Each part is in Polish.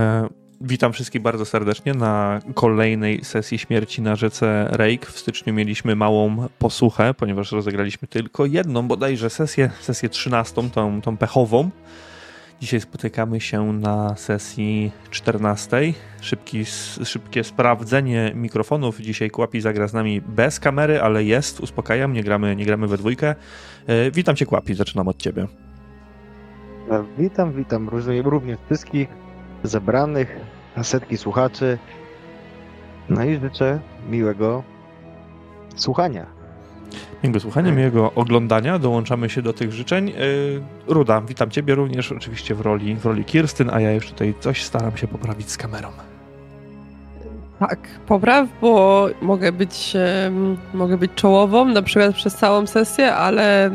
E, witam wszystkich bardzo serdecznie na kolejnej sesji śmierci na rzece Rake. W styczniu mieliśmy małą posłuchę, ponieważ rozegraliśmy tylko jedną bodajże sesję, sesję 13, tą, tą pechową. Dzisiaj spotykamy się na sesji 14. Szybki, szybkie sprawdzenie mikrofonów. Dzisiaj Kłapi zagra z nami bez kamery, ale jest, uspokajam, nie gramy, nie gramy we dwójkę. E, witam cię Kłapi, zaczynam od ciebie. E, witam, witam również wszystkich zebranych, setki słuchaczy. No i życzę miłego słuchania. Miłego słuchania, miłego oglądania. Dołączamy się do tych życzeń. E, Ruda, witam Ciebie również, oczywiście w roli, w roli Kirstyn, a ja już tutaj coś staram się poprawić z kamerą. Tak, popraw, bo mogę być, mogę być czołową, na przykład przez całą sesję, ale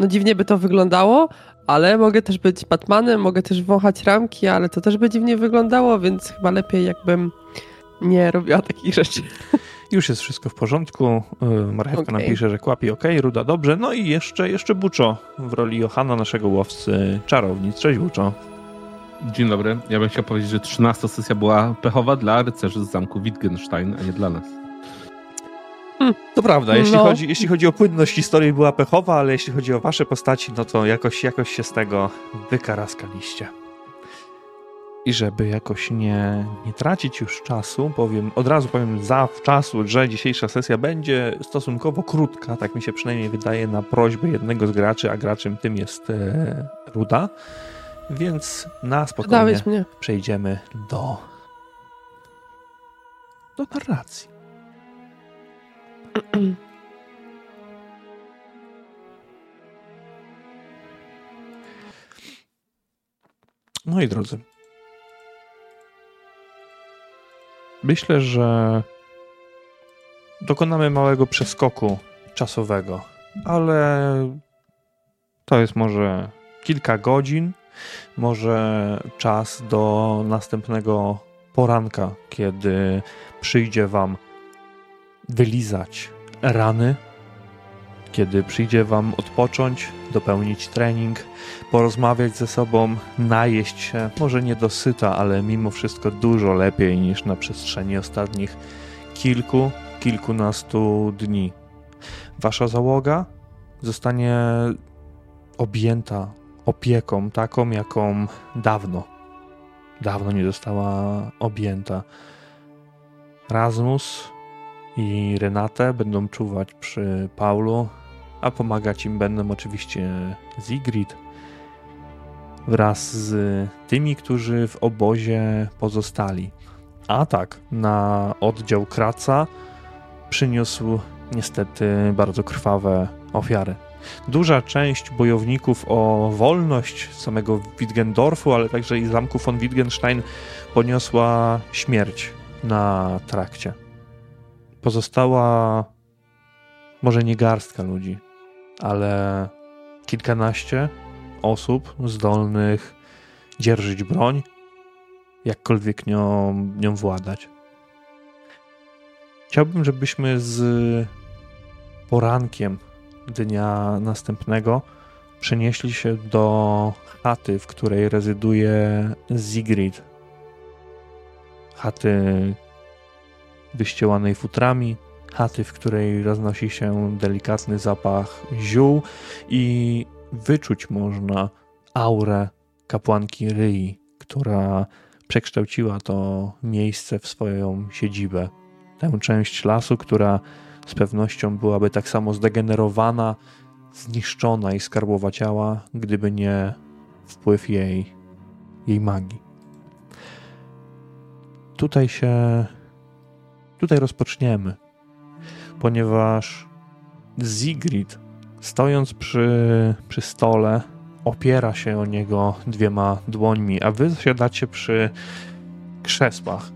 no dziwnie by to wyglądało, ale mogę też być Batmanem, mogę też wąchać ramki, ale to też by dziwnie wyglądało, więc chyba lepiej jakbym nie robiła takich rzeczy. Już jest wszystko w porządku. Y, Marchewka okay. napisze, że kłapi ok, Ruda dobrze. No i jeszcze, jeszcze Buczo w roli Johana, naszego łowcy czarownic. Cześć Buczo. Dzień dobry. Ja bym chciał powiedzieć, że 13 sesja była pechowa dla rycerzy z zamku Wittgenstein, a nie dla nas. Hmm, to prawda, jeśli, no. chodzi, jeśli chodzi o płynność historii była pechowa, ale jeśli chodzi o wasze postaci, no to jakoś, jakoś się z tego wykaraskaliście. I żeby jakoś nie, nie tracić już czasu, powiem, od razu powiem zawczasu, że dzisiejsza sesja będzie stosunkowo krótka, tak mi się przynajmniej wydaje, na prośbę jednego z graczy, a graczem tym jest e, Ruda. Więc na spokojnie przejdziemy do, do narracji. Moi drodzy, myślę, że dokonamy małego przeskoku czasowego, ale to jest może kilka godzin, może czas do następnego poranka, kiedy przyjdzie Wam wylizać rany, kiedy przyjdzie Wam odpocząć, dopełnić trening, porozmawiać ze sobą, najeść się, może nie dosyta, ale mimo wszystko dużo lepiej niż na przestrzeni ostatnich kilku, kilkunastu dni. Wasza załoga zostanie objęta opieką, taką jaką dawno, dawno nie została objęta. Razmus i Renate będą czuwać przy Paulu, a pomagać im będą oczywiście Zigrid wraz z tymi, którzy w obozie pozostali. A tak, na oddział Kraca przyniósł niestety bardzo krwawe ofiary. Duża część bojowników o wolność samego Wittgendorfu, ale także i zamku von Wittgenstein poniosła śmierć na trakcie pozostała może nie garstka ludzi, ale kilkanaście osób zdolnych dzierżyć broń, jakkolwiek nią, nią władać. Chciałbym, żebyśmy z porankiem dnia następnego przenieśli się do chaty, w której rezyduje Zigrid. Chaty wyściełanej futrami, chaty, w której roznosi się delikatny zapach ziół i wyczuć można aurę kapłanki Ryi, która przekształciła to miejsce w swoją siedzibę. Tę część lasu, która z pewnością byłaby tak samo zdegenerowana, zniszczona i ciała, gdyby nie wpływ jej, jej magii. Tutaj się Tutaj rozpoczniemy, ponieważ Zigrid, stojąc przy, przy stole, opiera się o niego dwiema dłońmi, a wy zasiadacie przy krzesłach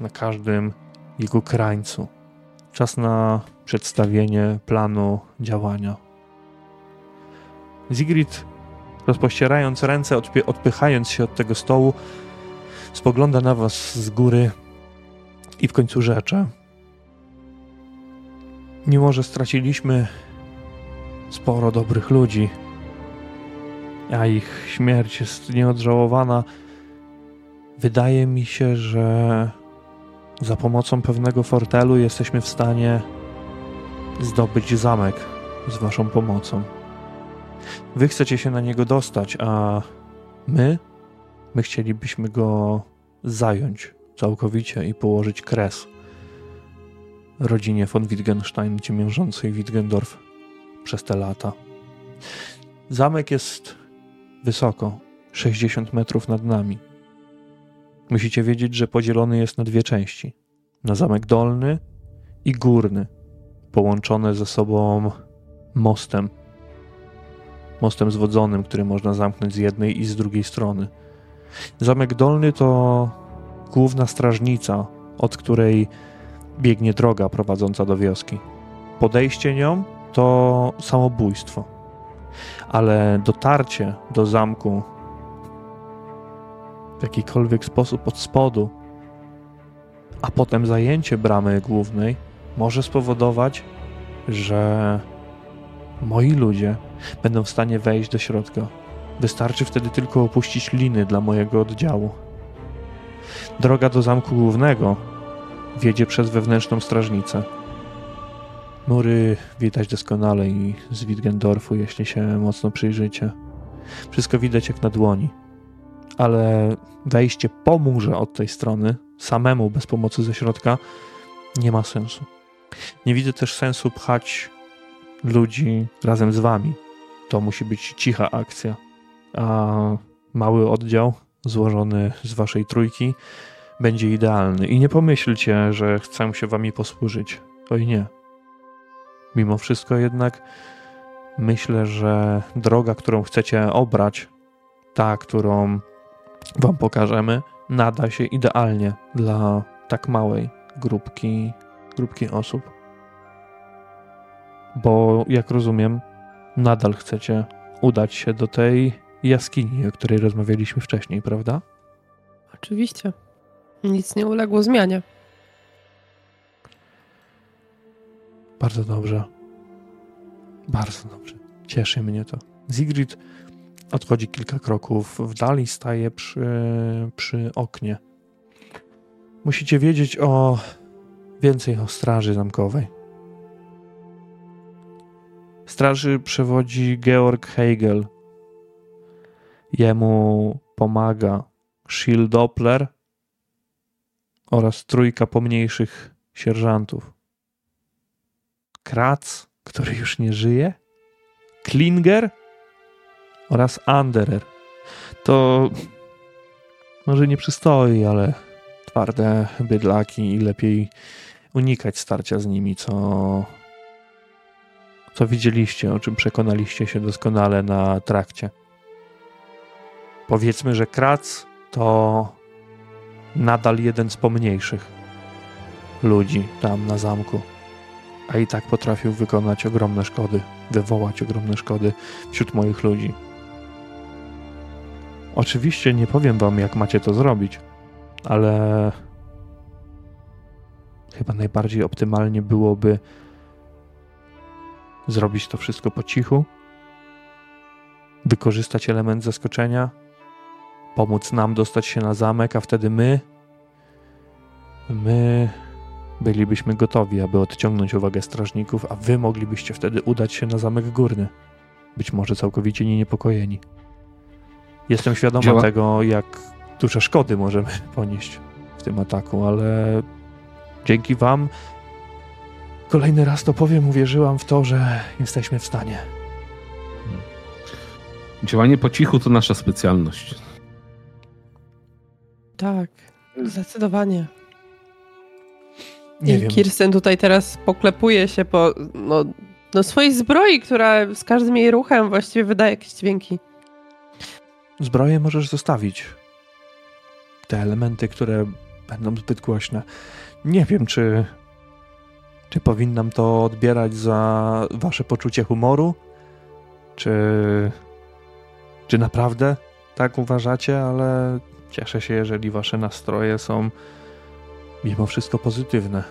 na każdym jego krańcu. Czas na przedstawienie planu działania. Zigrid, rozpościerając ręce, odpychając się od tego stołu, spogląda na was z góry i w końcu rzecze. Mimo, że straciliśmy sporo dobrych ludzi, a ich śmierć jest nieodżałowana, Wydaje mi się, że za pomocą pewnego fortelu jesteśmy w stanie zdobyć zamek z waszą pomocą. Wy chcecie się na niego dostać, a my, my chcielibyśmy go zająć całkowicie i położyć kres rodzinie von Wittgenstein, ciemiężącej Wittgendorf przez te lata. Zamek jest wysoko, 60 metrów nad nami. Musicie wiedzieć, że podzielony jest na dwie części. Na zamek dolny i górny, połączone ze sobą mostem. Mostem zwodzonym, który można zamknąć z jednej i z drugiej strony. Zamek dolny to główna strażnica, od której biegnie droga prowadząca do wioski. Podejście nią to samobójstwo, ale dotarcie do zamku w jakikolwiek sposób od spodu, a potem zajęcie bramy głównej może spowodować, że moi ludzie będą w stanie wejść do środka. Wystarczy wtedy tylko opuścić liny dla mojego oddziału. Droga do zamku głównego wiedzie przez wewnętrzną strażnicę. Mury widać doskonale i z Wittgendorfu, jeśli się mocno przyjrzycie. Wszystko widać jak na dłoni. Ale wejście po murze od tej strony, samemu bez pomocy ze środka, nie ma sensu. Nie widzę też sensu pchać ludzi razem z wami. To musi być cicha akcja. A mały oddział złożony z waszej trójki będzie idealny. I nie pomyślcie, że chcę się wami posłużyć. Oj nie. Mimo wszystko jednak myślę, że droga, którą chcecie obrać, ta, którą wam pokażemy, nada się idealnie dla tak małej grupki, grupki osób. Bo jak rozumiem, nadal chcecie udać się do tej jaskini, o której rozmawialiśmy wcześniej, prawda? Oczywiście. Nic nie uległo zmianie. Bardzo dobrze. Bardzo dobrze. Cieszy mnie to. Zigrid odchodzi kilka kroków w dal i staje przy, przy oknie. Musicie wiedzieć o więcej o straży zamkowej. Straży przewodzi Georg Hegel. Jemu pomaga Schill Doppler oraz trójka pomniejszych sierżantów. Kratz, który już nie żyje, Klinger oraz Anderer. To może nie przystoi, ale twarde bydlaki i lepiej unikać starcia z nimi, co, co widzieliście, o czym przekonaliście się doskonale na trakcie. Powiedzmy, że Kratz to nadal jeden z pomniejszych ludzi tam na zamku, a i tak potrafił wykonać ogromne szkody, wywołać ogromne szkody wśród moich ludzi. Oczywiście nie powiem wam, jak macie to zrobić, ale chyba najbardziej optymalnie byłoby zrobić to wszystko po cichu, wykorzystać element zaskoczenia, pomóc nam dostać się na zamek, a wtedy my, my bylibyśmy gotowi, aby odciągnąć uwagę strażników, a wy moglibyście wtedy udać się na zamek górny. Być może całkowicie nie niepokojeni. Jestem świadoma Działa. tego, jak duże szkody możemy ponieść w tym ataku, ale dzięki wam kolejny raz to powiem, uwierzyłam w to, że jesteśmy w stanie. Działanie po cichu to nasza specjalność. Tak, zdecydowanie. Nie I wiem. Kirsten tutaj teraz poklepuje się po no, no swojej zbroi, która z każdym jej ruchem właściwie wydaje jakieś dźwięki. Zbroję możesz zostawić. Te elementy, które będą zbyt głośne. Nie wiem, czy, czy powinnam to odbierać za wasze poczucie humoru, czy, czy naprawdę tak uważacie, ale Cieszę się, jeżeli wasze nastroje są mimo wszystko pozytywne.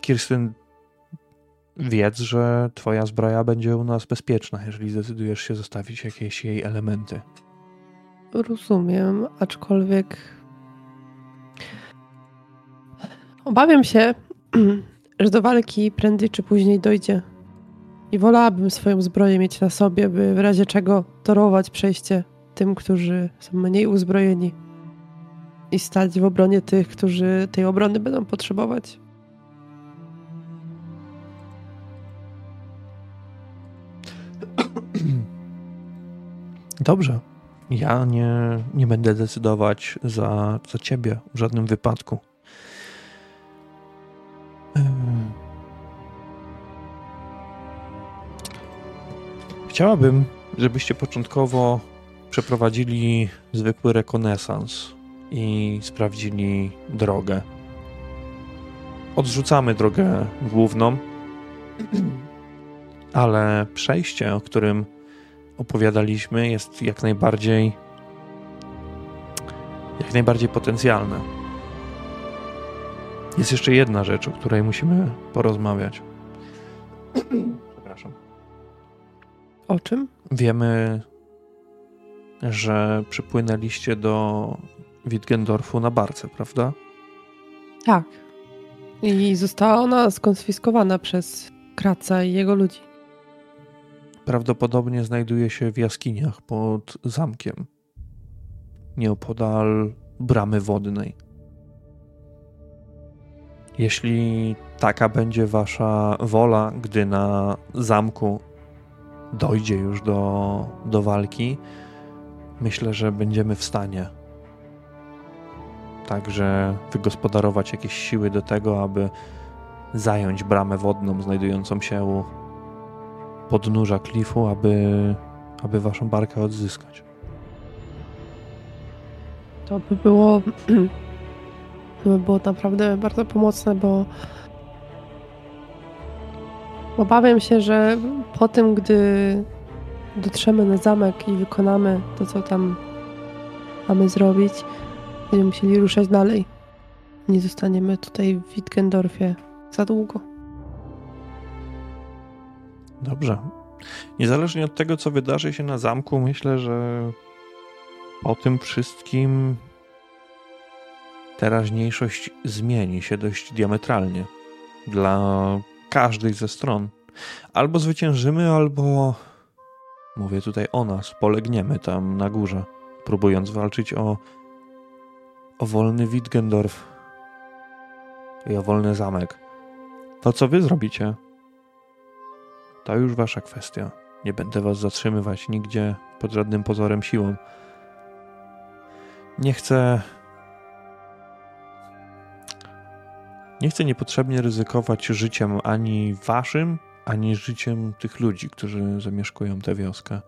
Kirsten, wiedz, że twoja zbroja będzie u nas bezpieczna, jeżeli zdecydujesz się zostawić jakieś jej elementy. rozumiem, aczkolwiek obawiam się, że do walki prędzej czy później dojdzie. I wolałabym swoją zbroję mieć na sobie, by w razie czego torować przejście tym, którzy są mniej uzbrojeni i stać w obronie tych, którzy tej obrony będą potrzebować. Dobrze. Ja nie, nie będę decydować za, za ciebie w żadnym wypadku. Chciałabym, żebyście początkowo przeprowadzili zwykły rekonesans i sprawdzili drogę. Odrzucamy drogę główną, ale przejście, o którym opowiadaliśmy, jest jak najbardziej jak najbardziej potencjalne. Jest jeszcze jedna rzecz, o której musimy porozmawiać. Przepraszam. O czym? Wiemy, że przypłynęliście do Wittgendorfu na barce, prawda? Tak. I została ona skonfiskowana przez Kraca i jego ludzi. Prawdopodobnie znajduje się w jaskiniach pod zamkiem, nieopodal bramy wodnej. Jeśli taka będzie wasza wola, gdy na zamku dojdzie już do, do walki, myślę, że będziemy w stanie także wygospodarować jakieś siły do tego, aby zająć bramę wodną znajdującą się u podnóża klifu, aby, aby waszą barkę odzyskać. To by było, to by było naprawdę bardzo pomocne, bo obawiam się, że po tym, gdy dotrzemy na zamek i wykonamy to, co tam mamy zrobić, będziemy musieli ruszać dalej. Nie zostaniemy tutaj w Wittgendorfie za długo. Dobrze. Niezależnie od tego, co wydarzy się na zamku, myślę, że po tym wszystkim teraźniejszość zmieni się dość diametralnie dla każdej ze stron. Albo zwyciężymy, albo mówię tutaj o nas, polegniemy tam na górze, próbując walczyć o, o wolny Wittgendorf i o wolny zamek. To, co wy zrobicie, to już wasza kwestia. Nie będę was zatrzymywać nigdzie pod żadnym pozorem siłą. Nie chcę. Nie chcę niepotrzebnie ryzykować życiem ani waszym, ani życiem tych ludzi, którzy zamieszkują tę wioskę.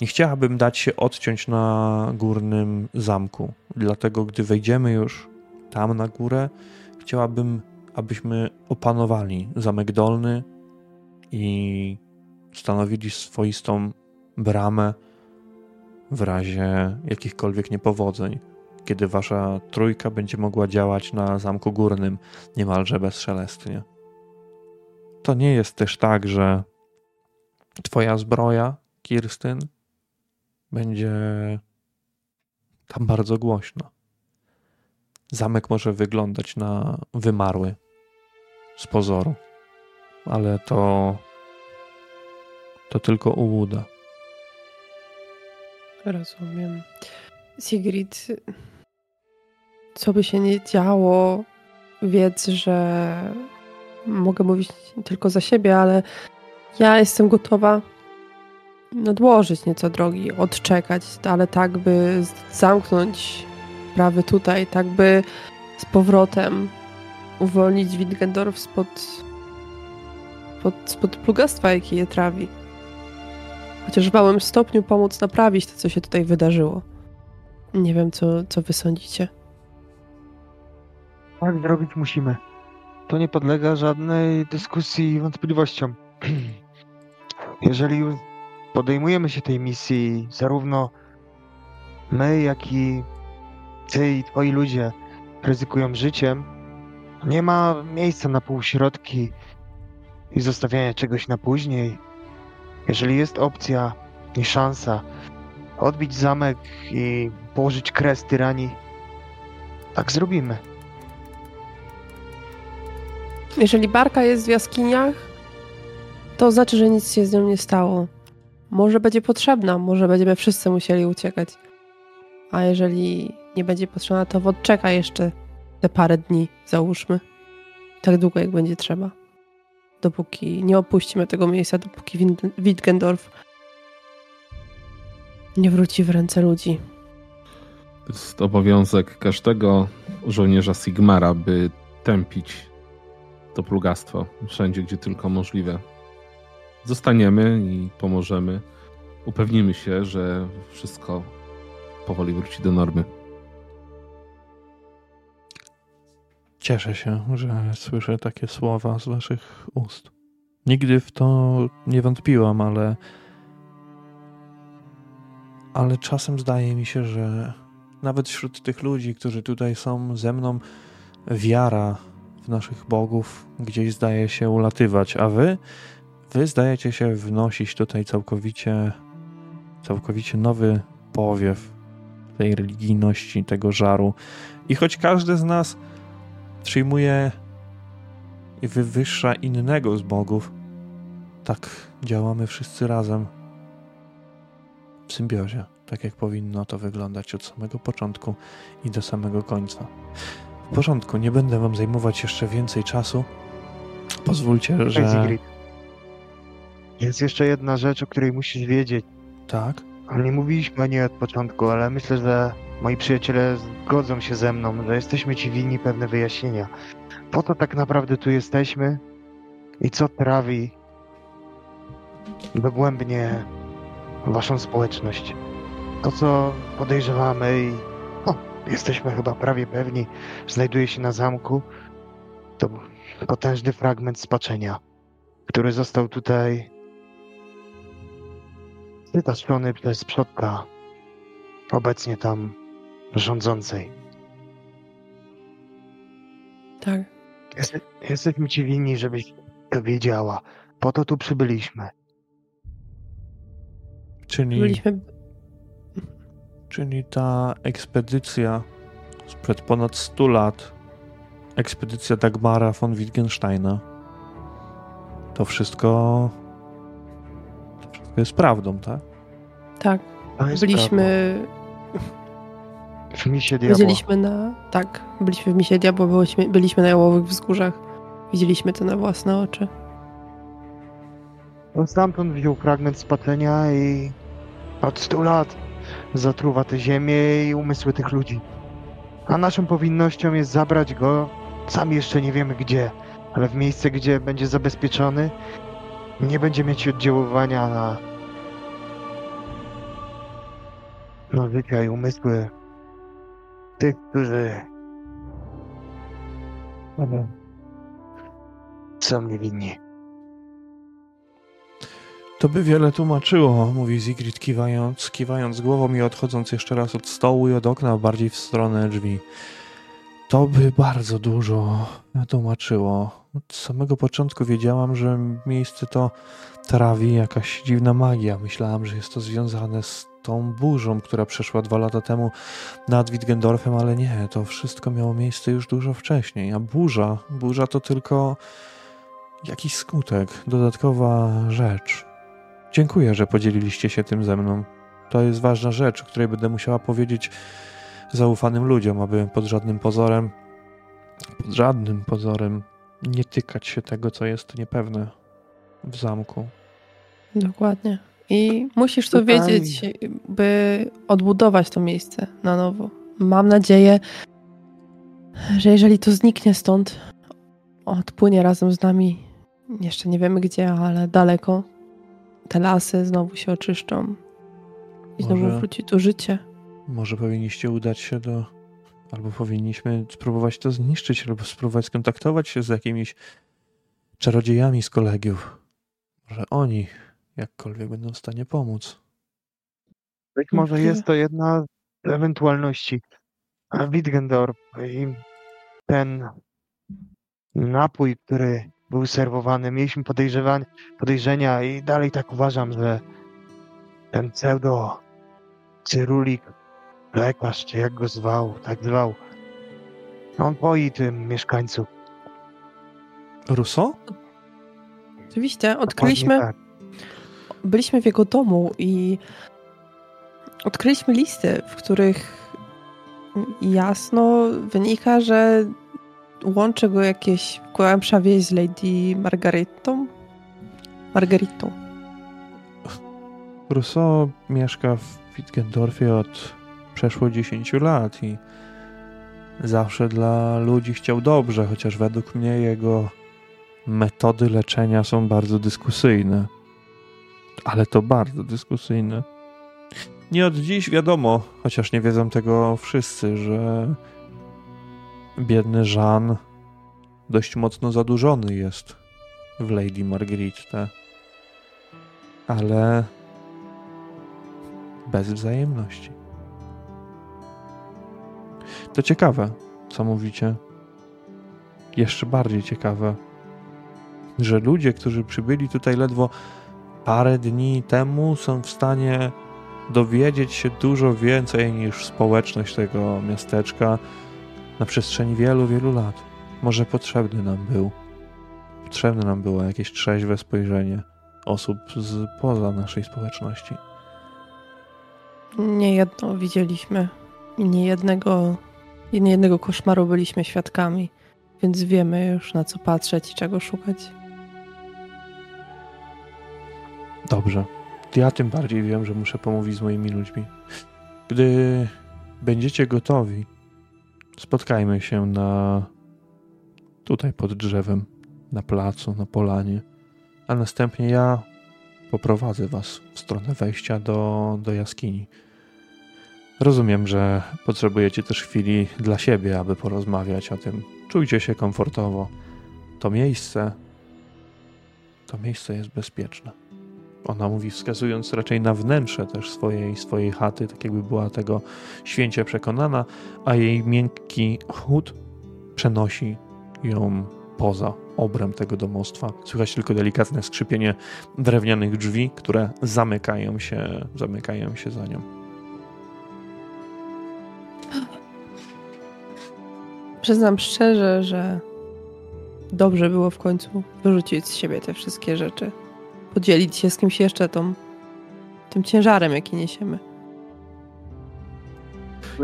Nie chciałabym dać się odciąć na górnym zamku. Dlatego, gdy wejdziemy już tam na górę, chciałabym, abyśmy opanowali zamek dolny, i stanowili swoistą bramę w razie jakichkolwiek niepowodzeń, kiedy wasza trójka będzie mogła działać na zamku górnym niemalże bezszelestnie. To nie jest też tak, że twoja zbroja, Kirstyn, będzie tam bardzo głośno. Zamek może wyglądać na wymarły z pozoru ale to to tylko ułuda. Rozumiem. Sigrid, co by się nie działo, wiedz, że mogę mówić tylko za siebie, ale ja jestem gotowa nadłożyć nieco drogi, odczekać, ale tak, by zamknąć prawy tutaj, tak by z powrotem uwolnić Wittgendorf spod spod, spod plugastwa, jaki je trawi. Chociaż w małym stopniu pomóc naprawić to, co się tutaj wydarzyło. Nie wiem, co, co wy sądzicie. Tak zrobić musimy. To nie podlega żadnej dyskusji i wątpliwościom. Jeżeli podejmujemy się tej misji, zarówno my, jak i ty i twoi ludzie ryzykują życiem, nie ma miejsca na półśrodki i zostawiania czegoś na później. Jeżeli jest opcja i szansa, odbić zamek i położyć kres tyranii, tak zrobimy. Jeżeli barka jest w jaskiniach, to znaczy, że nic się z nią nie stało. Może będzie potrzebna, może będziemy wszyscy musieli uciekać. A jeżeli nie będzie potrzebna, to odczeka jeszcze te parę dni, załóżmy. Tak długo, jak będzie trzeba. Dopóki nie opuścimy tego miejsca, dopóki Wittgendorf nie wróci w ręce ludzi. To jest obowiązek każdego żołnierza Sigmara, by tępić to plugastwo wszędzie, gdzie tylko możliwe. Zostaniemy i pomożemy. Upewnimy się, że wszystko powoli wróci do normy. Cieszę się, że słyszę takie słowa z waszych ust. Nigdy w to nie wątpiłam, ale. Ale czasem zdaje mi się, że nawet wśród tych ludzi, którzy tutaj są ze mną, wiara w naszych bogów gdzieś zdaje się ulatywać, a wy, wy zdajecie się wnosić tutaj całkowicie, całkowicie nowy powiew tej religijności, tego żaru. I choć każdy z nas przyjmuje i wywyższa innego z bogów, tak działamy wszyscy razem w symbiozie, tak jak powinno to wyglądać od samego początku i do samego końca. W porządku, nie będę wam zajmować jeszcze więcej czasu. Pozwólcie, Cześć, że. Jest jeszcze jedna rzecz, o której musisz wiedzieć. Tak? Nie mówiliśmy o niej od początku, ale myślę, że moi przyjaciele zgodzą się ze mną, że jesteśmy ci winni pewne wyjaśnienia. Po co tak naprawdę tu jesteśmy i co trawi dogłębnie waszą społeczność. To, co podejrzewamy i jesteśmy chyba prawie pewni, znajduje się na zamku, to potężny fragment spaczenia, który został tutaj wytaszczony przez przodka obecnie tam rządzącej. Tak. Jeste, jesteśmy ci winni, żebyś to wiedziała. Po to tu przybyliśmy. Czyli, Byliśmy. Czyli ta ekspedycja sprzed ponad 100 lat, ekspedycja Dagmara von Wittgensteina, to wszystko, to wszystko jest prawdą, tak? Tak. Byliśmy. prawda. w misie diabła. Widzieliśmy na. Tak, byliśmy w Misie Diabła, byliśmy, byliśmy na jałowych wzgórzach. Widzieliśmy to na własne oczy. On stamtąd wziął fragment spaczenia i od 100 lat zatruwa tę ziemię i umysły tych ludzi. A naszą powinnością jest zabrać go, sami jeszcze nie wiemy gdzie, ale w miejsce, gdzie będzie zabezpieczony, nie będzie mieć oddziaływania na, na życie i umysły tych, którzy są niewinni. To by wiele tłumaczyło, mówi Sigrid kiwając, kiwając głową i odchodząc jeszcze raz od stołu i od okna bardziej w stronę drzwi. To by bardzo dużo tłumaczyło. Od samego początku wiedziałam, że miejsce to trawi jakaś dziwna magia. Myślałam, że jest to związane z tą burzą, która przeszła dwa lata temu nad Wittgendorfem, ale nie, to wszystko miało miejsce już dużo wcześniej. A burza, burza to tylko jakiś skutek, dodatkowa rzecz. Dziękuję, że podzieliliście się tym ze mną. To jest ważna rzecz, o której będę musiała powiedzieć zaufanym ludziom, aby pod żadnym pozorem, pod żadnym pozorem nie tykać się tego, co jest niepewne w zamku. Dokładnie. I musisz to wiedzieć, by odbudować to miejsce na nowo. Mam nadzieję, że jeżeli to zniknie stąd, odpłynie razem z nami, jeszcze nie wiemy gdzie, ale daleko, te lasy znowu się oczyszczą i znowu Może- wróci tu życie. Może powinniście udać się do. Albo powinniśmy spróbować to zniszczyć, albo spróbować skontaktować się z jakimiś czarodziejami z kolegiów. Może oni jakkolwiek będą w stanie pomóc. Być może Możliwe. jest to jedna z ewentualności. A Wittgendorf i ten napój, który był serwowany, mieliśmy podejrzewań, podejrzenia i dalej tak uważam, że ten pseudo Cyrulik, lekarz, czy jak go zwał, tak zwał. On boi tym mieszkańców. Rousseau? Oczywiście, odkryliśmy, tak. byliśmy w jego domu i odkryliśmy listy, w których jasno wynika, że łączy go jakieś głębsza więź z Lady Margaretą. Margaritą. Rousseau mieszka w Wittgendorfie od przeszło 10 lat i zawsze dla ludzi chciał dobrze, chociaż według mnie jego metody leczenia są bardzo dyskusyjne. Ale to bardzo dyskusyjne. Nie od dziś wiadomo, chociaż nie wiedzą tego wszyscy, że biedny Jean dość mocno zadłużony jest w Lady Marguerite. Ale bez wzajemności. To ciekawe, co mówicie. Jeszcze bardziej ciekawe, że ludzie, którzy przybyli tutaj ledwo parę dni temu, są w stanie dowiedzieć się dużo więcej niż społeczność tego miasteczka na przestrzeni wielu, wielu lat. Może potrzebny nam był. Potrzebne nam było jakieś trzeźwe spojrzenie osób z poza naszej społeczności. Nie jedno widzieliśmy i nie jednego, i nie jednego koszmaru byliśmy świadkami, więc wiemy już na co patrzeć i czego szukać. Dobrze. Ja tym bardziej wiem, że muszę pomówić z moimi ludźmi. Gdy będziecie gotowi, spotkajmy się na tutaj pod drzewem, na placu, na polanie, a następnie ja poprowadzę was w stronę wejścia do, do jaskini. Rozumiem, że potrzebujecie też chwili dla siebie, aby porozmawiać o tym. Czujcie się komfortowo. To miejsce, to miejsce jest bezpieczne. Ona mówi, wskazując raczej na wnętrze też swojej, swojej chaty, tak jakby była tego święcie przekonana, a jej miękki chód przenosi ją poza obręb tego domostwa. Słychać tylko delikatne skrzypienie drewnianych drzwi, które zamykają się, zamykają się za nią. Przyznam szczerze, że dobrze było w końcu wyrzucić z siebie te wszystkie rzeczy. Podzielić się z kimś jeszcze tą, tym ciężarem, jaki niesiemy.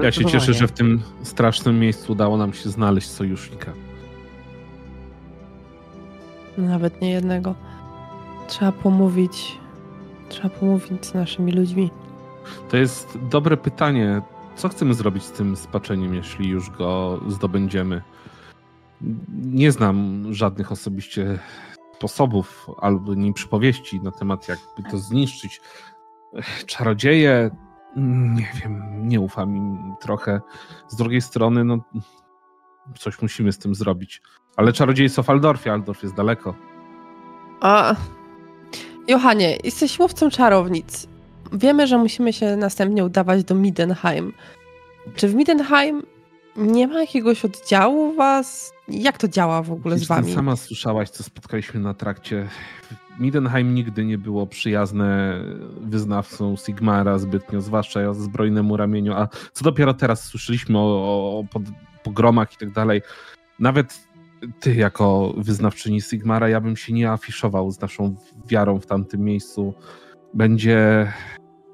Ja się cieszę, że w tym strasznym miejscu udało nam się znaleźć sojusznika. Nawet nie jednego. Trzeba pomówić. Trzeba pomówić z naszymi ludźmi. To jest dobre pytanie. Co chcemy zrobić z tym spaczeniem, jeśli już go zdobędziemy? Nie znam żadnych osobiście sposobów albo nim przypowieści na temat, jakby to zniszczyć. Czarodzieje, nie wiem, nie ufam im trochę. Z drugiej strony, no, coś musimy z tym zrobić. Ale czarodziej jest w Aldorfie, Aldorf jest daleko. A. Johanie, jesteś łowcą czarownic. Wiemy, że musimy się następnie udawać do Midenheim. Czy w Midenheim nie ma jakiegoś oddziału was? Jak to działa w ogóle z wami? sama słyszałaś, co spotkaliśmy na trakcie. Midenheim nigdy nie było przyjazne wyznawcą Sigmara zbytnio, zwłaszcza zbrojnemu ramieniu, a co dopiero teraz słyszeliśmy o, o pod, pogromach i tak dalej. Nawet ty jako wyznawczyni Sigmara, ja bym się nie afiszował z naszą wiarą w tamtym miejscu. Będzie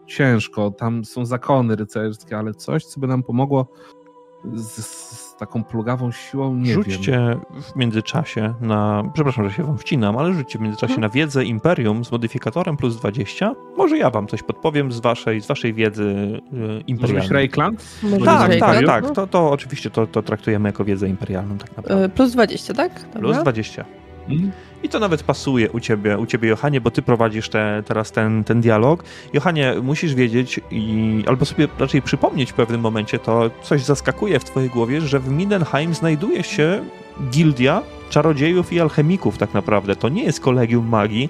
ciężko, tam są zakony rycerskie, ale coś, co by nam pomogło z, z taką plugawą siłą, nie rzućcie wiem. w międzyczasie na. Przepraszam, że się wam wcinam, ale rzućcie w międzyczasie Mhm. na wiedzę Imperium z modyfikatorem plus 20. Może ja wam coś podpowiem z waszej, z waszej wiedzy y, imperialnej. Może Tak, być tak, Raycland? tak. No. To, to oczywiście to, to traktujemy jako wiedzę imperialną tak naprawdę. Y, Plus 20, tak? Dobra. Plus 20. Mhm. I to nawet pasuje u ciebie, u ciebie Johanie, bo ty prowadzisz te, teraz ten, ten dialog. Johanie, musisz wiedzieć i albo sobie raczej przypomnieć w pewnym momencie, to coś zaskakuje w twojej głowie, że w Mindenheim znajduje się gildia czarodziejów i alchemików tak naprawdę. To nie jest kolegium magii,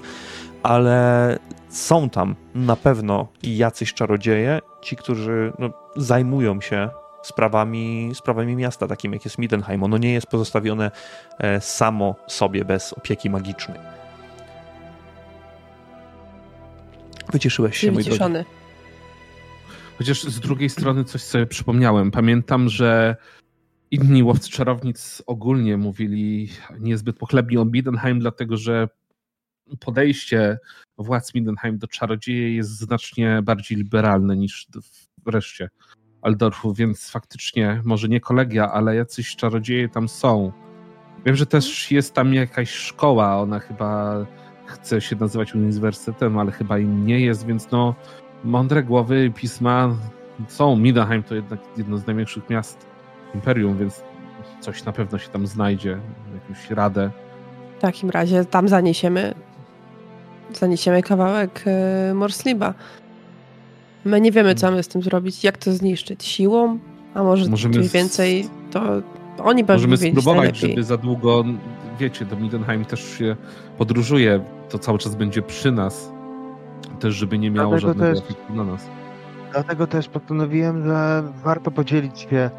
ale są tam na pewno jacyś czarodzieje, ci, którzy no, zajmują się sprawami, sprawami miasta, takim jak jest Midenheim. Ono nie jest pozostawione e, samo sobie, bez opieki magicznej. Wycieszyłeś się, mój drogi. wyciszony. Chociaż z drugiej strony coś sobie przypomniałem. Pamiętam, że inni łowcy czarownic ogólnie mówili niezbyt pochlebnie o Midenheim, dlatego że podejście władz Midenheim do czarodzieje jest znacznie bardziej liberalne niż w reszcie Aldorfu, więc faktycznie może nie kolegia, ale jacyś czarodzieje tam są. Wiem, że też jest tam jakaś szkoła, ona chyba chce się nazywać uniwersytetem, ale chyba im nie jest, więc no mądre głowy pisma są. Midenheim to jednak jedno z największych miast imperium, więc coś na pewno się tam znajdzie, jakąś radę. W takim razie tam zaniesiemy zaniesiemy kawałek y, Morsliba. My nie wiemy, co mamy z tym zrobić, jak to zniszczyć. Siłą? A może Możemy coś więcej, to oni będą Możemy spróbować, żeby za długo, wiecie, do Midenheim też się podróżuje, to cały czas będzie przy nas. Też, żeby nie miało Dlatego żadnego też, efektu na nas. Dlatego też postanowiłem, że warto podzielić się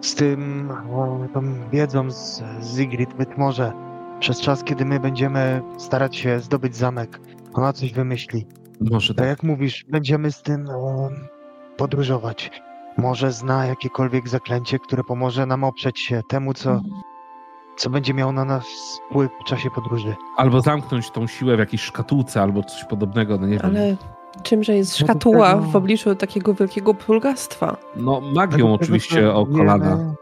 z tym, tą wiedzą z Zigrid. Być może przez czas, kiedy my będziemy starać się zdobyć zamek, ona coś wymyśli. Może tak. tak jak mówisz, będziemy z tym um, podróżować. Może zna jakiekolwiek zaklęcie, które pomoże nam oprzeć się temu, co, co będzie miało na nas wpływ w czasie podróży. Albo zamknąć tą siłę w jakiejś szkatułce, albo coś podobnego, no nie Ale wiem. czymże jest szkatuła no w obliczu takiego wielkiego plugastwa? No magią oczywiście o kolana.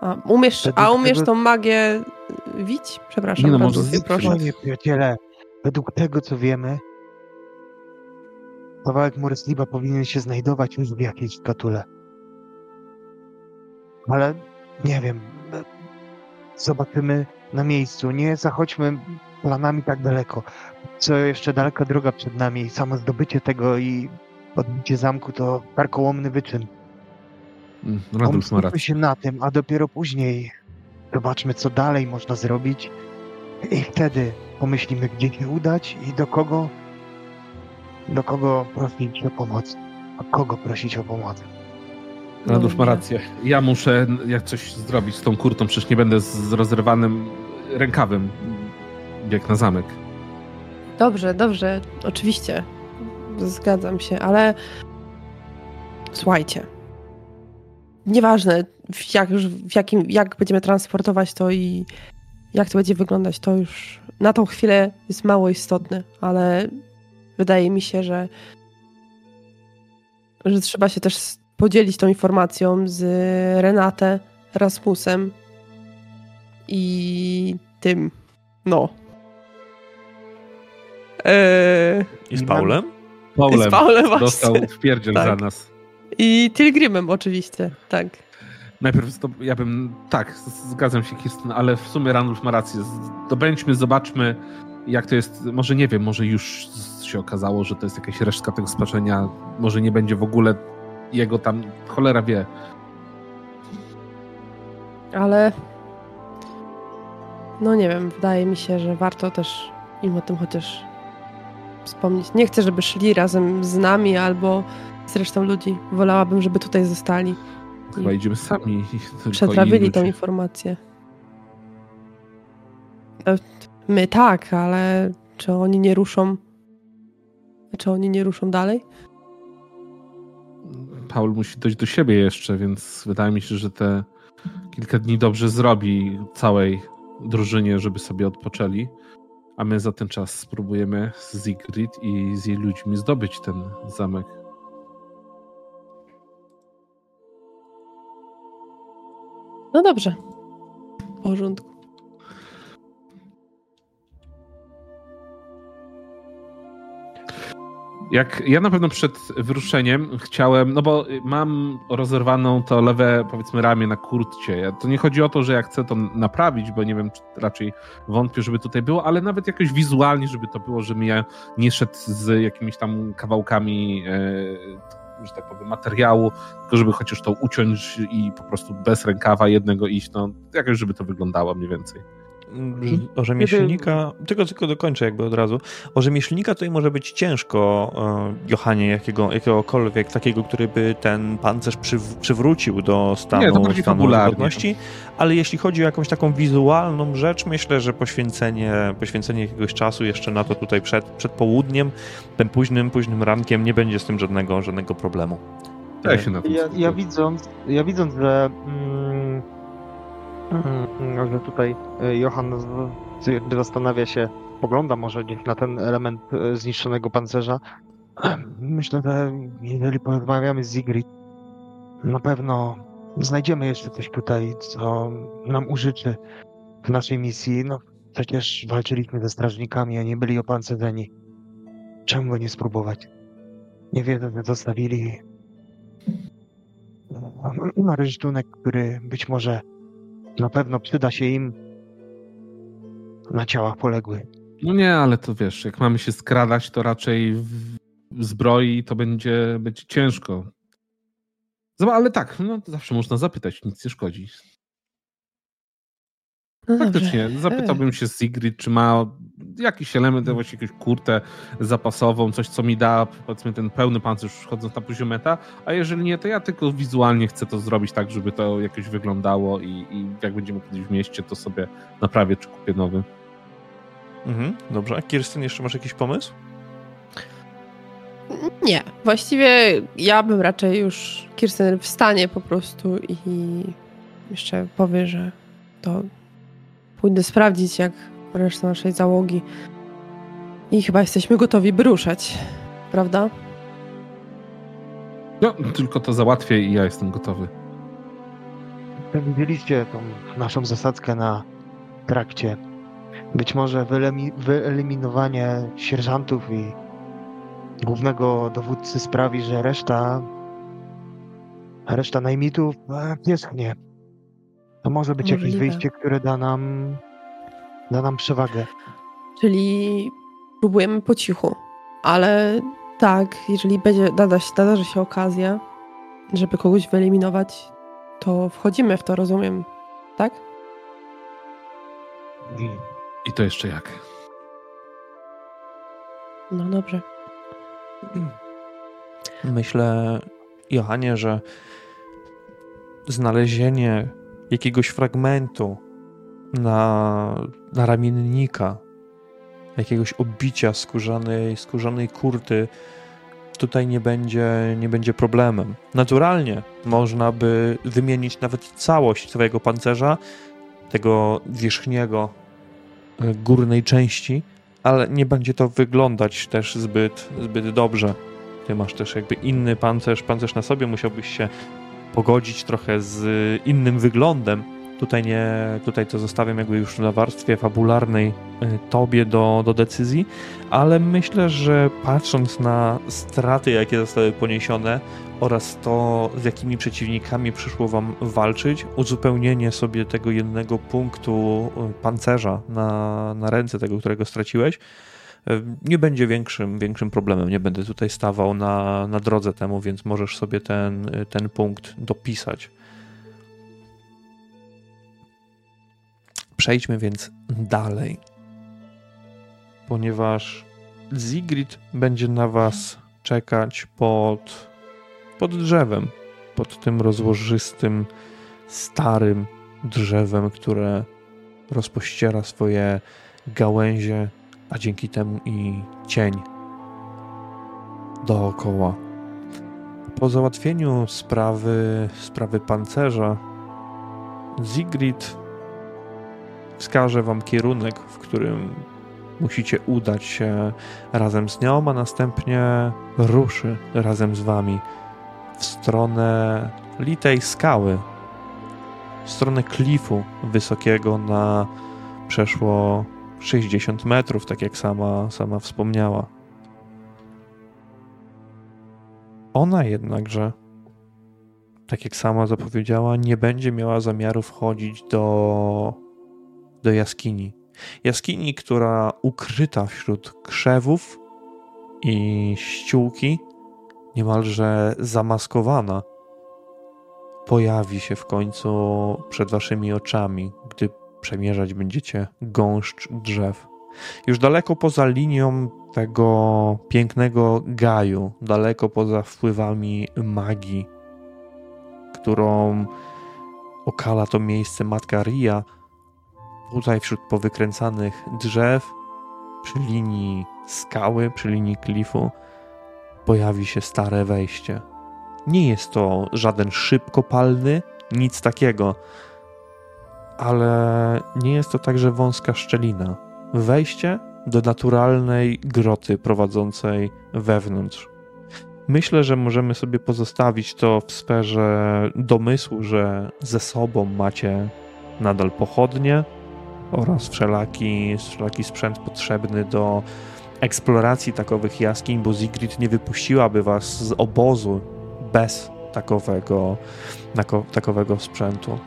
A umiesz, a umiesz tą magię wić? Przepraszam nie no, bardzo, może proszę. Nie, przyjaciele, według tego co wiemy, kawałek Moresliba powinien się znajdować już w jakiejś szkatule. Ale nie wiem, zobaczymy na miejscu. Nie zachodźmy planami tak daleko. Co jeszcze daleka droga przed nami. Samo zdobycie tego i odbicie zamku to karkołomny wyczyn. Mm, Radulf ma się na tym, a dopiero później zobaczmy, co dalej można zrobić i wtedy pomyślimy, gdzie się udać i do kogo, do kogo prosić o pomoc. A kogo prosić o pomoc. Radulf ma rację. Ja muszę jak coś zrobić z tą kurtą, przecież nie będę z rozrywanym rękawem jak na zamek. Dobrze, dobrze, oczywiście. Zgadzam się, ale słuchajcie, nieważne jak, w jakim, jak będziemy transportować to i jak to będzie wyglądać, to już na tą chwilę jest mało istotne, ale wydaje mi się, że, że trzeba się też podzielić tą informacją z Renate, Rasmusem i tym, no. Eee, I z Paulem? Paulem. I z Paulem właśnie. Dostał w pierdziel tak. za nas. I Tilgrimem oczywiście, tak. Najpierw to ja bym, tak, zgadzam się Kirsten, ale w sumie Randolph ma rację. Dobędźmy, zobaczmy jak to jest, może nie wiem, może już się okazało, że to jest jakaś resztka tego spaczenia, może nie będzie w ogóle jego tam, cholera wie. Ale no nie wiem, wydaje mi się, że warto też im o tym chociaż wspomnieć. Nie chcę, żeby szli razem z nami albo z resztą ludzi. Wolałabym, żeby tutaj zostali. Chyba idziemy sami. Przetrawili tą informację. E, my tak, ale czy oni nie ruszą? Czy oni nie ruszą dalej? Paul musi dojść do siebie jeszcze, więc wydaje mi się, że te kilka dni dobrze zrobi całej drużynie, żeby sobie odpoczęli. A my za ten czas spróbujemy z Zigrid i z jej ludźmi zdobyć ten zamek. No dobrze. W porządku. Jak ja na pewno przed wyruszeniem chciałem, no bo mam rozerwaną to lewe, powiedzmy, ramię na kurtcie. To nie chodzi o to, że ja chcę to naprawić, bo nie wiem, raczej wątpię, żeby tutaj było, ale nawet jakoś wizualnie, żeby to było, żebym ja nie szedł z jakimiś tam kawałkami e, że tak powiem, materiału, tylko żeby chociaż to uciąć i po prostu bez rękawa jednego iść, no jakoś żeby to wyglądało mniej więcej. Mm, o rzemieślnika, tylko, tylko dokończę jakby od razu, o rzemieślnika tutaj może być ciężko, e, Johanie, jakiego, jakiegokolwiek takiego, który by ten pancerz przywrócił do stanu, Nie, stanu godności, ale jeśli chodzi o jakąś taką wizualną rzecz, myślę, że poświęcenie, poświęcenie jakiegoś czasu jeszcze na to tutaj przed, przed południem, tym późnym, późnym rankiem nie będzie z tym żadnego, żadnego problemu. Ja, się na ja, ja widząc, ja widząc, że Mm, że tutaj e, Johan zastanawia się, pogląda może gdzieś na ten element e, zniszczonego pancerza. Myślę, że jeżeli porozmawiamy z Zigrid, na pewno znajdziemy jeszcze coś tutaj, co nam użyczy w naszej misji. No, przecież walczyliśmy ze strażnikami, a nie byli opancerzeni. Czemu by nie spróbować? Nie wiedzą, że zostawili na rynsztunek, który być może na pewno przyda się im na ciałach poległych. No nie, ale to wiesz, jak mamy się skradać, to raczej w zbroi to będzie, będzie ciężko. Ale tak, no zawsze można zapytać, nic nie szkodzi. No Faktycznie, zapytałbym się Sigrid, czy ma jakiś element, właśnie jakąś kurtę zapasową, coś, co mi da, powiedzmy, ten pełny pancerz chodząc na poziometa, a jeżeli nie, to ja tylko wizualnie chcę to zrobić tak, żeby to jakoś wyglądało i, i jak będziemy kiedyś w mieście, to sobie naprawię czy kupię nowy. Mhm, dobrze. A Kirsten, jeszcze masz jakiś pomysł? Nie, właściwie ja bym raczej już Kirsten wstanie po prostu i jeszcze powie, że to pójdę sprawdzić, jak reszta naszej załogi. I chyba jesteśmy gotowi, by ruszać, prawda? No, tylko to załatwię i ja jestem gotowy. Widzieliście tą naszą zasadzkę na trakcie. Być może wyeliminowanie sierżantów i głównego dowódcy sprawi, że reszta reszta najmitów pierzchnie. To może być Możliwe. jakieś wyjście, które da nam, da nam przewagę. Czyli próbujemy po cichu, ale tak, jeżeli będzie, nada się, nadarzy się okazja, żeby kogoś wyeliminować, to wchodzimy w to, rozumiem, tak? I to jeszcze jak? No dobrze. Myślę, Johanie, że znalezienie jakiegoś fragmentu na, na ramiennika, jakiegoś obicia skórzanej, skórzanej kurty, tutaj nie będzie, nie będzie problemem. Naturalnie można by wymienić nawet całość twojego pancerza, tego wierzchniego, e, górnej części, ale nie będzie to wyglądać też zbyt, zbyt dobrze. Ty masz też jakby inny pancerz, pancerz na sobie, musiałbyś się pogodzić trochę z innym wyglądem. Tutaj nie, tutaj to zostawiam jakby już na warstwie fabularnej y, tobie do, do decyzji, ale myślę, że patrząc na straty, jakie zostały poniesione oraz to, z jakimi przeciwnikami przyszło wam walczyć, uzupełnienie sobie tego jednego punktu y, pancerza na, na ręce tego, którego straciłeś, nie będzie większym, większym problemem. Nie będę tutaj stawał na, na drodze temu, więc możesz sobie ten, ten punkt dopisać. Przejdźmy więc dalej, ponieważ Zigrid będzie na Was czekać pod, pod drzewem, pod tym rozłożystym, starym drzewem, które rozpościera swoje gałęzie a dzięki temu i cień dookoła. Po załatwieniu sprawy, sprawy pancerza, Zigrid wskaże wam kierunek, w którym musicie udać się razem z nią, a następnie ruszy razem z wami w stronę litej skały, w stronę klifu wysokiego na przeszło 60 metrów, tak jak sama, sama wspomniała. Ona jednakże, tak jak sama zapowiedziała, nie będzie miała zamiaru wchodzić do, do jaskini. Jaskini, która ukryta wśród krzewów i ściółki, niemalże zamaskowana, pojawi się w końcu przed waszymi oczami, gdy przemierzać będziecie gąszcz drzew. Już daleko poza linią tego pięknego gaju, daleko poza wpływami magii, którą okala to miejsce matka Ria, tutaj wśród powykręcanych drzew, przy linii skały, przy linii klifu, pojawi się stare wejście. Nie jest to żaden szyb kopalny, nic takiego, ale nie jest to także wąska szczelina. Wejście do naturalnej groty prowadzącej wewnątrz. Myślę, że możemy sobie pozostawić to w sferze domysłu, że ze sobą macie nadal pochodnie oraz wszelaki, wszelaki sprzęt potrzebny do eksploracji takowych jaskiń, bo Zigrid nie wypuściłaby was z obozu bez takowego, takowego sprzętu.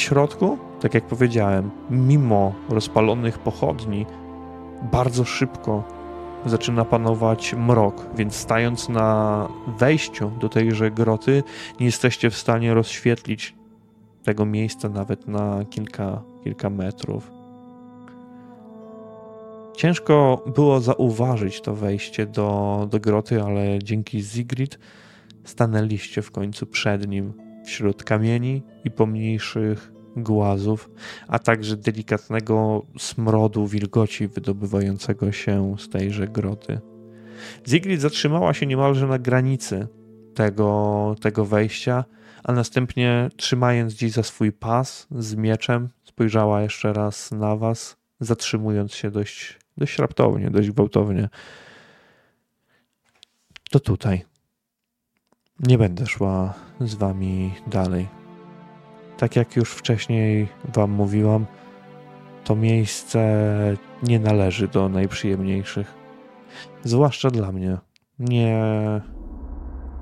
Środku, tak jak powiedziałem, mimo rozpalonych pochodni, bardzo szybko zaczyna panować mrok, więc stając na wejściu do tejże groty, nie jesteście w stanie rozświetlić tego miejsca nawet na kilka, kilka metrów. Ciężko było zauważyć to wejście do, do groty, ale dzięki Zigrid stanęliście w końcu przed nim, wśród kamieni i pomniejszych głazów, a także delikatnego smrodu wilgoci wydobywającego się z tejże groty. Zigrid zatrzymała się niemalże na granicy tego, tego wejścia, a następnie trzymając gdzieś za swój pas z mieczem, spojrzała jeszcze raz na was, zatrzymując się dość, dość raptownie, dość gwałtownie. To tutaj. Nie będę szła z wami dalej. Tak jak już wcześniej wam mówiłam, to miejsce nie należy do najprzyjemniejszych. Zwłaszcza dla mnie. Nie,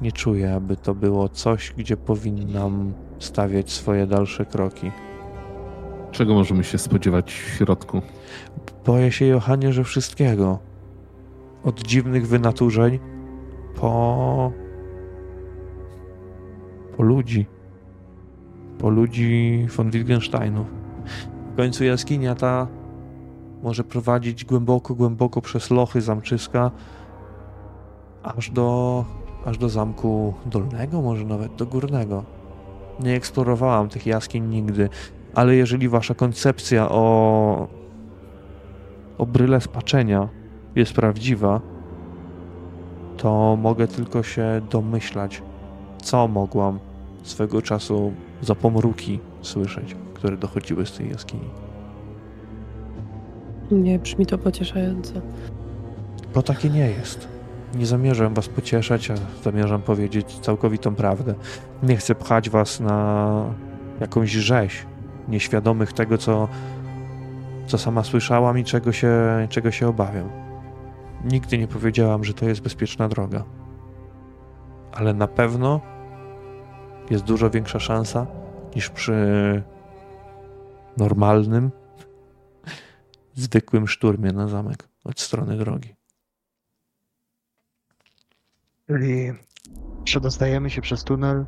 nie czuję, aby to było coś, gdzie powinnam stawiać swoje dalsze kroki. Czego możemy się spodziewać w środku? Boję się, Johanie, że wszystkiego. Od dziwnych wynaturzeń po po ludzi. Po ludzi von Wittgensteinów. W końcu jaskinia ta może prowadzić głęboko, głęboko przez lochy zamczyska, aż do, aż do zamku dolnego, może nawet do górnego. Nie eksplorowałam tych jaskiń nigdy, ale jeżeli wasza koncepcja o, o bryle spaczenia jest prawdziwa, to mogę tylko się domyślać, co mogłam swego czasu za pomruki słyszeć, które dochodziły z tej jaskini. Nie, brzmi to pocieszająco. Bo takie nie jest. Nie zamierzam was pocieszać, a zamierzam powiedzieć całkowitą prawdę. Nie chcę pchać was na jakąś rzeź, nieświadomych tego, co, co sama słyszałam i czego się, czego się obawiam. Nigdy nie powiedziałam, że to jest bezpieczna droga. Ale na pewno jest dużo większa szansa niż przy normalnym, zwykłym szturmie na zamek od strony drogi. Czyli przedostajemy się przez tunel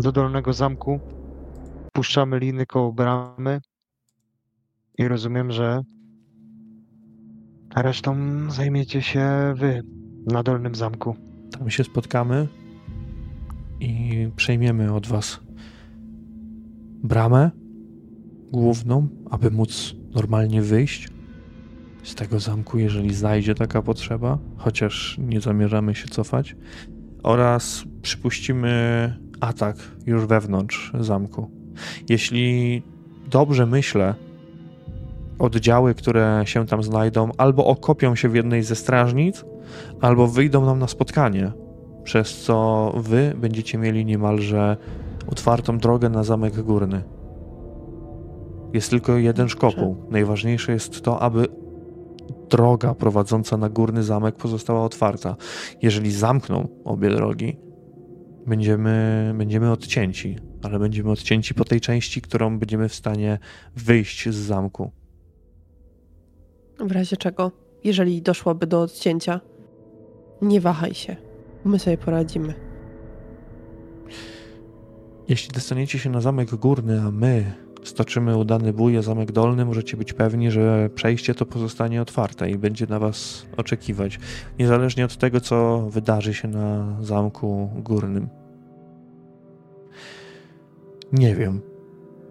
do dolnego zamku, puszczamy liny koło bramy i rozumiem, że resztą zajmiecie się wy na dolnym zamku. Tam się spotkamy i przejmiemy od Was bramę główną, aby móc normalnie wyjść z tego zamku, jeżeli znajdzie taka potrzeba, chociaż nie zamierzamy się cofać, oraz przypuścimy atak już wewnątrz zamku. Jeśli dobrze myślę, oddziały, które się tam znajdą, albo okopią się w jednej ze strażnic, albo wyjdą nam na spotkanie, przez co wy będziecie mieli niemalże otwartą drogę na zamek górny. Jest tylko jeden szkopuł. Najważniejsze jest to, aby droga prowadząca na górny zamek pozostała otwarta. Jeżeli zamkną obie drogi, będziemy, będziemy odcięci, ale będziemy odcięci po tej części, którą będziemy w stanie wyjść z zamku. W razie czego, jeżeli doszłoby do odcięcia, nie wahaj się. My sobie poradzimy. Jeśli dostaniecie się na zamek górny, a my stoczymy udany bój o Zamek Dolny, możecie być pewni, że przejście to pozostanie otwarte i będzie na was oczekiwać, niezależnie od tego, co wydarzy się na Zamku Górnym. Nie wiem.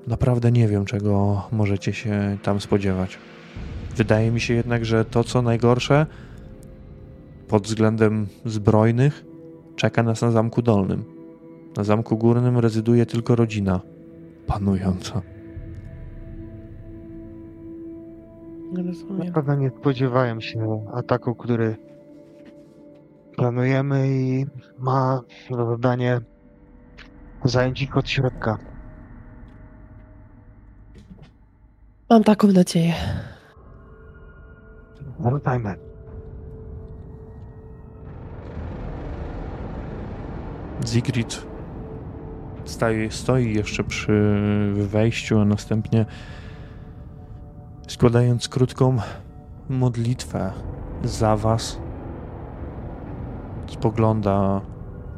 Naprawdę nie wiem, czego możecie się tam spodziewać. Wydaje mi się jednak, że to, co najgorsze pod względem zbrojnych, czeka nas na Zamku Dolnym. Na Zamku Górnym rezyduje tylko rodzina panująca. Na Rozumiem. pewno nie spodziewają się ataku, który planujemy i ma za zadanie zająć ich od środka. Mam taką nadzieję. Wracajmy. Zigrid staje, stoi jeszcze przy wejściu, a następnie składając krótką modlitwę za was, spogląda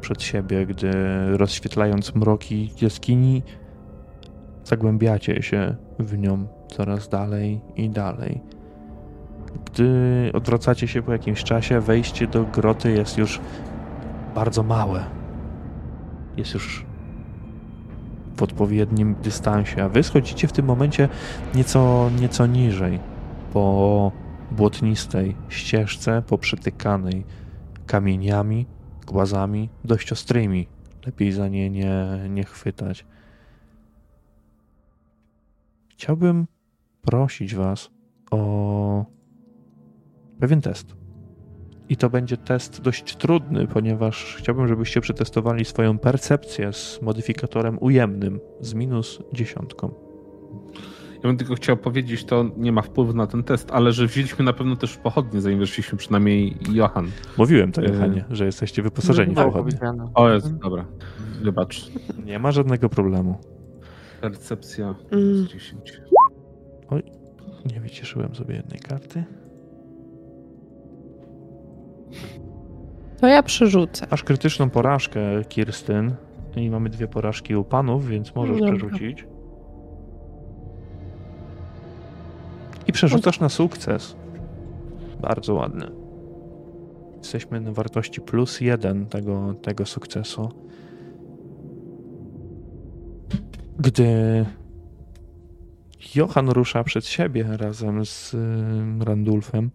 przed siebie, gdy rozświetlając mroki jaskini, zagłębiacie się w nią coraz dalej i dalej. Gdy odwracacie się po jakimś czasie, wejście do groty jest już bardzo małe. Jest już w odpowiednim dystansie, a wy schodzicie w tym momencie nieco, nieco niżej po błotnistej ścieżce, poprzetykanej kamieniami, głazami, dość ostrymi. Lepiej za nie nie, nie chwytać. Chciałbym prosić Was o pewien test. I to będzie test dość trudny, ponieważ chciałbym, żebyście przetestowali swoją percepcję z modyfikatorem ujemnym z minus dziesiątką. Ja bym tylko chciał powiedzieć, to nie ma wpływu na ten test, ale że wzięliśmy na pewno też pochodnie, zanim weszliśmy, przynajmniej Johan. Mówiłem to, Yy. Johanie, że jesteście wyposażeni w Było pochodnie. O, jest, dobra. Wybacz. Nie ma żadnego problemu. Percepcja Mm. z 10. Nie wycieszyłem sobie jednej karty. To ja przerzucę. Masz krytyczną porażkę, Kirstyn. I mamy dwie porażki u panów, więc możesz Dobra. przerzucić. I przerzucasz na sukces. Bardzo ładny. Jesteśmy na wartości plus jeden tego, tego sukcesu. Gdy Johan rusza przed siebie razem z ym, Randulfem,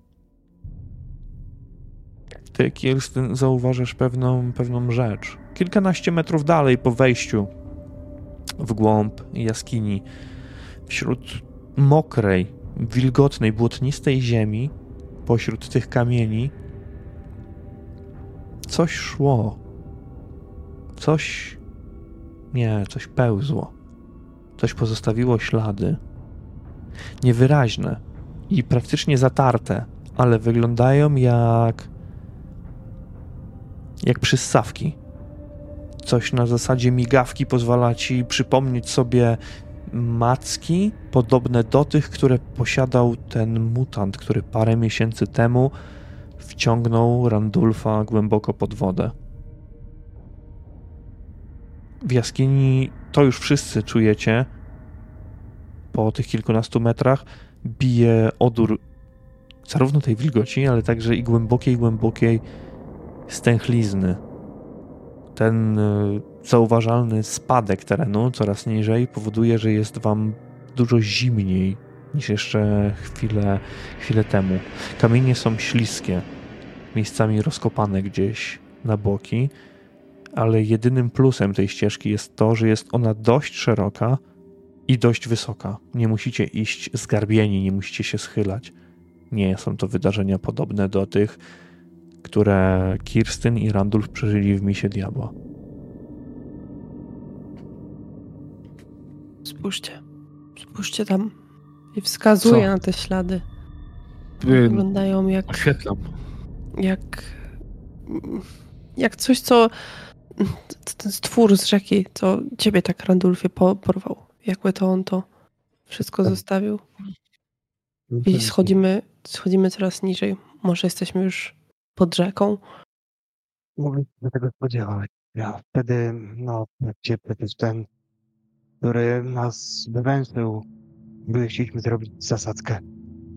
ty, Kirsten, pewną, pewną rzecz. Kilkanaście metrów dalej po wejściu w głąb jaskini, wśród mokrej, wilgotnej, błotnistej ziemi, pośród tych kamieni, coś szło. Coś. Nie, coś pełzło. Coś pozostawiło ślady. Niewyraźne i praktycznie zatarte, ale wyglądają jak jak przyssawki. Coś na zasadzie migawki pozwala ci przypomnieć sobie macki podobne do tych, które posiadał ten mutant, który parę miesięcy temu wciągnął Randulfa głęboko pod wodę. W jaskini to już wszyscy czujecie. Po tych kilkunastu metrach bije odór zarówno tej wilgoci, ale także i głębokiej, głębokiej stęchlizny. Ten y, zauważalny spadek terenu coraz niżej powoduje, że jest wam dużo zimniej niż jeszcze chwilę, chwilę temu. Kamienie są śliskie, miejscami rozkopane gdzieś na boki, ale jedynym plusem tej ścieżki jest to, że jest ona dość szeroka i dość wysoka. Nie musicie iść zgarbieni, nie musicie się schylać. Nie są to wydarzenia podobne do tych, które Kirstyn i Randulf przeżyli w Misie Diabła. Spójrzcie. Spójrzcie tam. I wskazuję Co? na te ślady. Wyglądają jak, Oświetlam. jak. Jak coś, co. Ten stwór z rzeki, co ciebie tak Randulfie po, porwał. Jakby to on to wszystko Tak. zostawił. I schodzimy, schodzimy coraz niżej. Może jesteśmy już pod rzeką. Mogę się tego spodziewać. Ja wtedy, no, jak cię wtedy w ten który nas wywęszył, gdy chcieliśmy zrobić zasadzkę.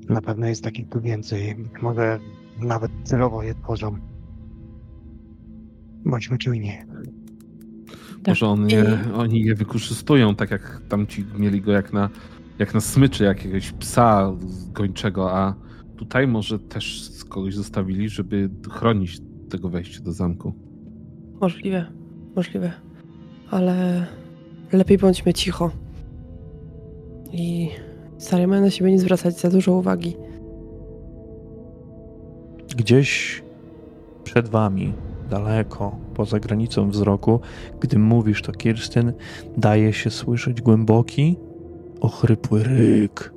Na pewno jest takich tu więcej. Może nawet celowo je tworzą. Bądźmy czujni. Może on je, oni je wykorzystują, tak jak tamci mieli go jak na, jak na smyczy jakiegoś psa gończego, a tutaj może też kogoś zostawili, żeby chronić tego wejścia do zamku. Możliwe, możliwe. Ale lepiej bądźmy cicho. I starajmy na siebie nie zwracać za dużo uwagi. Gdzieś przed wami, daleko, poza granicą wzroku, gdy mówisz to Kirstyn, daje się słyszeć głęboki, ochrypły ryk,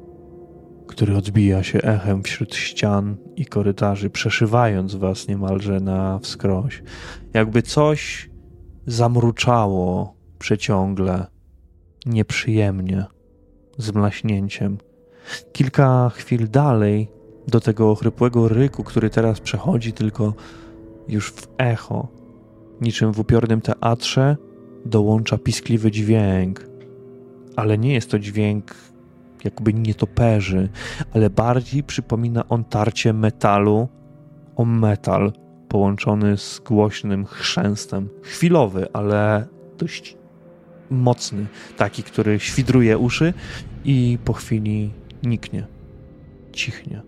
który odbija się echem wśród ścian i korytarzy, przeszywając was niemalże na wskroś. Jakby coś zamruczało przeciągle, nieprzyjemnie, z mlaśnięciem. Kilka chwil dalej do tego ochrypłego ryku, który teraz przechodzi tylko już w echo, niczym w upiornym teatrze, dołącza piskliwy dźwięk. Ale nie jest to dźwięk jakby nietoperzy, ale bardziej przypomina on tarcie metalu o metal połączony z głośnym chrzęstem. Chwilowy, ale dość mocny, taki, który świdruje uszy i po chwili niknie, cichnie.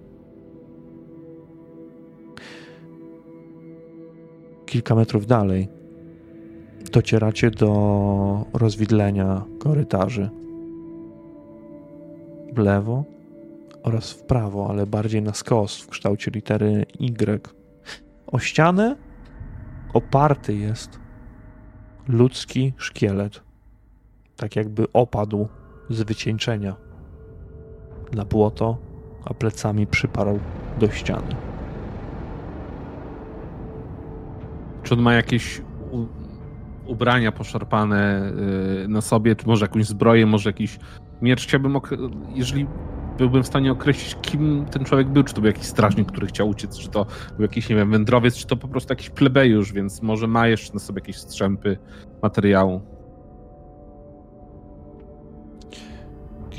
Kilka metrów dalej docieracie do rozwidlenia korytarzy. W lewo oraz w prawo, ale bardziej na skos w kształcie litery Y. O ścianę oparty jest ludzki szkielet. Tak jakby opadł z wycieńczenia na błoto, a plecami przyparł do ściany. Czy on ma jakieś ubrania poszarpane yy, na sobie, czy może jakąś zbroję, może jakiś miecz? Chciałbym, jeżeli byłbym w stanie określić, kim ten człowiek był, czy to był jakiś strażnik, który chciał uciec, czy to był jakiś, nie wiem, wędrowiec, czy to po prostu jakiś plebejusz, więc może ma jeszcze na sobie jakieś strzępy materiału.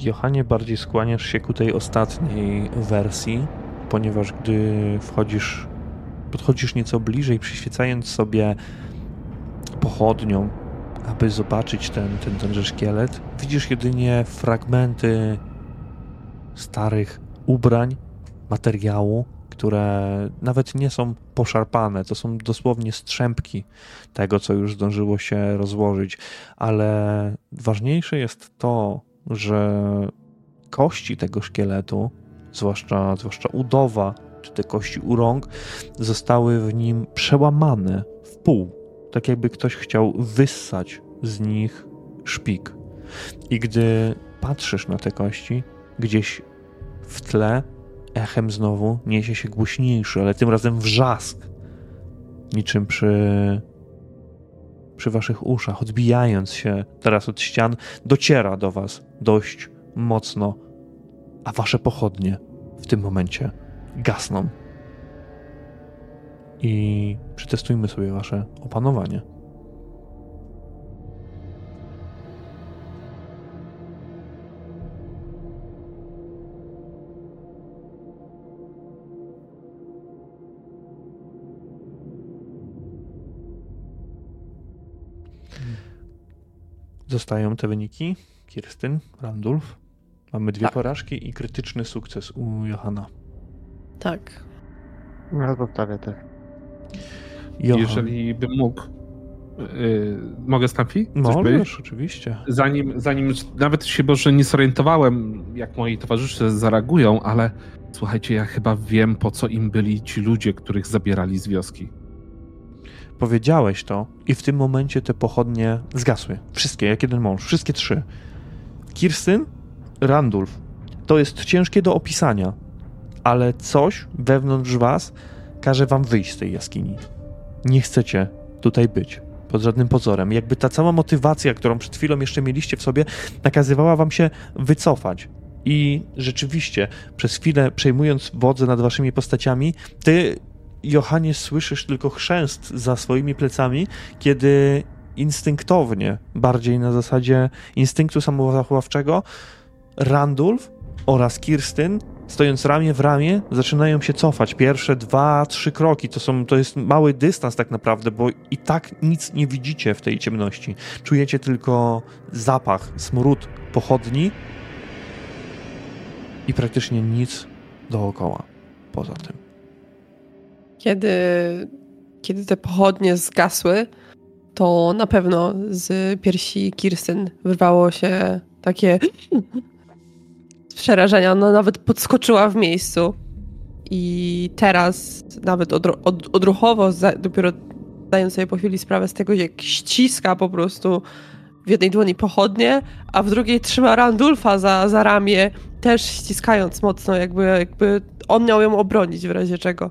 Johanie, bardziej skłaniasz się ku tej ostatniej wersji, ponieważ gdy wchodzisz, podchodzisz nieco bliżej, przyświecając sobie pochodnią, aby zobaczyć ten, ten, tenże szkielet, widzisz jedynie fragmenty starych ubrań, materiału, które nawet nie są poszarpane, to są dosłownie strzępki tego, co już zdążyło się rozłożyć, ale ważniejsze jest to, że kości tego szkieletu, zwłaszcza, zwłaszcza udowa, czy te kości u rąk, zostały w nim przełamane w pół, tak jakby ktoś chciał wyssać z nich szpik. I gdy patrzysz na te kości, gdzieś w tle echem znowu niesie się głośniejszy, ale tym razem wrzask, niczym przy, przy waszych uszach, odbijając się teraz od ścian, dociera do was dość mocno, a wasze pochodnie w tym momencie gasną. I przetestujmy sobie wasze opanowanie. Zostają te wyniki. Kirstyn, Randulf. Mamy dwie Tak. porażki i krytyczny sukces u Johana. Tak. Ja zostawię te. Johan. Jeżeli bym mógł. Yy, mogę Stampy? Coś Możesz, oczywiście. Zanim, zanim nawet się może nie zorientowałem, jak moi towarzysze zareagują, ale słuchajcie, ja chyba wiem, po co im byli ci ludzie, których zabierali z wioski. Powiedziałeś to i w tym momencie te pochodnie zgasły. Wszystkie, jak jeden mąż. Wszystkie trzy. Kirstyn, Randulf. To jest ciężkie do opisania, ale coś wewnątrz was każe wam wyjść z tej jaskini. Nie chcecie tutaj być. Pod żadnym pozorem. Jakby ta cała motywacja, którą przed chwilą jeszcze mieliście w sobie, nakazywała wam się wycofać. I rzeczywiście, przez chwilę przejmując wodzę nad waszymi postaciami, ty Johanie, słyszysz tylko chrzęst za swoimi plecami, kiedy instynktownie, bardziej na zasadzie instynktu samozachowawczego, Randulf oraz Kirstyn, stojąc ramię w ramię, zaczynają się cofać. Pierwsze dwa, trzy kroki to, są, to jest mały dystans tak naprawdę, bo i tak nic nie widzicie w tej ciemności. Czujecie tylko zapach, smród pochodni i praktycznie nic dookoła poza tym. Kiedy, kiedy te pochodnie zgasły, to na pewno z piersi Kirsten wyrwało się takie przerażenia. Ona nawet podskoczyła w miejscu. I teraz nawet odru od, odruchowo, za, dopiero zdając sobie po chwili sprawę z tego, jak ściska po prostu w jednej dłoni pochodnie, a w drugiej trzyma Randulfa za, za ramię, też ściskając mocno, jakby, jakby on miał ją obronić w razie czego.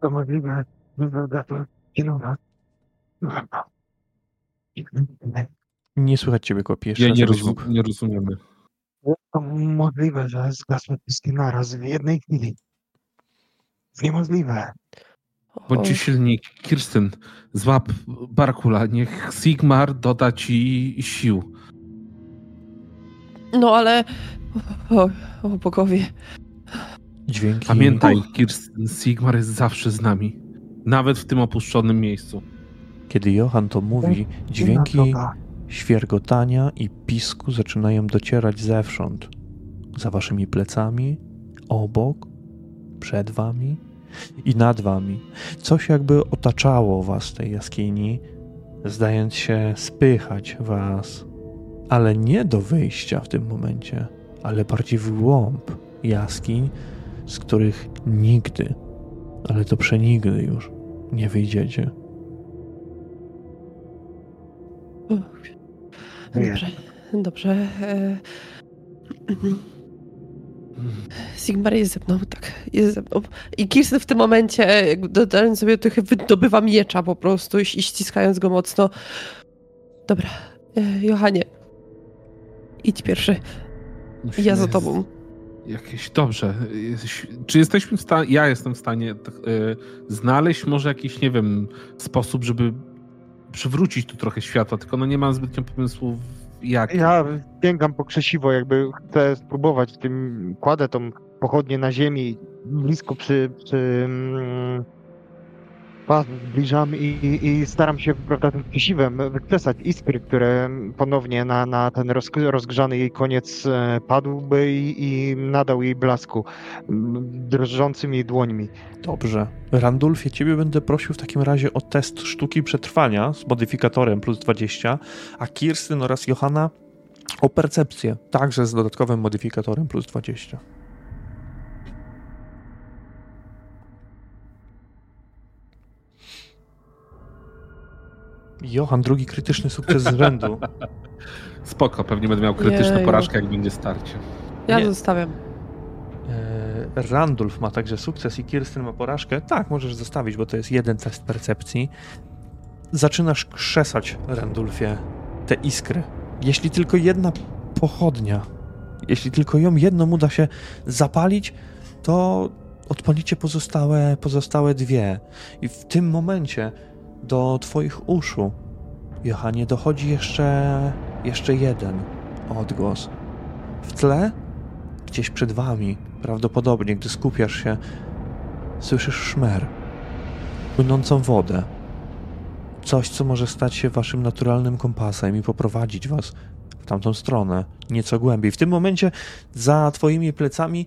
To możliwe, Nie słychać ciebie, kopie. Ja nie, rozum, nie rozumiemy. To możliwe, że zgasły wszystkie naraz w jednej chwili. Niemożliwe. Bądźcie silni. Kirsten, złap Barkula. Niech Sigmar doda ci sił. No ale... O, o bogowie. Dźwięki... Pamiętaj, Kirsten, Sigmar jest zawsze z nami. Nawet w tym opuszczonym miejscu. Kiedy Johan to mówi, dźwięki świergotania i pisku zaczynają docierać zewsząd. Za waszymi plecami, obok, przed wami i nad wami. Coś jakby otaczało was tej jaskini, zdając się spychać was, ale nie do wyjścia w tym momencie, ale bardziej w głąb jaskiń, z których nigdy, ale to przenigdy już nie wyjdziecie. Dobrze, dobrze. E, Sigmar jest ze mną, tak, jest ze mną. I Kirsten w tym momencie, dodając sobie trochę, wydobywa miecza po prostu i ściskając go mocno. Dobra, e, Johanie, idź pierwszy. Musimy ja za tobą. Jakieś dobrze. Czy jesteśmy w stanie, ja jestem w stanie tak, znaleźć może jakiś, nie wiem, sposób, żeby przywrócić tu trochę światła, tylko no nie mam zbytnio pomysłów jak. Ja sięgam po krzesiwo, jakby chcę spróbować w tym, kładę tą pochodnię na ziemi, blisko przy, przy mm, pas zbliżam i, i, staram się prawda, tym krzesiwem wykresać iskry, które ponownie na, na ten roz, rozgrzany jej koniec e, padłby i, i nadał jej blasku drżącymi dłońmi. Dobrze. Randulfie, ciebie będę prosił w takim razie o test sztuki przetrwania z modyfikatorem plus 20, a Kirstyn oraz Johanna o percepcję, także z dodatkowym modyfikatorem plus 20. Johan, drugi krytyczny sukces z rzędu. Spoko, pewnie będę miał krytyczną porażkę, jak będzie starcie. Ja Nie. zostawiam. E, Randulf ma także sukces i Kirsten ma porażkę. Tak, możesz zostawić, bo to jest jeden test percepcji. Zaczynasz krzesać, Randulfie, te iskry. Jeśli tylko jedna pochodnia, jeśli tylko ją jedną uda się zapalić, to odpalicie pozostałe, pozostałe dwie. I w tym momencie do twoich uszu, Johanie, dochodzi jeszcze, jeszcze jeden odgłos. W tle, gdzieś przed wami, prawdopodobnie, gdy skupiasz się, słyszysz szmer, płynącą wodę. Coś, co może stać się waszym naturalnym kompasem i poprowadzić was w tamtą stronę, nieco głębiej. W tym momencie za twoimi plecami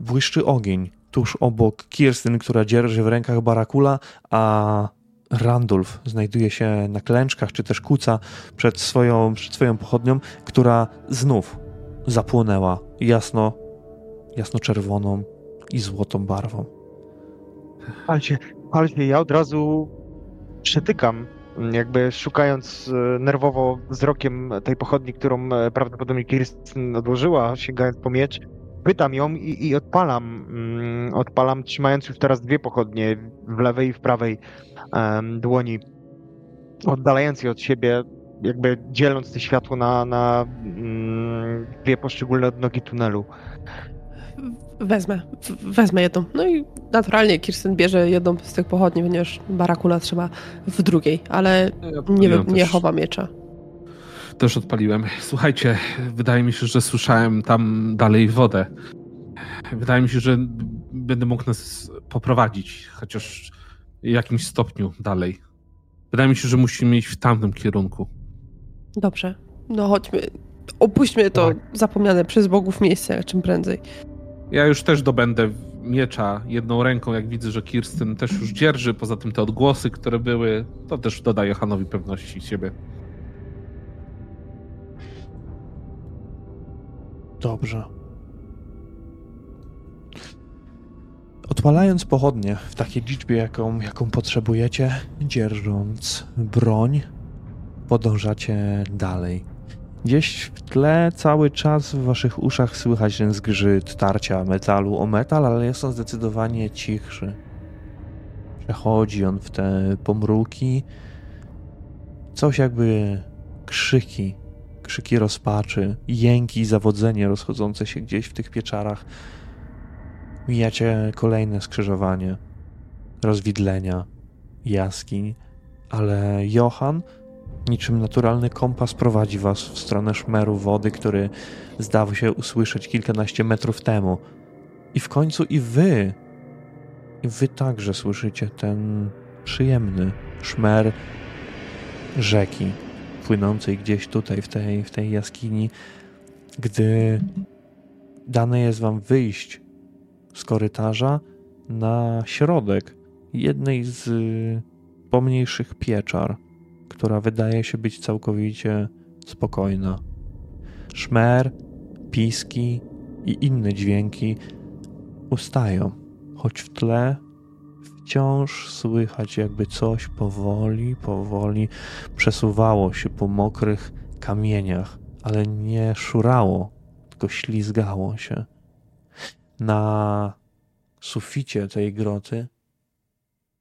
błyszczy ogień, tuż obok Kirstyn, która dzierży w rękach barakula, a Randulf znajduje się na klęczkach, czy też kuca przed swoją, przed swoją pochodnią, która znów zapłonęła jasno, jasno-czerwoną i złotą barwą. Palcie, palcie, ja od razu przetykam, jakby szukając e, nerwowo wzrokiem tej pochodni, którą e, prawdopodobnie Kirsten odłożyła, sięgając po miecz, pytam ją i, i odpalam. Mm, odpalam, trzymając już teraz dwie pochodnie w lewej i w prawej um, dłoni, oddalając je od siebie, jakby dzieląc to światło na, na mm, dwie poszczególne odnogi tunelu. wezmę, wezmę jedną. No i naturalnie Kirsten bierze jedną z tych pochodni, ponieważ barakula trzyma w drugiej, ale nie, nie chowa miecza. Też odpaliłem. Słuchajcie, wydaje mi się, że słyszałem tam dalej wodę. Wydaje mi się, że będę mógł nas poprowadzić, chociaż w jakimś stopniu dalej. Wydaje mi się, że musimy iść w tamtym kierunku. Dobrze. No chodźmy. Opuśćmy to tak. zapomniane przez bogów miejsce czym prędzej. Ja już też dobędę miecza jedną ręką, jak widzę, że Kirsten też już dzierży. Poza tym te odgłosy, które były, to też dodaje Hanowi pewności siebie. Dobrze. Odpalając pochodnie w takiej liczbie, jaką, jaką potrzebujecie, dzierżąc broń, podążacie dalej. Gdzieś w tle cały czas w waszych uszach słychać ten zgrzyt tarcia metalu o metal, ale jest on zdecydowanie cichszy. Przechodzi on w te pomruki. Coś jakby krzyki, krzyki rozpaczy, jęki i zawodzenie rozchodzące się gdzieś w tych pieczarach. Mijacie kolejne skrzyżowanie, rozwidlenia, jaskiń, ale Johan Niczym naturalny kompas prowadzi was w stronę szmeru wody, który zdawał się usłyszeć kilkanaście metrów temu. I w końcu i wy, i wy także słyszycie ten przyjemny szmer rzeki płynącej gdzieś tutaj w tej, w tej jaskini, gdy dane jest wam wyjść z korytarza na środek jednej z pomniejszych pieczar która wydaje się być całkowicie spokojna. Szmer, piski i inne dźwięki ustają, choć w tle wciąż słychać, jakby coś powoli, powoli przesuwało się po mokrych kamieniach, ale nie szurało, tylko ślizgało się. Na suficie tej groty,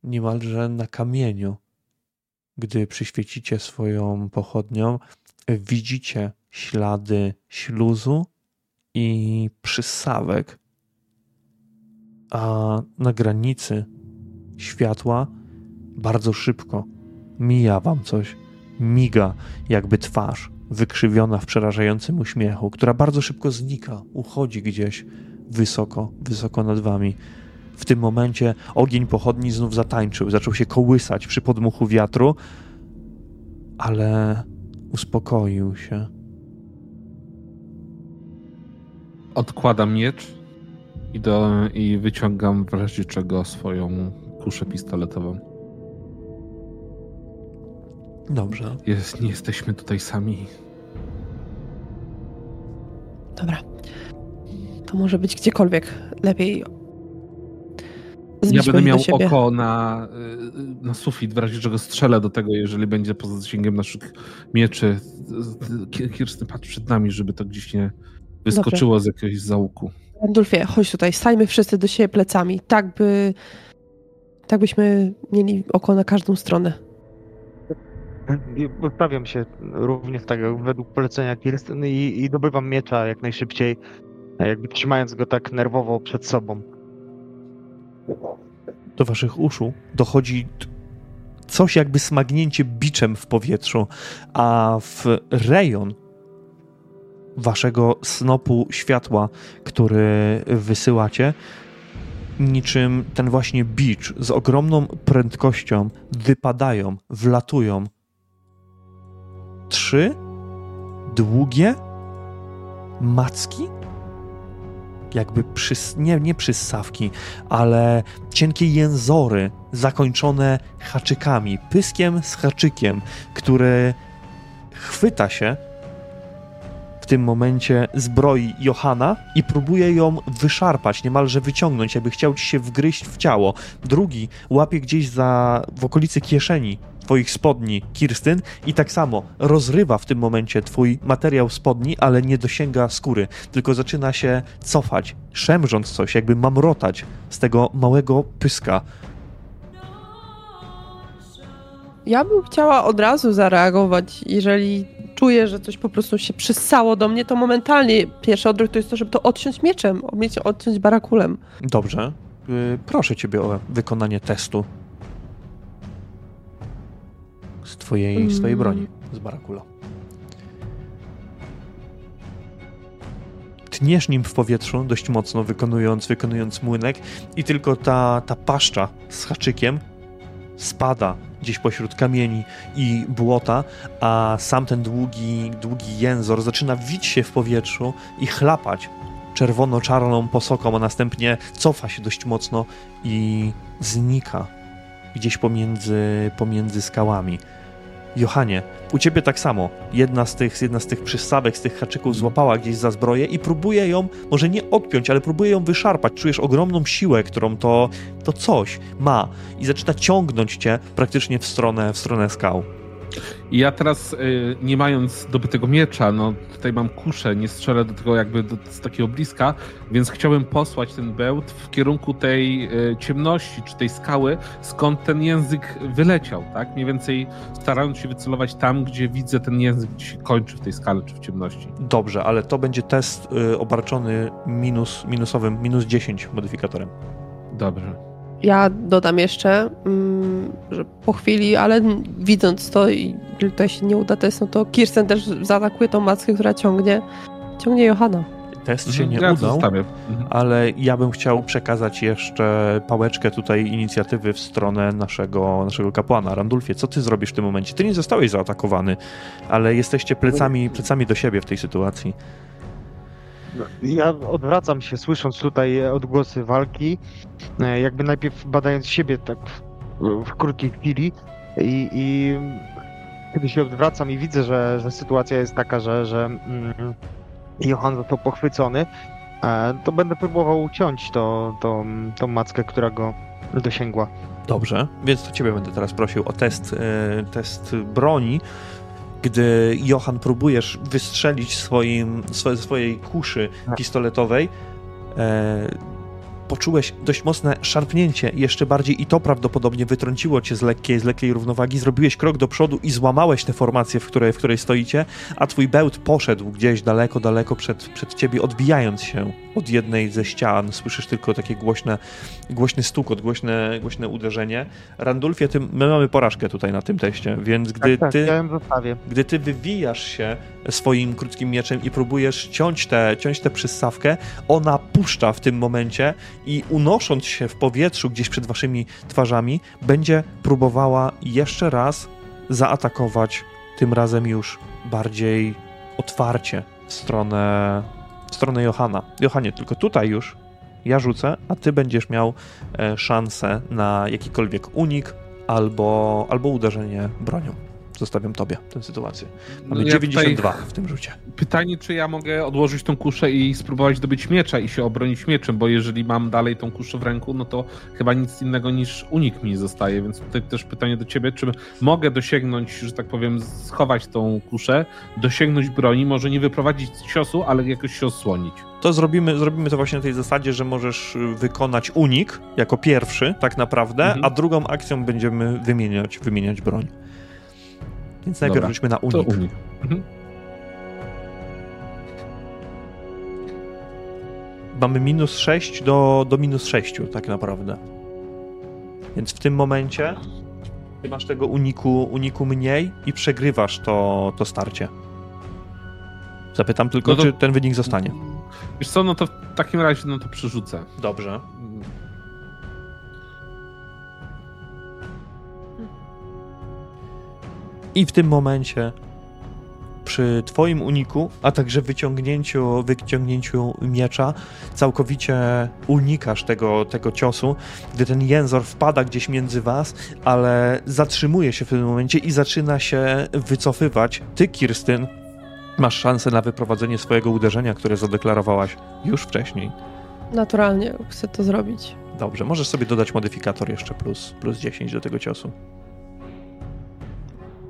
niemalże na kamieniu, gdy przyświecicie swoją pochodnią, widzicie ślady śluzu i przysawek, a na granicy światła bardzo szybko mija wam coś, miga jakby twarz wykrzywiona w przerażającym uśmiechu, która bardzo szybko znika, uchodzi gdzieś wysoko, wysoko nad wami. W tym momencie ogień pochodni znów zatańczył, zaczął się kołysać przy podmuchu wiatru, ale uspokoił się. Odkładam miecz i, do, i wyciągam w razie czego swoją kuszę pistoletową. Dobrze. Jest, nie jesteśmy tutaj sami. Dobra. To może być gdziekolwiek. Lepiej ja będę miał oko na, y, na sufit, w razie czego strzelę do tego, jeżeli będzie poza zasięgiem naszych mieczy. Kirsten patrz przed nami, żeby to gdzieś nie wyskoczyło Dobrze. z jakiegoś załuku. Randulfie, chodź tutaj, stajmy wszyscy do siebie plecami, tak by tak byśmy mieli oko na każdą stronę. Ustawiam się również tak według polecenia Kirsten i, i dobywam miecza jak najszybciej, jakby trzymając go tak nerwowo przed sobą do waszych uszu dochodzi coś jakby smagnięcie biczem w powietrzu, a w rejon waszego snopu światła, który wysyłacie, niczym ten właśnie bicz z ogromną prędkością wypadają, wlatują. Trzy długie macki jakby przys, nie, nie ale cienkie jęzory zakończone haczykami, pyskiem z haczykiem, który chwyta się tym momencie zbroi Johana i próbuje ją wyszarpać, niemalże wyciągnąć, jakby chciał ci się wgryźć w ciało. Drugi łapie gdzieś za w okolicy kieszeni twoich spodni Kirstyn i tak samo rozrywa w tym momencie twój materiał spodni, ale nie dosięga skóry, tylko zaczyna się cofać, szemrząc coś, jakby mamrotać z tego małego pyska. Ja bym chciała od razu zareagować. Jeżeli czuję, że coś po prostu się przyssało do mnie, to momentalnie pierwszy odruch to jest to, żeby to odciąć mieczem, odciąć barakulem. Dobrze. Y, proszę ciebie o wykonanie testu z twojej, Mm. broni, z barakula. Tniesz nim w powietrzu dość mocno, wykonując, wykonując młynek i tylko ta, ta paszcza z haczykiem spada gdzieś pośród kamieni i błota, a sam ten długi, długi jęzor zaczyna wić się w powietrzu i chlapać czerwono-czarną posoką, a następnie cofa się dość mocno i znika gdzieś pomiędzy, pomiędzy skałami. Johanie, u ciebie tak samo. Jedna z tych, jedna z tych przystawek, z tych haczyków złapała gdzieś za zbroję i próbuje ją, może nie odpiąć, ale próbuje ją wyszarpać. Czujesz ogromną siłę, którą to, to coś ma i zaczyna ciągnąć cię praktycznie w stronę, w stronę skał. I ja teraz, y, nie mając dobytego miecza, no tutaj mam kuszę, nie strzelę do tego jakby do, z takiego bliska, więc chciałbym posłać ten bełt w kierunku tej y, ciemności, czy tej skały, skąd ten język wyleciał, tak? Mniej więcej starając się wycelować tam, gdzie widzę ten język, gdzie się kończy w tej skale, czy w ciemności. Dobrze, ale to będzie test y, obarczony minus, minusowym, minus 10 modyfikatorem. Dobrze. Ja dodam jeszcze, mm, że po chwili, ale widząc to i to się nie uda, to jest no to Kirsten też zaatakuje tą mackę, która ciągnie, ciągnie Johana. Test się nie Mhm. ja to udał. Mhm. ale ja bym chciał przekazać jeszcze pałeczkę tutaj inicjatywy w stronę naszego, naszego kapłana. Randulfie, co ty zrobisz w tym momencie? Ty nie zostałeś zaatakowany, ale jesteście plecami, plecami do siebie w tej sytuacji. Ja odwracam się, słysząc tutaj odgłosy walki, e, jakby najpierw badając siebie tak w, krótkiej chwili i, i kiedy się odwracam i widzę, że, że sytuacja jest taka, że, że mm, Johan został pochwycony, e, to będę próbował uciąć to, to, tą mackę, która go dosięgła. Dobrze, więc to ciebie będę teraz prosił o test, e, test broni. Gdy Johan próbujesz wystrzelić swoim, swo, swojej kuszy pistoletowej, e, poczułeś dość mocne szarpnięcie jeszcze bardziej i to prawdopodobnie wytrąciło cię z lekkiej, z lekkiej równowagi. Zrobiłeś krok do przodu i złamałeś tę formację, w której, w której stoicie, a twój bełt poszedł gdzieś daleko, daleko przed, przed ciebie, odbijając się od jednej ze ścian. Słyszysz tylko takie głośne, głośny stukot, głośne, głośne uderzenie. Randulfie, ty, my mamy porażkę tutaj na tym teście, więc gdy tak, tak, ty ja gdy ty wywijasz się swoim krótkim mieczem i próbujesz ciąć tę ciąć tę przyssawkę, ona puszcza w tym momencie i unosząc się w powietrzu gdzieś przed waszymi twarzami, będzie próbowała jeszcze raz zaatakować, tym razem już bardziej otwarcie w stronę, w stronę Johana. Johanie, tylko tutaj już ja rzucę, a ty będziesz miał e, szansę na jakikolwiek unik albo, albo uderzenie bronią. Zostawiam tobie tę sytuację. Mamy No ja 92 tutaj- w tym rzucie. Pytanie, czy ja mogę odłożyć tą kuszę i spróbować dobyć miecza i się obronić mieczem, bo jeżeli mam dalej tą kuszę w ręku, no to chyba nic innego niż unik mi zostaje, więc tutaj też pytanie do ciebie, czy mogę dosięgnąć, że tak powiem, schować tą kuszę, dosięgnąć broni, może nie wyprowadzić ciosu, ale jakoś się osłonić. To zrobimy, zrobimy to właśnie na tej zasadzie, że możesz wykonać unik jako pierwszy, tak naprawdę, Mhm. a drugą akcją będziemy wymieniać, wymieniać broń. Więc najpierw Dobra, rzućmy na To unik. unik. Mhm. Mamy minus 6 do, do minus 6, tak naprawdę. Więc w tym momencie ty masz tego uniku, uniku mniej i przegrywasz to, to starcie. Zapytam tylko, No to- czy ten wynik zostanie. Wiesz co, no to w takim razie no to przerzucę. Dobrze. I w tym momencie przy twoim uniku, a także wyciągnięciu, wyciągnięciu miecza, całkowicie unikasz tego, tego ciosu, gdy ten jęzor wpada gdzieś między was, ale zatrzymuje się w tym momencie i zaczyna się wycofywać. Ty, Kirstyn, masz szansę na wyprowadzenie swojego uderzenia, które zadeklarowałaś już wcześniej. Naturalnie chcę to zrobić. Dobrze, możesz sobie dodać modyfikator jeszcze plus, plus 10 do tego ciosu.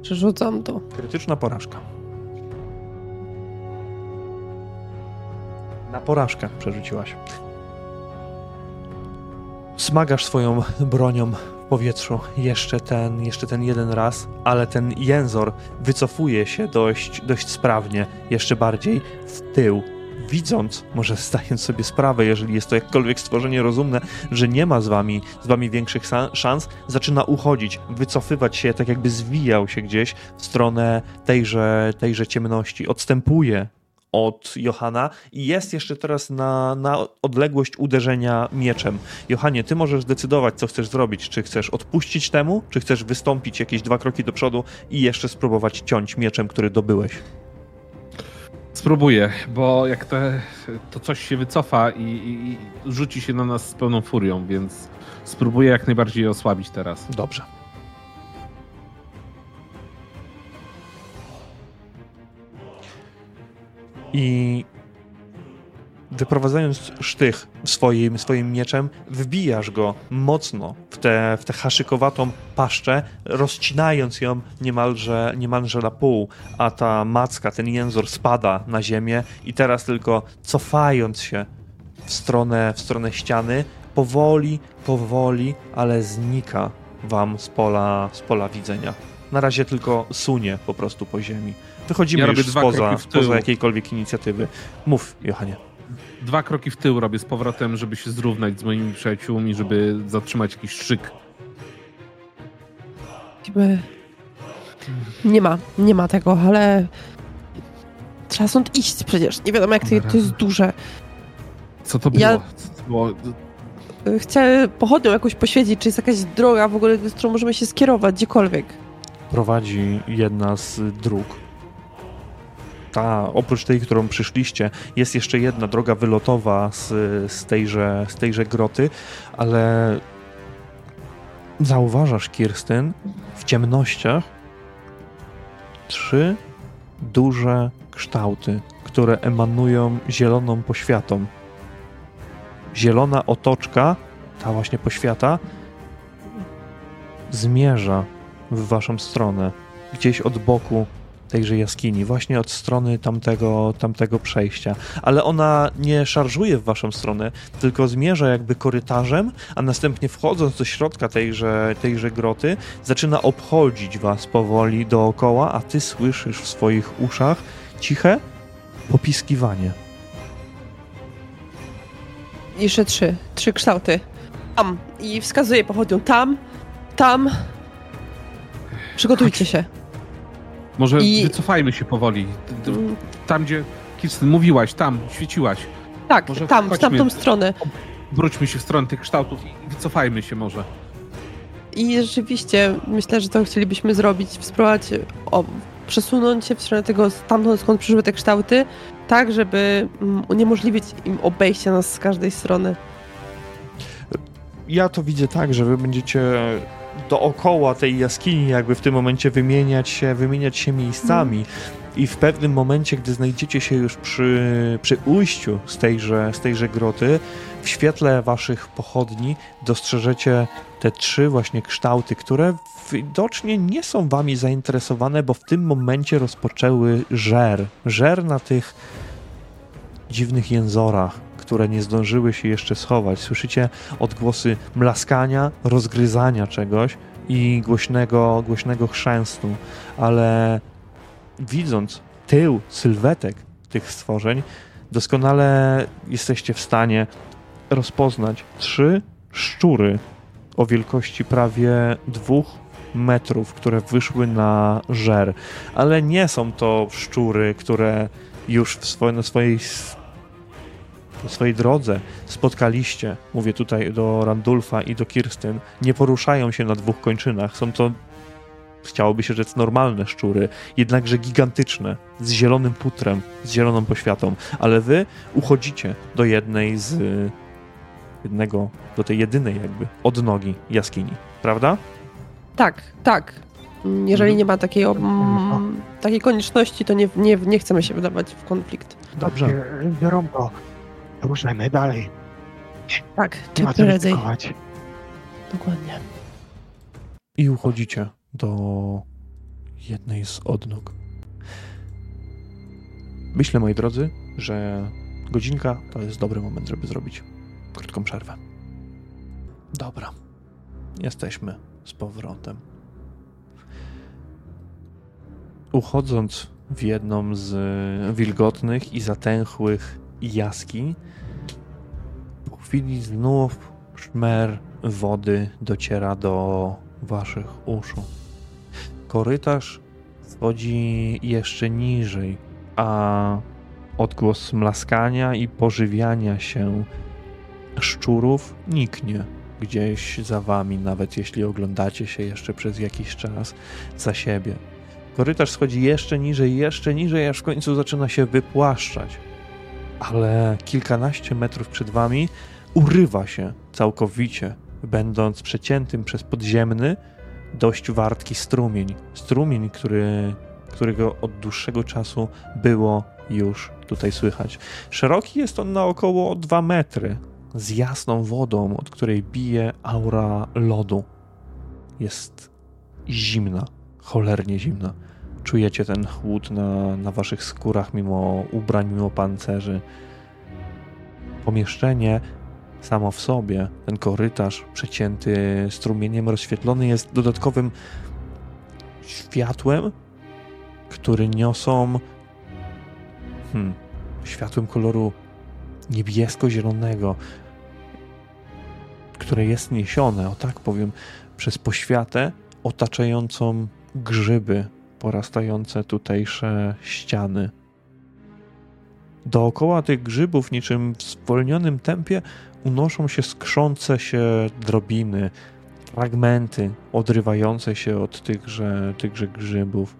Przerzucam to. Krytyczna porażka. Na porażkę przerzuciłaś. Smagasz swoją bronią powietrzu jeszcze ten, jeszcze ten jeden raz, ale ten jęzor wycofuje się dość, dość sprawnie, jeszcze bardziej w tył. Widząc, może zdając sobie sprawę, jeżeli jest to jakkolwiek stworzenie rozumne, że nie ma z wami, z wami większych szans, zaczyna uchodzić, wycofywać się, tak jakby zwijał się gdzieś w stronę tejże, tejże ciemności. Odstępuje od Johana i jest jeszcze teraz na, na odległość uderzenia mieczem. Johanie, ty możesz zdecydować, co chcesz zrobić. Czy chcesz odpuścić temu, czy chcesz wystąpić jakieś dwa kroki do przodu i jeszcze spróbować ciąć mieczem, który dobyłeś. Spróbuję, bo jak te, to coś się wycofa i, i, i rzuci się na nas z pełną furią, więc spróbuję jak najbardziej osłabić teraz. Dobrze. I wyprowadzając sztych swoim, swoim mieczem, wbijasz go mocno w tę w te haszykowatą paszczę, rozcinając ją niemalże, niemalże na pół, a ta macka, ten jęzor spada na ziemię i teraz tylko cofając się w stronę, w stronę ściany, powoli, powoli, ale znika wam z pola, z pola widzenia. Na razie tylko sunie po prostu po ziemi. Wychodzimy ja już spoza, spoza jakiejkolwiek inicjatywy. Mów, Johanie. Dwa kroki w tył robię z powrotem, żeby się zrównać z moimi przyjaciółmi, żeby zatrzymać jakiś szyk. Nie ma, nie ma tego, ale trzeba stąd iść przecież. Nie wiadomo, jak to, to jest duże. Co to było? Ja... Co to było? Chciałem pochodnią jakoś poświecić, czy jest jakaś droga w ogóle, z którą możemy się skierować gdziekolwiek. Prowadzi jedna z dróg ta, oprócz tej, którą przyszliście, jest jeszcze jedna droga wylotowa z, z, tejże, z tejże groty, ale zauważasz, Kirstyn, w ciemnościach trzy duże kształty, które emanują zieloną poświatą. Zielona otoczka, ta właśnie poświata, zmierza w waszą stronę. Gdzieś od boku tejże jaskini, właśnie od strony tamtego, tamtego przejścia. Ale ona nie szarżuje w waszą stronę, tylko zmierza jakby korytarzem, a następnie wchodząc do środka tejże, tejże groty, zaczyna obchodzić was powoli dookoła, a ty słyszysz w swoich uszach ciche popiskiwanie. Jeszcze trzy, trzy kształty. Tam. I wskazuje pochodnią tam, tam. Przygotujcie się. Może I... wycofajmy się powoli. Tam, gdzie Kirsten mówiłaś, tam świeciłaś. Tak, może tam, w tamtą stronę. Wróćmy się w stronę tych kształtów i wycofajmy się może. I rzeczywiście myślę, że to chcielibyśmy zrobić, spróbować o, przesunąć się w stronę tego, stamtąd skąd przyszły te kształty, tak, żeby mm, uniemożliwić im obejście nas z każdej strony. Ja to widzę tak, że wy będziecie dookoła tej jaskini jakby w tym momencie wymieniać się, wymieniać się miejscami. I w pewnym momencie, gdy znajdziecie się już przy, przy ujściu z tejże, z tejże groty, w świetle waszych pochodni dostrzeżecie te trzy właśnie kształty, które widocznie nie są wami zainteresowane, bo w tym momencie rozpoczęły żer. Żer na tych dziwnych jęzorach które nie zdążyły się jeszcze schować. Słyszycie odgłosy mlaskania, rozgryzania czegoś i głośnego, głośnego chrzęstu, ale widząc tył sylwetek tych stworzeń, doskonale jesteście w stanie rozpoznać trzy szczury o wielkości prawie dwóch metrów, które wyszły na żer. Ale nie są to szczury, które już w swoje, na swojej po swojej drodze spotkaliście, mówię tutaj do Randulfa i do Kirsten, nie poruszają się na dwóch kończynach. Są to, chciałoby się rzec, normalne szczury, jednakże gigantyczne, z zielonym putrem, z zieloną poświatą. Ale wy uchodzicie do jednej z jednego, do tej jedynej jakby odnogi jaskini, prawda? Tak, tak. Jeżeli mhm. nie ma takiej, mm, takiej konieczności, to nie, nie, nie chcemy się wydawać w konflikt. Dobrze. Rąbko, Ruszajmy dalej. Tak, nie ma co ryzykować. Dokładnie. I uchodzicie do jednej z odnóg. Myślę, moi drodzy, że godzinka to jest dobry moment, żeby zrobić krótką przerwę. Dobra. jesteśmy z powrotem. Uchodząc w jedną z wilgotnych i zatęchłych jaskiń, po chwili znów szmer wody dociera do waszych uszu. Korytarz schodzi jeszcze niżej, a odgłos mlaskania i pożywiania się szczurów niknie gdzieś za wami, nawet jeśli oglądacie się jeszcze przez jakiś czas za siebie. Korytarz schodzi jeszcze niżej, jeszcze niżej, aż w końcu zaczyna się wypłaszczać. Ale kilkanaście metrów przed wami urywa się całkowicie, będąc przeciętym przez podziemny, dość wartki strumień. Strumień, który, którego od dłuższego czasu było już tutaj słychać. Szeroki jest on na około 2 metry, z jasną wodą, od której bije aura lodu. Jest zimna, cholernie zimna. Czujecie ten chłód na, na waszych skórach, mimo ubrań, mimo pancerzy. Pomieszczenie samo w sobie, ten korytarz przecięty strumieniem rozświetlony jest dodatkowym światłem, który niosą hmm, światłem koloru niebiesko-zielonego, które jest niesione, o tak powiem, przez poświatę otaczającą grzyby porastające tutejsze ściany. Dookoła tych grzybów, niczym w zwolnionym tempie, unoszą się skrzące się drobiny, fragmenty odrywające się od tychże, tychże grzybów.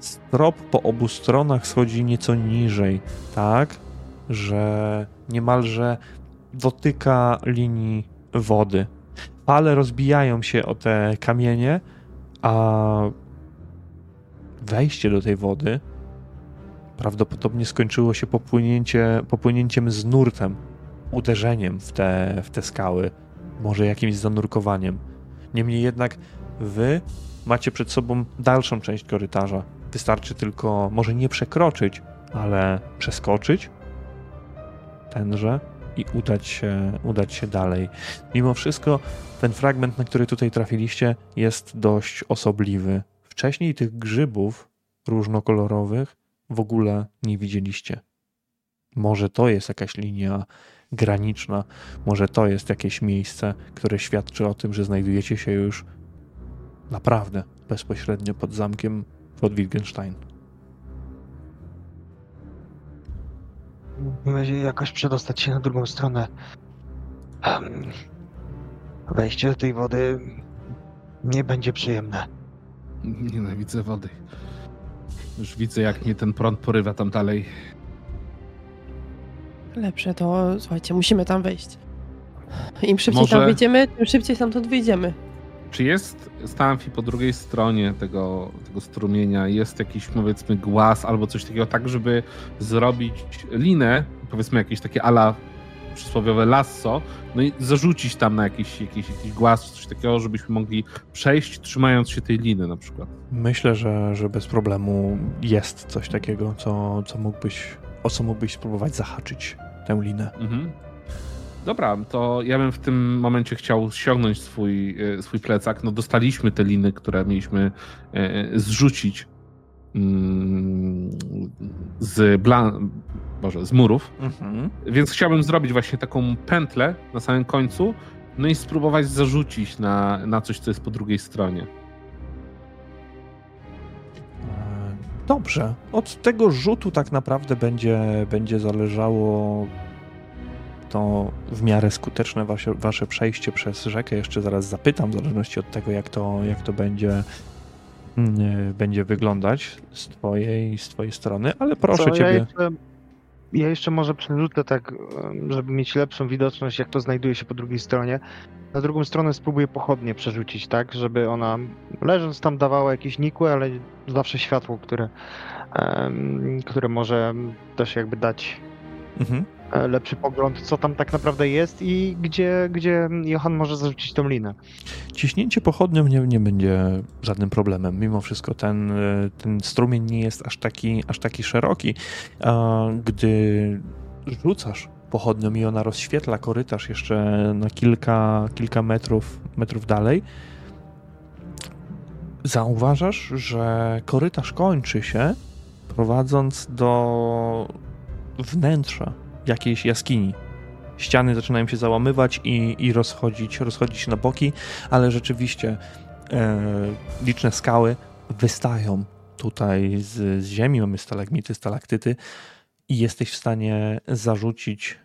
Strop po obu stronach schodzi nieco niżej, tak, że niemalże dotyka linii wody. Fale rozbijają się o te kamienie, a wejście do tej wody prawdopodobnie skończyło się popłynięcie, popłynięciem z nurtem, uderzeniem w te, w te skały, może jakimś zanurkowaniem. Niemniej jednak wy macie przed sobą dalszą część korytarza. Wystarczy tylko może nie przekroczyć, ale przeskoczyć tenże i udać się, udać się dalej. Mimo wszystko ten fragment, na który tutaj trafiliście, jest dość osobliwy. Wcześniej tych grzybów różnokolorowych w ogóle nie widzieliście. Może to jest jakaś linia graniczna, może to jest jakieś miejsce, które świadczy o tym, że znajdujecie się już naprawdę bezpośrednio pod zamkiem pod Wittgenstein. Musimy jakoś przedostać się na drugą stronę. Wejście do tej wody nie będzie przyjemne. Nienawidzę wody. Już widzę, jak mnie ten prąd porywa tam dalej. Lepsze to, słuchajcie, musimy tam wejść. Im szybciej Może- tam wyjdziemy, tym szybciej stamtąd wyjdziemy. Czy jest Stanfi po drugiej stronie tego, tego strumienia? Jest jakiś, powiedzmy, głaz albo coś takiego, tak, żeby zrobić linę, powiedzmy, jakieś takie ala przysłowiowe lasso, no i zarzucić tam na jakiś, jakiś, jakiś głaz, czy coś takiego, żebyśmy mogli przejść, trzymając się tej liny na przykład. Myślę, że, że bez problemu jest coś takiego, co, co mógłbyś, o co mógłbyś spróbować zahaczyć tę linę. Mhm. Dobra, to ja bym w tym momencie chciał ściągnąć swój, e, swój plecak. No dostaliśmy te liny, które mieliśmy e, zrzucić mm, z, blan- Boże, z murów, Mhm. więc chciałbym zrobić właśnie taką pętlę na samym końcu, no i spróbować zarzucić na, na coś, co jest po drugiej stronie. E, Dobrze. Od tego rzutu tak naprawdę będzie, będzie zależało to w miarę skuteczne wasze, wasze przejście przez rzekę. Jeszcze zaraz zapytam, w zależności od tego, jak to, jak to będzie, mm, będzie wyglądać z twojej, z twojej strony, ale proszę Co, Ja ciebie. jeszcze, ja jeszcze może przerzucę tak, żeby mieć lepszą widoczność, jak to znajduje się po drugiej stronie. Na drugą stronę spróbuję pochodnie przerzucić, tak, żeby ona leżąc tam dawała jakieś nikłe, ale zawsze światło, które, które może też jakby dać Mhm. E, lepszy pogląd, co tam tak naprawdę jest i gdzie, gdzie Johan może zarzucić tą linę. Ciśnięcie pochodnią nie, nie będzie żadnym problemem. Mimo wszystko ten, e, ten strumień nie jest aż taki, aż taki szeroki. Gdy rzucasz pochodnią i ona rozświetla korytarz jeszcze na kilka, kilka metrów, metrów dalej, zauważasz, że korytarz kończy się, prowadząc do wnętrza jakiejś jaskini. Ściany zaczynają się załamywać i, i rozchodzić, rozchodzić się na boki, ale rzeczywiście e, liczne skały wystają tutaj z, z ziemi. Mamy stalagmity, stalaktyty i jesteś w stanie zarzucić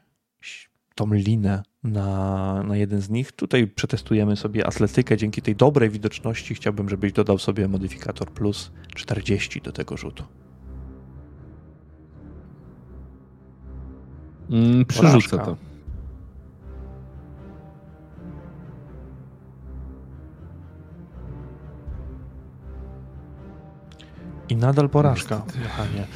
tą linę na, na jeden z nich. Tutaj przetestujemy sobie atletykę. Dzięki tej dobrej widoczności chciałbym, żebyś dodał sobie modyfikator plus 40 do tego rzutu. Mm, przerzucę to. I nadal porażka, Johanie.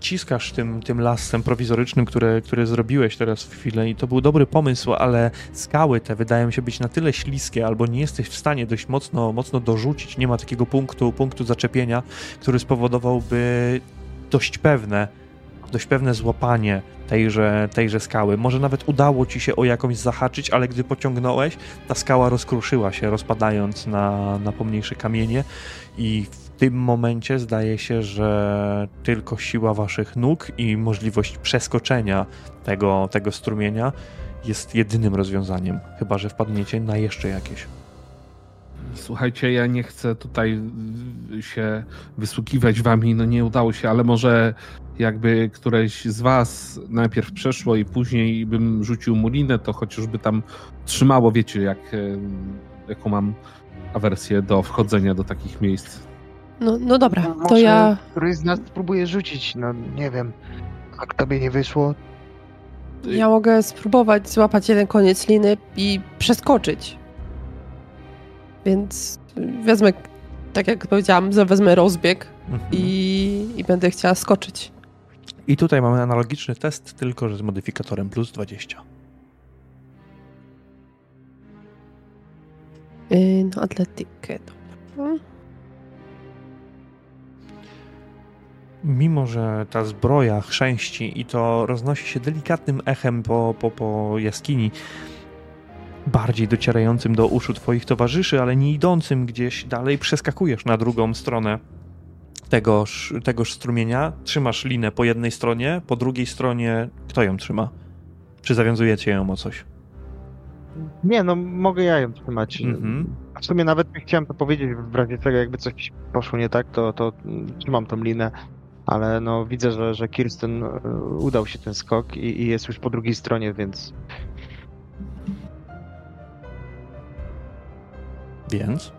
Ciskasz tym, tym lasem prowizorycznym, które, które zrobiłeś teraz w chwilę i to był dobry pomysł, ale skały te wydają się być na tyle śliskie, albo nie jesteś w stanie dość mocno, mocno dorzucić, nie ma takiego punktu, punktu zaczepienia, który spowodowałby dość pewne, dość pewne złapanie tejże, tejże skały. Może nawet udało ci się o jakąś zahaczyć, ale gdy pociągnąłeś, ta skała rozkruszyła się, rozpadając na, na pomniejsze kamienie i w tym momencie zdaje się, że tylko siła waszych nóg i możliwość przeskoczenia tego, tego strumienia jest jedynym rozwiązaniem, chyba że wpadniecie na jeszcze jakieś. Słuchajcie, ja nie chcę tutaj się wysługiwać wami, no nie udało się, ale może jakby któreś z was najpierw przeszło i później bym rzucił mulinę, to chociażby tam trzymało, wiecie, jak, jaką mam awersję do wchodzenia do takich miejsc. No, no dobra, No, to może ja. Któryś z nas spróbuje rzucić, no nie wiem. Jak tobie nie wyszło, Ja mogę spróbować złapać jeden koniec liny i przeskoczyć. Więc wezmę, tak jak powiedziałam, wezmę rozbieg Mhm. i, i będę chciała skoczyć. I tutaj mamy analogiczny test, tylko że z modyfikatorem plus 20. Yy, no, atletykę. Dobra. Mimo, że ta zbroja chrzęści i to roznosi się delikatnym echem po, po, po jaskini, bardziej docierającym do uszu twoich towarzyszy, ale nie idącym gdzieś dalej, przeskakujesz na drugą stronę tegoż, tegoż strumienia, trzymasz linę po jednej stronie, po drugiej stronie kto ją trzyma? Czy zawiązujecie ją o coś? Nie, no mogę ja ją trzymać. Mhm. W sumie nawet nie chciałem to powiedzieć, w razie czego jakby coś poszło nie tak, to, to trzymam tą linę. Ale no widzę, że, że Kirsten e, udał się ten skok i, i jest już po drugiej stronie, więc Więc?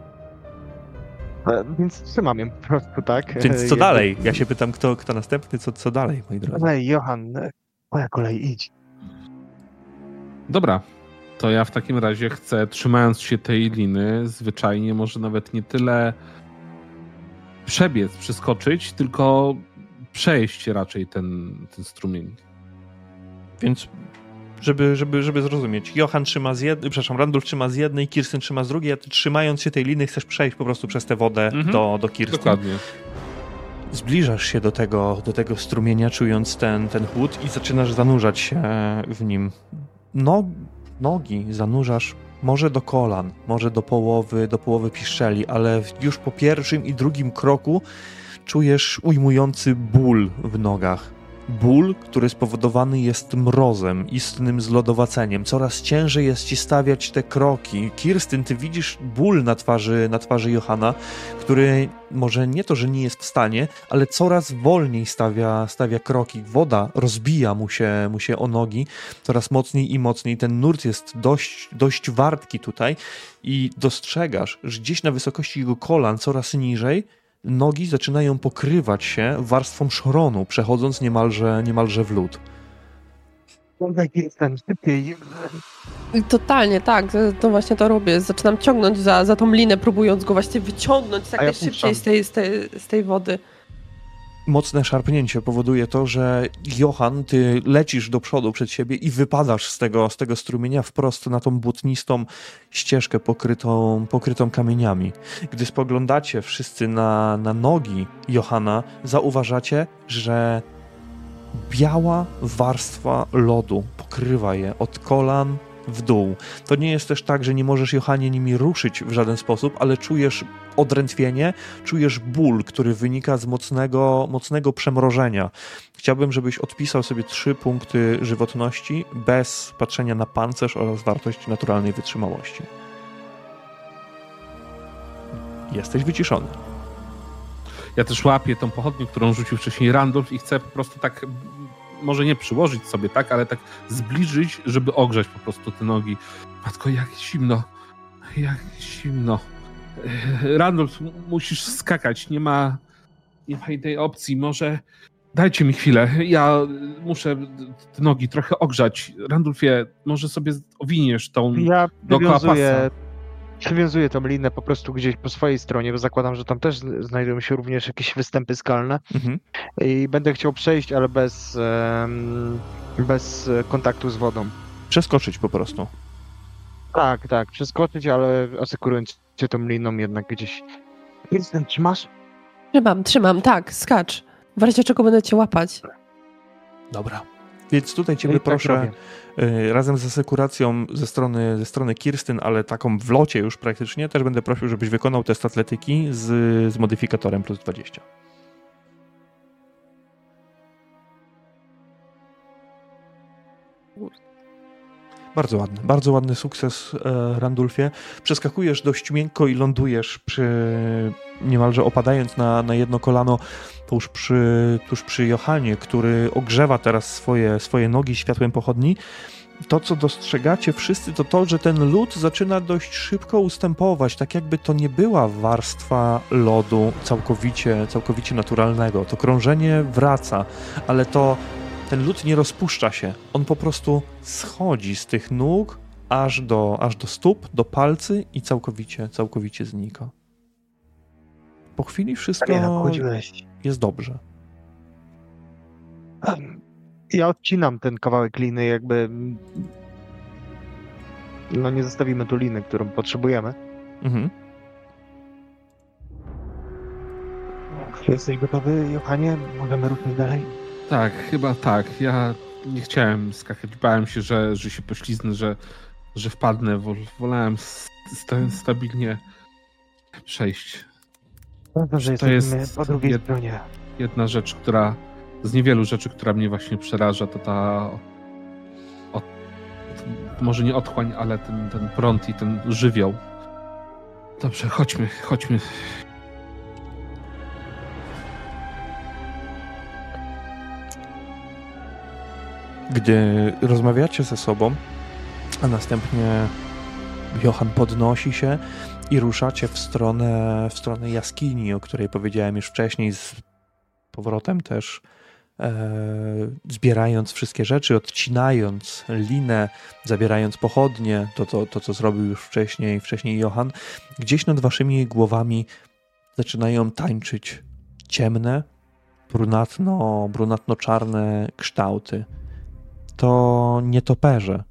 E, więc trzymam ją po prostu, tak? Więc co dalej? Ja się pytam, kto, kto następny, co, co dalej, moi drodzy. Ej, Johan, e, moja kolej, idź. Dobra, to ja w takim razie chcę, trzymając się tej liny, zwyczajnie może nawet nie tyle przebiec, przeskoczyć, tylko przejść raczej ten, ten strumień. Więc, żeby, żeby, żeby zrozumieć, Johan trzyma z jednej, przepraszam, Randulf trzyma z jednej, Kirsten trzyma z drugiej, a ty trzymając się tej liny chcesz przejść po prostu przez tę wodę Mhm. do, do Kirsten. Dokładnie. Zbliżasz się do tego, do tego strumienia, czując ten, ten chłód i zaczynasz zanurzać się w nim. No, nogi zanurzasz może do kolan, może do połowy, do połowy piszczeli, ale już po pierwszym i drugim kroku czujesz ujmujący ból w nogach. Ból, który spowodowany jest mrozem, istnym zlodowaceniem. Coraz ciężej jest ci stawiać te kroki. Kirstyn, ty widzisz ból na twarzy, na twarzy Johana, który może nie to, że nie jest w stanie, ale coraz wolniej stawia, stawia kroki. Woda rozbija mu się, mu się o nogi coraz mocniej i mocniej. Ten nurt jest dość, dość wartki tutaj i dostrzegasz, że gdzieś na wysokości jego kolan, coraz niżej, nogi zaczynają pokrywać się warstwą szronu, przechodząc niemalże, niemalże w lód. Dawaj, Kirsten, szybciej. Totalnie, tak, to- właśnie to robię. Zaczynam ciągnąć za, za tą linę, próbując go właśnie wyciągnąć jak ja najszybciej z tej, z, tej, z tej wody. Mocne szarpnięcie powoduje to, że Johan, ty lecisz do przodu przed siebie i wypadasz z tego, z tego strumienia wprost na tą błotnistą ścieżkę pokrytą, pokrytą kamieniami. Gdy spoglądacie wszyscy na, na nogi Johana, zauważacie, że biała warstwa lodu okrywa je od kolan w dół. To nie jest też tak, że nie możesz, Johanie, nimi ruszyć w żaden sposób, ale czujesz odrętwienie, czujesz ból, który wynika z mocnego, mocnego przemrożenia. Chciałbym, żebyś odpisał sobie trzy punkty żywotności bez patrzenia na pancerz oraz wartość naturalnej wytrzymałości. Jesteś wyciszony. Ja też łapię tą pochodnię, którą rzucił wcześniej Randolph i chcę po prostu tak, może nie przyłożyć sobie, tak, ale tak zbliżyć, żeby ogrzać po prostu te nogi. Matko, jak zimno, jak zimno. Randolph, musisz skakać, nie ma, nie ma innej opcji, może dajcie mi chwilę, ja muszę te nogi trochę ogrzać. Randolphie, może sobie owiniesz tą Ja dookoła przywiązuję, pasa. przywiązuję tą linę po prostu gdzieś po swojej stronie, bo zakładam, że tam też znajdują się również jakieś występy skalne Mhm. i będę chciał przejść, ale bez, bez kontaktu z wodą. Przeskoczyć po prostu. Tak, tak, przeskoczyć, ale asekurując się tą liną jednak gdzieś. Kirsten, trzymasz? Trzymam, trzymam, tak, skacz. W razie czego będę cię łapać. Dobra. Więc tutaj No ciebie tak proszę y, razem z asekuracją ze strony, ze strony Kirstyn, ale taką w locie już praktycznie, też będę prosił, żebyś wykonał test atletyki z, z modyfikatorem plus 20. Bardzo ładny, bardzo ładny sukces, e, Randulfie. Przeskakujesz dość miękko i lądujesz przy, niemalże opadając na, na jedno kolano tuż przy, tuż przy Johanie, który ogrzewa teraz swoje, swoje nogi światłem pochodni. To, co dostrzegacie wszyscy, to to, że ten lód zaczyna dość szybko ustępować, tak jakby to nie była warstwa lodu całkowicie, całkowicie naturalnego. To krążenie wraca, ale to ten lód nie rozpuszcza się. On po prostu schodzi z tych nóg aż do, aż do stóp, do palcy i całkowicie, całkowicie znika. Po chwili wszystko jest dobrze. Ja odcinam ten kawałek liny, jakby. No nie zostawimy tu liny, którą potrzebujemy. Mhm. Jesteś gotowy, Johanie? Możemy ruszyć dalej? Tak, chyba tak. Ja nie chciałem skakać, bałem się, że, że się pośliznę, że, że wpadnę. Wol- Wolałem sta stabilnie przejść. Dobrze, że To jest po drugiej jed- stronie. Jedna rzecz, która z niewielu rzeczy, która mnie właśnie przeraża, to ta od, może nie otchłań, ale ten, ten prąd i ten żywioł. Dobrze, chodźmy, chodźmy. Gdy rozmawiacie ze sobą, a następnie Johan podnosi się i ruszacie w stronę, w stronę jaskini, o której powiedziałem już wcześniej, z powrotem też e, zbierając wszystkie rzeczy, odcinając linę, zabierając pochodnie, to, to, to co zrobił już wcześniej, wcześniej Johan, gdzieś nad waszymi głowami zaczynają tańczyć ciemne, brunatno, brunatno-czarne kształty to nietoperze,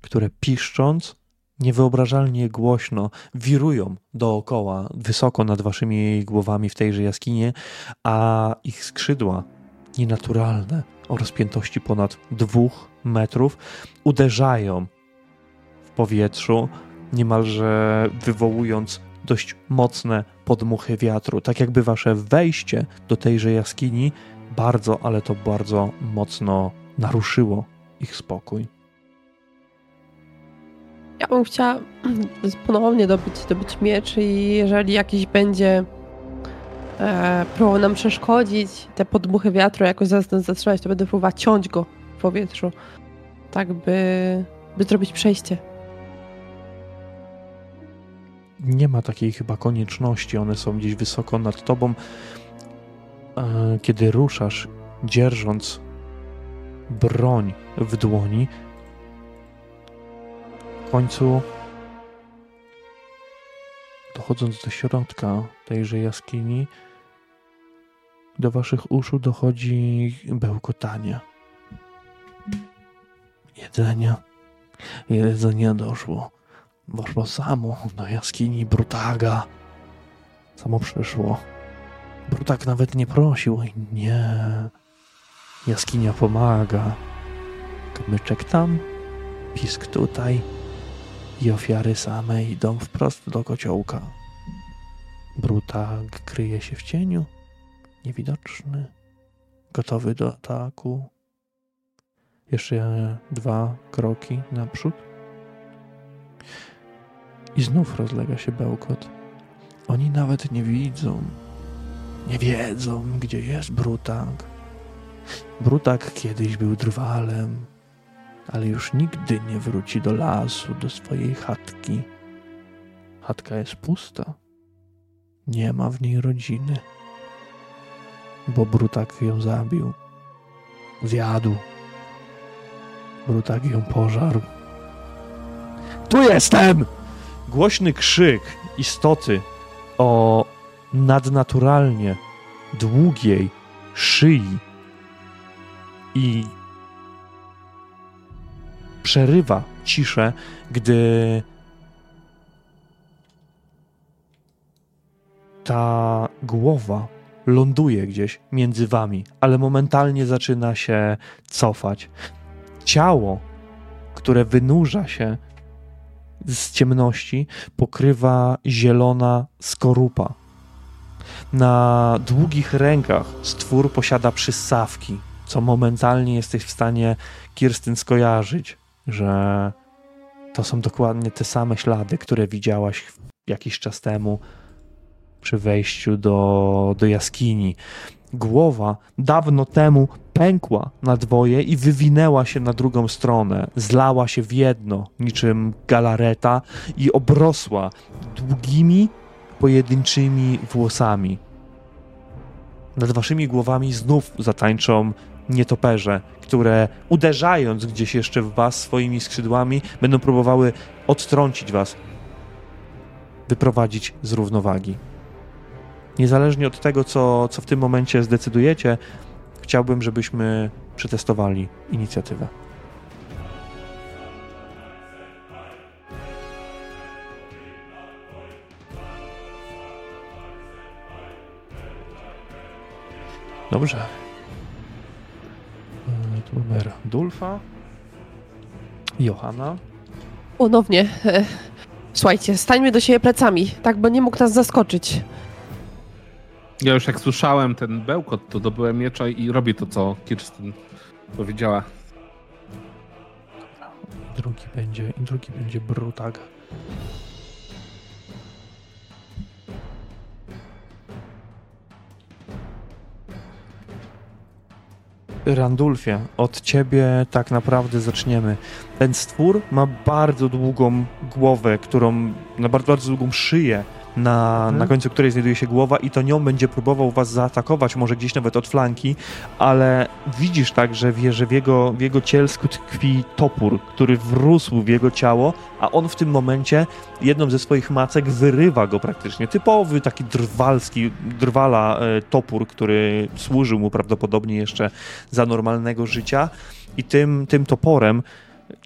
które piszcząc niewyobrażalnie głośno wirują dookoła, wysoko nad waszymi głowami w tejże jaskinie, a ich skrzydła nienaturalne o rozpiętości ponad dwóch metrów uderzają w powietrzu, niemalże wywołując dość mocne podmuchy wiatru, tak jakby wasze wejście do tejże jaskini bardzo, ale to bardzo mocno naruszyło ich spokój. Ja bym chciała ponownie dobyć, dobyć miecz i jeżeli jakiś będzie e, próbował nam przeszkodzić, te podmuchy wiatru jakoś zatrzymać, to będę próbowała ciąć go w powietrzu, tak by, by zrobić przejście. Nie ma takiej chyba konieczności, one są gdzieś wysoko nad tobą. E, Kiedy ruszasz, dzierżąc broń w dłoni, w końcu dochodząc do środka tejże jaskini, do waszych uszu dochodzi bełkotanie. Jedzenie. Jedzenie doszło. Doszło samo do jaskini Brutaga. Samo przyszło. Brutag nawet nie prosił. Nie. Jaskinia pomaga. Kamyczek tam, pisk tutaj i ofiary same idą wprost do kociołka. Brutak kryje się w cieniu, niewidoczny, gotowy do ataku. Jeszcze dwa kroki naprzód. I znów rozlega się bełkot. Oni nawet nie widzą, nie wiedzą, gdzie jest Brutak. Brutak kiedyś był drwalem, ale już nigdy nie wróci do lasu, do swojej chatki. Chatka jest pusta. Nie ma w niej rodziny, bo Brutak ją zabił. Zjadł. Brutak ją pożarł. Tu jestem! Głośny krzyk istoty o nadnaturalnie długiej szyi i przerywa ciszę, gdy ta głowa ląduje gdzieś między wami, ale momentalnie zaczyna się cofać. Ciało, które wynurza się z ciemności, pokrywa zielona skorupa. Na długich rękach stwór posiada przystawki, co momentalnie jesteś w stanie Kirstyn skojarzyć, że to są dokładnie te same ślady, które widziałaś jakiś czas temu przy wejściu do, do jaskini. Głowa dawno temu pękła na dwoje i wywinęła się na drugą stronę. Zlała się w jedno, niczym galareta, i obrosła długimi, pojedynczymi włosami. Nad waszymi głowami znów zatańczą nietoperze, które uderzając gdzieś jeszcze w was swoimi skrzydłami, będą próbowały odtrącić was, wyprowadzić z równowagi. Niezależnie od tego, co, co w tym momencie zdecydujecie, chciałbym, żebyśmy przetestowali inicjatywę. Dobrze. Tu numer Dulfa. Johanna. Ponownie. E, słuchajcie, stańmy do siebie plecami, tak, bo nie mógł nas zaskoczyć. Ja już jak słyszałem ten bełkot, to dobyłem miecza i robię to, co Kirsten powiedziała. Drugi będzie, drugi będzie Brutag. Randulfie, od ciebie tak naprawdę zaczniemy. Ten stwór ma bardzo długą głowę, którą, na bardzo, bardzo długą szyję, na, Mhm. na końcu której znajduje się głowa i to nią będzie próbował was zaatakować, może gdzieś nawet od flanki, ale widzisz tak, że wie, że w jego, w jego cielsku tkwi topór, który wrósł w jego ciało, a on w tym momencie jedną ze swoich macek wyrywa go praktycznie. Typowy taki drwalski, drwala e, topór, który służył mu prawdopodobnie jeszcze za normalnego życia i tym, tym toporem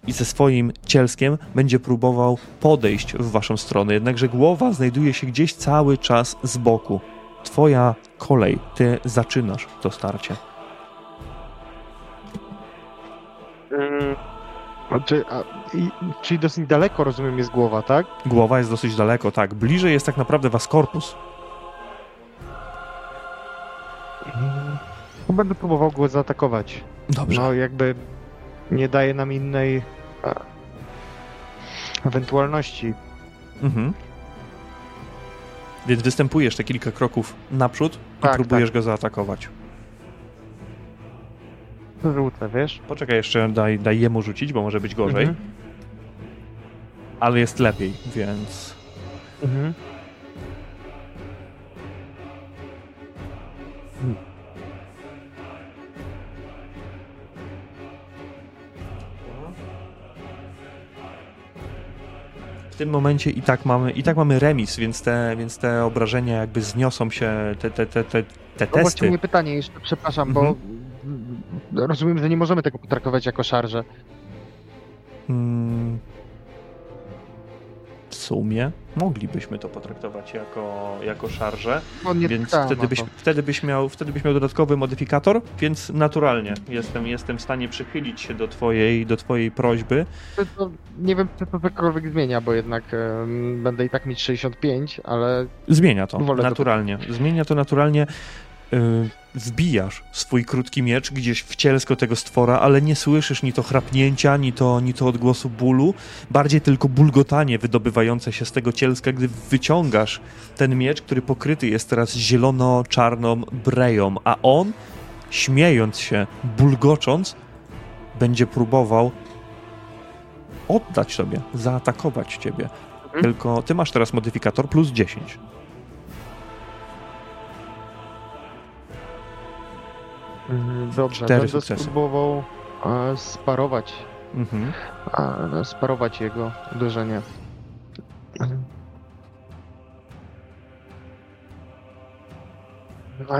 i ze swoim cielskiem będzie próbował podejść w waszą stronę. Jednakże głowa znajduje się gdzieś cały czas z boku. Twoja kolej, ty zaczynasz to starcie. A czy, a, i, czyli dosyć daleko, rozumiem, jest głowa, tak? Głowa jest dosyć daleko, tak. Bliżej jest tak naprawdę was korpus. No, Będę próbował go zaatakować. Dobrze. No jakby nie daje nam innej a, ewentualności. Mhm. Więc występujesz te kilka kroków naprzód i Tak, próbujesz go zaatakować. Rzucę, wiesz? Poczekaj jeszcze, daj, daj jemu rzucić, bo może być gorzej. Mhm. Ale jest lepiej, więc... Mhm. W tym momencie i tak mamy, i tak mamy remis, więc te, więc te obrażenia jakby zniosą się, te, te, te, te, te No testy. moje pytanie jeszcze, przepraszam, Mhm. bo rozumiem, że nie możemy tego potraktować jako szarże. Mm. Sumie moglibyśmy to potraktować jako, jako szarżę, On nie więc wtedy byś, wtedy, byś miał, wtedy byś miał dodatkowy modyfikator, więc naturalnie jestem, jestem w stanie przychylić się do twojej, do twojej prośby. To, to, nie wiem, czy to cokolwiek zmienia, bo jednak em, będę i tak mieć 65, ale Zmienia to Wolę to- naturalnie. Zmienia to naturalnie. Yy, wbijasz swój krótki miecz gdzieś w cielsko tego stwora, ale nie słyszysz ni to chrapnięcia, ni to, ni to odgłosu bólu, bardziej tylko bulgotanie wydobywające się z tego cielska, gdy wyciągasz ten miecz, który pokryty jest teraz zielono-czarną breją, a on, śmiejąc się, bulgocząc, będzie próbował oddać sobie, zaatakować ciebie. Mhm. Tylko ty masz teraz modyfikator plus 10. dobrze, Cztery będę sukcesy. spróbował e, sparować, Mhm. e, sparować jego uderzenie.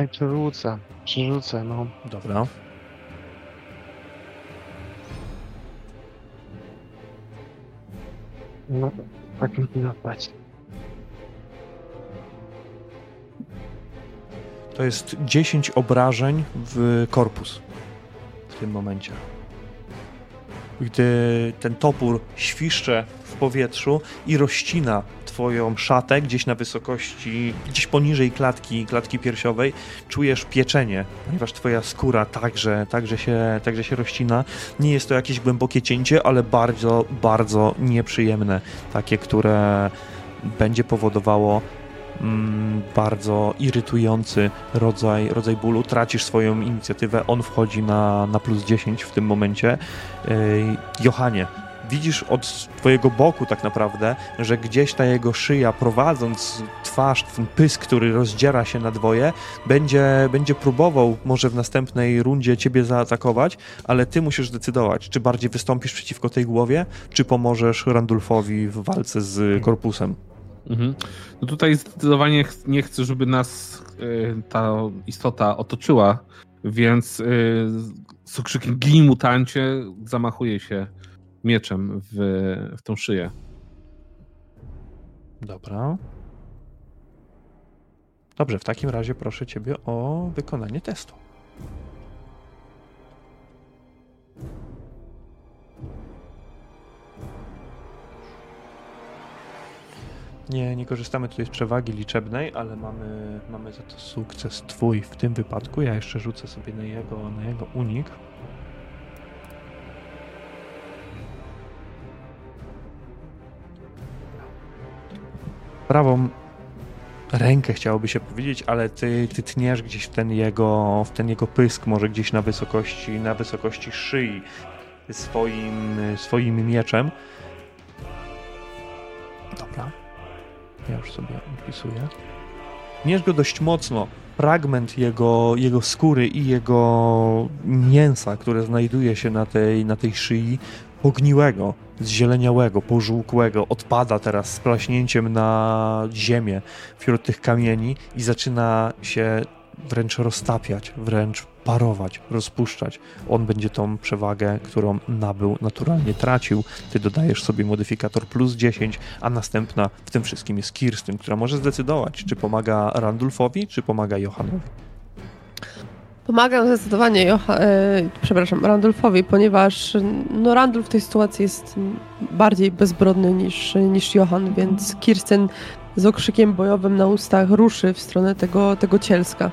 I przerzucę, przerzucę, no. Dobra. No, tak mi zapać. To jest 10 obrażeń w korpus w tym momencie. Gdy ten topór świszcze w powietrzu i rozcina twoją szatę gdzieś na wysokości, gdzieś poniżej klatki, klatki piersiowej, czujesz pieczenie, ponieważ twoja skóra także, także, się, także się rozcina. Nie jest to jakieś głębokie cięcie, ale bardzo, bardzo nieprzyjemne. Takie, które będzie powodowało mm, bardzo irytujący rodzaj, rodzaj bólu. Tracisz swoją inicjatywę, on wchodzi na, na plus 10 w tym momencie. Johanie, widzisz od twojego boku tak naprawdę, że gdzieś ta jego szyja, prowadząc twarz, ten pysk, który rozdziera się na dwoje, będzie, będzie próbował może w następnej rundzie ciebie zaatakować, ale ty musisz zdecydować, czy bardziej wystąpisz przeciwko tej głowie, czy pomożesz Randulfowi w walce z korpusem. Mhm. No tutaj zdecydowanie nie chcę, żeby nas y, ta istota otoczyła, więc y, z okrzykiem gin mutancie zamachuje się mieczem w, w tą szyję. Dobra. Dobrze, w takim razie proszę Ciebie o wykonanie testu. Nie, nie korzystamy tutaj z przewagi liczebnej, ale mamy, mamy za to sukces Twój w tym wypadku. Ja jeszcze rzucę sobie na jego, na jego unik. Prawą rękę chciałoby się powiedzieć, ale ty, ty tniesz gdzieś w ten jego, w ten jego pysk, może gdzieś na wysokości, na wysokości szyi swoim, swoim mieczem. Dobra. Ja już sobie odpisuję. Tniesz go dość mocno. Fragment jego, jego skóry i jego mięsa, które znajduje się na tej, na tej szyi, pogniłego, zzieleniałego, pożółkłego, odpada teraz z plaśnięciem na ziemię wśród tych kamieni i zaczyna się wręcz roztapiać, wręcz parować, rozpuszczać. On będzie tą przewagę, którą nabył, naturalnie tracił. Ty dodajesz sobie modyfikator plus 10, a następna w tym wszystkim jest Kirstyn, która może zdecydować, czy pomaga Randulfowi, czy pomaga Johanowi. Pomagam zdecydowanie Jocha, e, przepraszam, ponieważ no, Randolf w tej sytuacji jest bardziej bezbrodny niż, niż Johan, więc Kirsten z okrzykiem bojowym na ustach ruszy w stronę tego, tego cielska.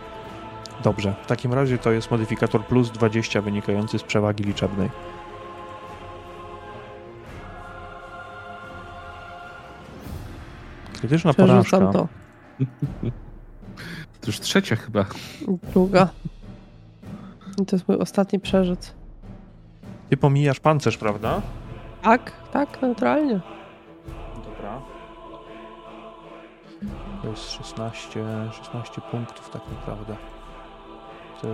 Dobrze, w takim razie to jest modyfikator plus 20 wynikający z przewagi liczebnej. Krytyczna Przerzucam porażka. to. To już trzecia chyba. Druga. I to jest mój ostatni przerzut. Ty pomijasz pancerz, prawda? Tak, tak, naturalnie. Dobra. To jest 16, 16 punktów tak naprawdę.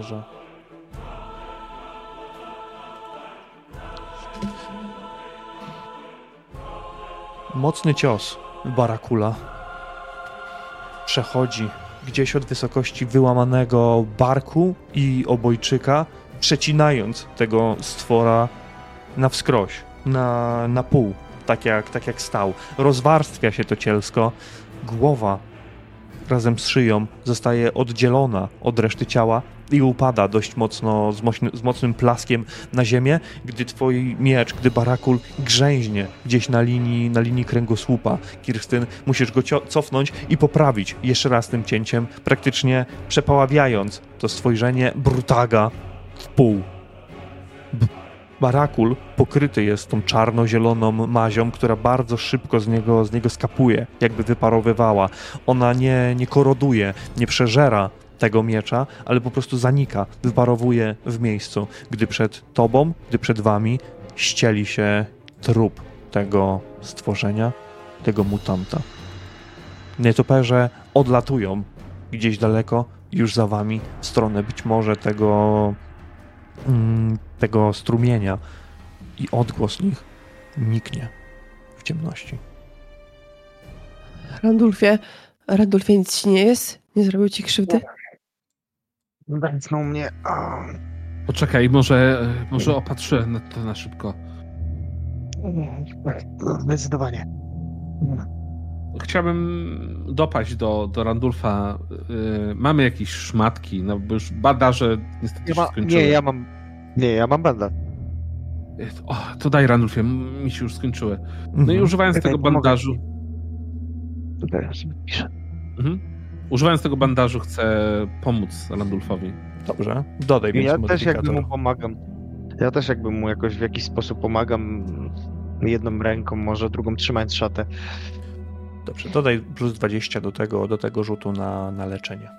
Że... Mocny cios Barakula przechodzi gdzieś od wysokości wyłamanego barku i obojczyka, przecinając tego stwora na wskroś, na, na pół. tak jak, tak jak stał. Rozwarstwia się to cielsko, głowa razem z szyją zostaje oddzielona od reszty ciała i upada dość mocno, z, z mocnym plaskiem na ziemię, gdy twój miecz, gdy barakul grzęźnie gdzieś na linii, na linii kręgosłupa. Kirstyn, musisz go cofnąć i poprawić jeszcze raz tym cięciem, praktycznie przepaławiając to stworzenie brutaga w pół. B Barakul pokryty jest tą czarno-zieloną mazią, która bardzo szybko z niego, z niego skapuje, jakby wyparowywała. Ona nie, nie koroduje, nie przeżera tego miecza, ale po prostu zanika, wyparowuje w miejscu, gdy przed tobą, gdy przed wami ścieli się trup tego stworzenia, tego mutanta. Nietoperze odlatują gdzieś daleko, już za wami, w stronę być może tego Mm, tego strumienia i odgłos nich niknie w ciemności. Randulfie, Randulfie nic ci nie jest? Nie zrobił ci krzywdy? Węcnął mnie. Poczekaj, może, może opatrzę na to na szybko. Zdecydowanie. Chciałbym dopaść do, do Randulfa. Yy, mamy jakieś szmatki, no bo już bandaże niestety nie się ma, skończyły. Nie, ja mam. Nie, ja mam bandaż. O, to daj Randulfie, mi się już skończyły. No mhm. i używając Czekaj, tego bandażu. Tutaj ja sobie piszę. Mhm. Używając tego bandażu chcę pomóc Randulfowi. Dobrze, dodaj mi Ja też jakby mu pomagam. Ja też jakby mu jakoś w jakiś sposób pomagam jedną ręką, może drugą trzymając szatę. Dobrze, dodaj plus 20 do tego, do tego rzutu na, na leczenie.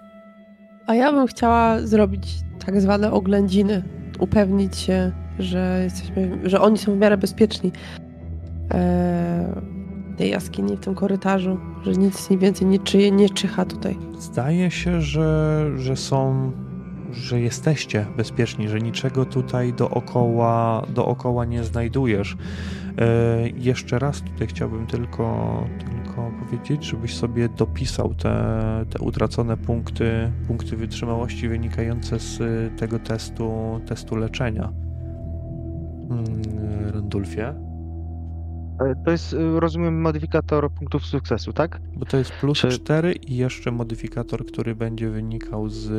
A ja bym chciała zrobić tak zwane oględziny. Upewnić się, że jesteśmy, że oni są w miarę bezpieczni w tej jaskini, w tym korytarzu, że nic nie więcej nie, czyje, nie czyha tutaj. Zdaje się, że, że są, że jesteście bezpieczni, że niczego tutaj dookoła, dookoła nie znajdujesz. E, jeszcze raz tutaj chciałbym tylko, tylko powiedzieć, żebyś sobie dopisał te, te utracone punkty, punkty wytrzymałości wynikające z tego testu, testu leczenia. Mm, Randulfie. E, to jest, e, rozumiem, modyfikator punktów sukcesu, tak? Bo to jest plus Czy... 4 i jeszcze modyfikator, który będzie wynikał z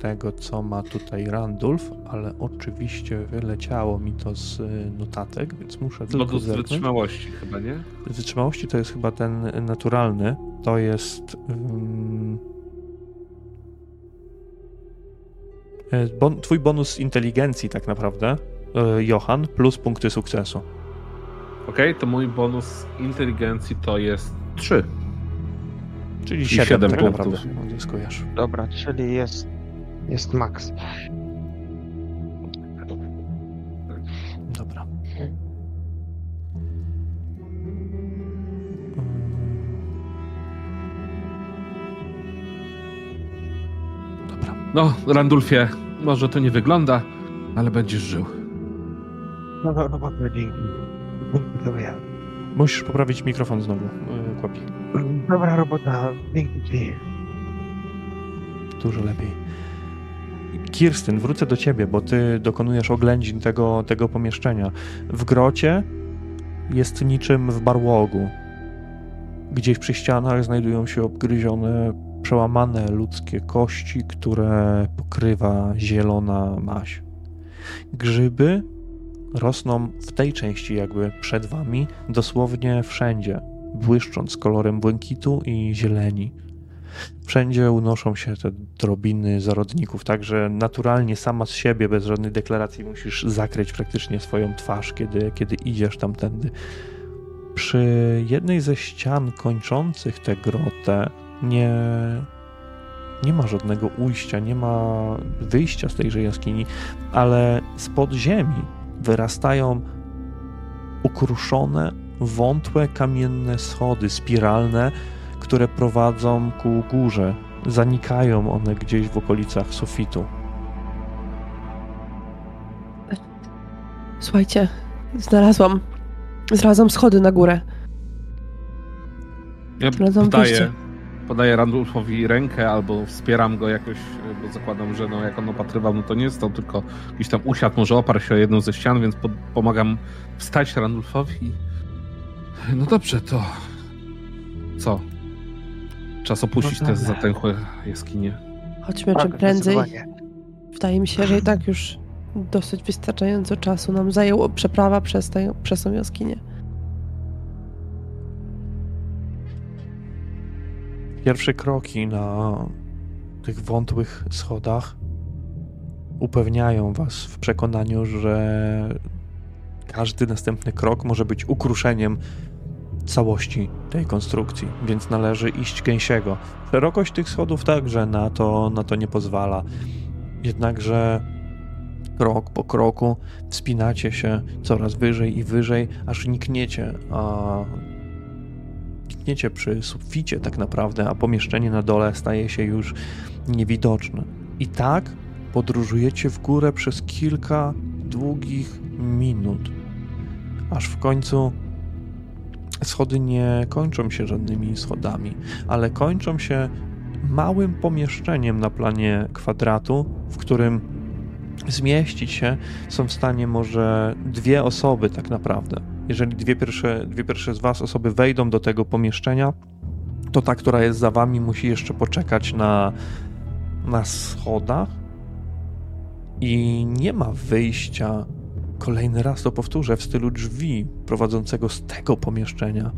tego, co ma tutaj Randulf, ale oczywiście wyleciało mi to z notatek, więc muszę tylko Bonus z wytrzymałości chyba, nie? Z wytrzymałości to jest chyba ten naturalny. To jest... Um... Bon, twój bonus inteligencji tak naprawdę, Johan, plus punkty sukcesu. Okej, okay, to mój bonus inteligencji to jest 3. Czyli 7, 7 tak punktów. naprawdę odzyskujesz. Dobra, czyli jest, jest max. Dobra. Dobra. No, Randulfie, może to nie wygląda, ale będziesz żył. No, no, no, dzięki. Dobra. Musisz poprawić mikrofon znowu, Kłapi. Dobra robota, dzięki Dużo lepiej. Kirstyn, wrócę do ciebie, bo ty dokonujesz oględzin tego, tego pomieszczenia. W grocie jest niczym w barłogu. Gdzieś przy ścianach znajdują się obgryzione, przełamane ludzkie kości, które pokrywa zielona maź. Grzyby rosną w tej części jakby przed wami dosłownie wszędzie, błyszcząc kolorem błękitu i zieleni. Wszędzie unoszą się te drobiny zarodników, także naturalnie sama z siebie, bez żadnej deklaracji, musisz zakryć praktycznie swoją twarz, kiedy, kiedy idziesz tamtędy. Przy jednej ze ścian kończących tę grotę nie, nie ma żadnego ujścia, nie ma wyjścia z tejże jaskini, ale spod ziemi wyrastają ukruszone, wątłe kamienne schody spiralne, które prowadzą ku górze. Zanikają one gdzieś w okolicach sufitu. Słuchajcie, znalazłam. Znalazłam schody na górę. Ja Znalazłam podaję Randolfowi rękę albo wspieram go jakoś, bo zakładam, że no, jak on opatrywał, no to nie jest to tylko jakiś tam usiadł, może oparł się o jedną ze ścian, więc po, pomagam wstać Randolfowi No dobrze, to co? Czas opuścić No te dobra. zatęchłe jaskinie. Chodźmy Tak, czym prędzej. zdecydowanie. Wydaje mi się, że i tak już dosyć wystarczająco czasu nam zajęło przeprawa przez, tę przez tą jaskinię. Pierwsze kroki na tych wątłych schodach upewniają was w przekonaniu, że każdy następny krok może być ukruszeniem całości tej konstrukcji, więc należy iść gęsiego. Szerokość tych schodów także na to, na to nie pozwala. Jednakże krok po kroku wspinacie się coraz wyżej i wyżej, aż nikniecie, nikniecie przy suficie tak naprawdę, a pomieszczenie na dole staje się już niewidoczne. I tak podróżujecie w górę przez kilka długich minut, aż w końcu schody nie kończą się żadnymi schodami, ale kończą się małym pomieszczeniem na planie kwadratu, w którym zmieścić się są w stanie może dwie osoby tak naprawdę. Jeżeli dwie pierwsze, dwie pierwsze z was osoby wejdą do tego pomieszczenia, to ta, która jest za wami, musi jeszcze poczekać na, na schodach i nie ma wyjścia. Kolejny raz to powtórzę w stylu drzwi prowadzącego z tego pomieszczenia.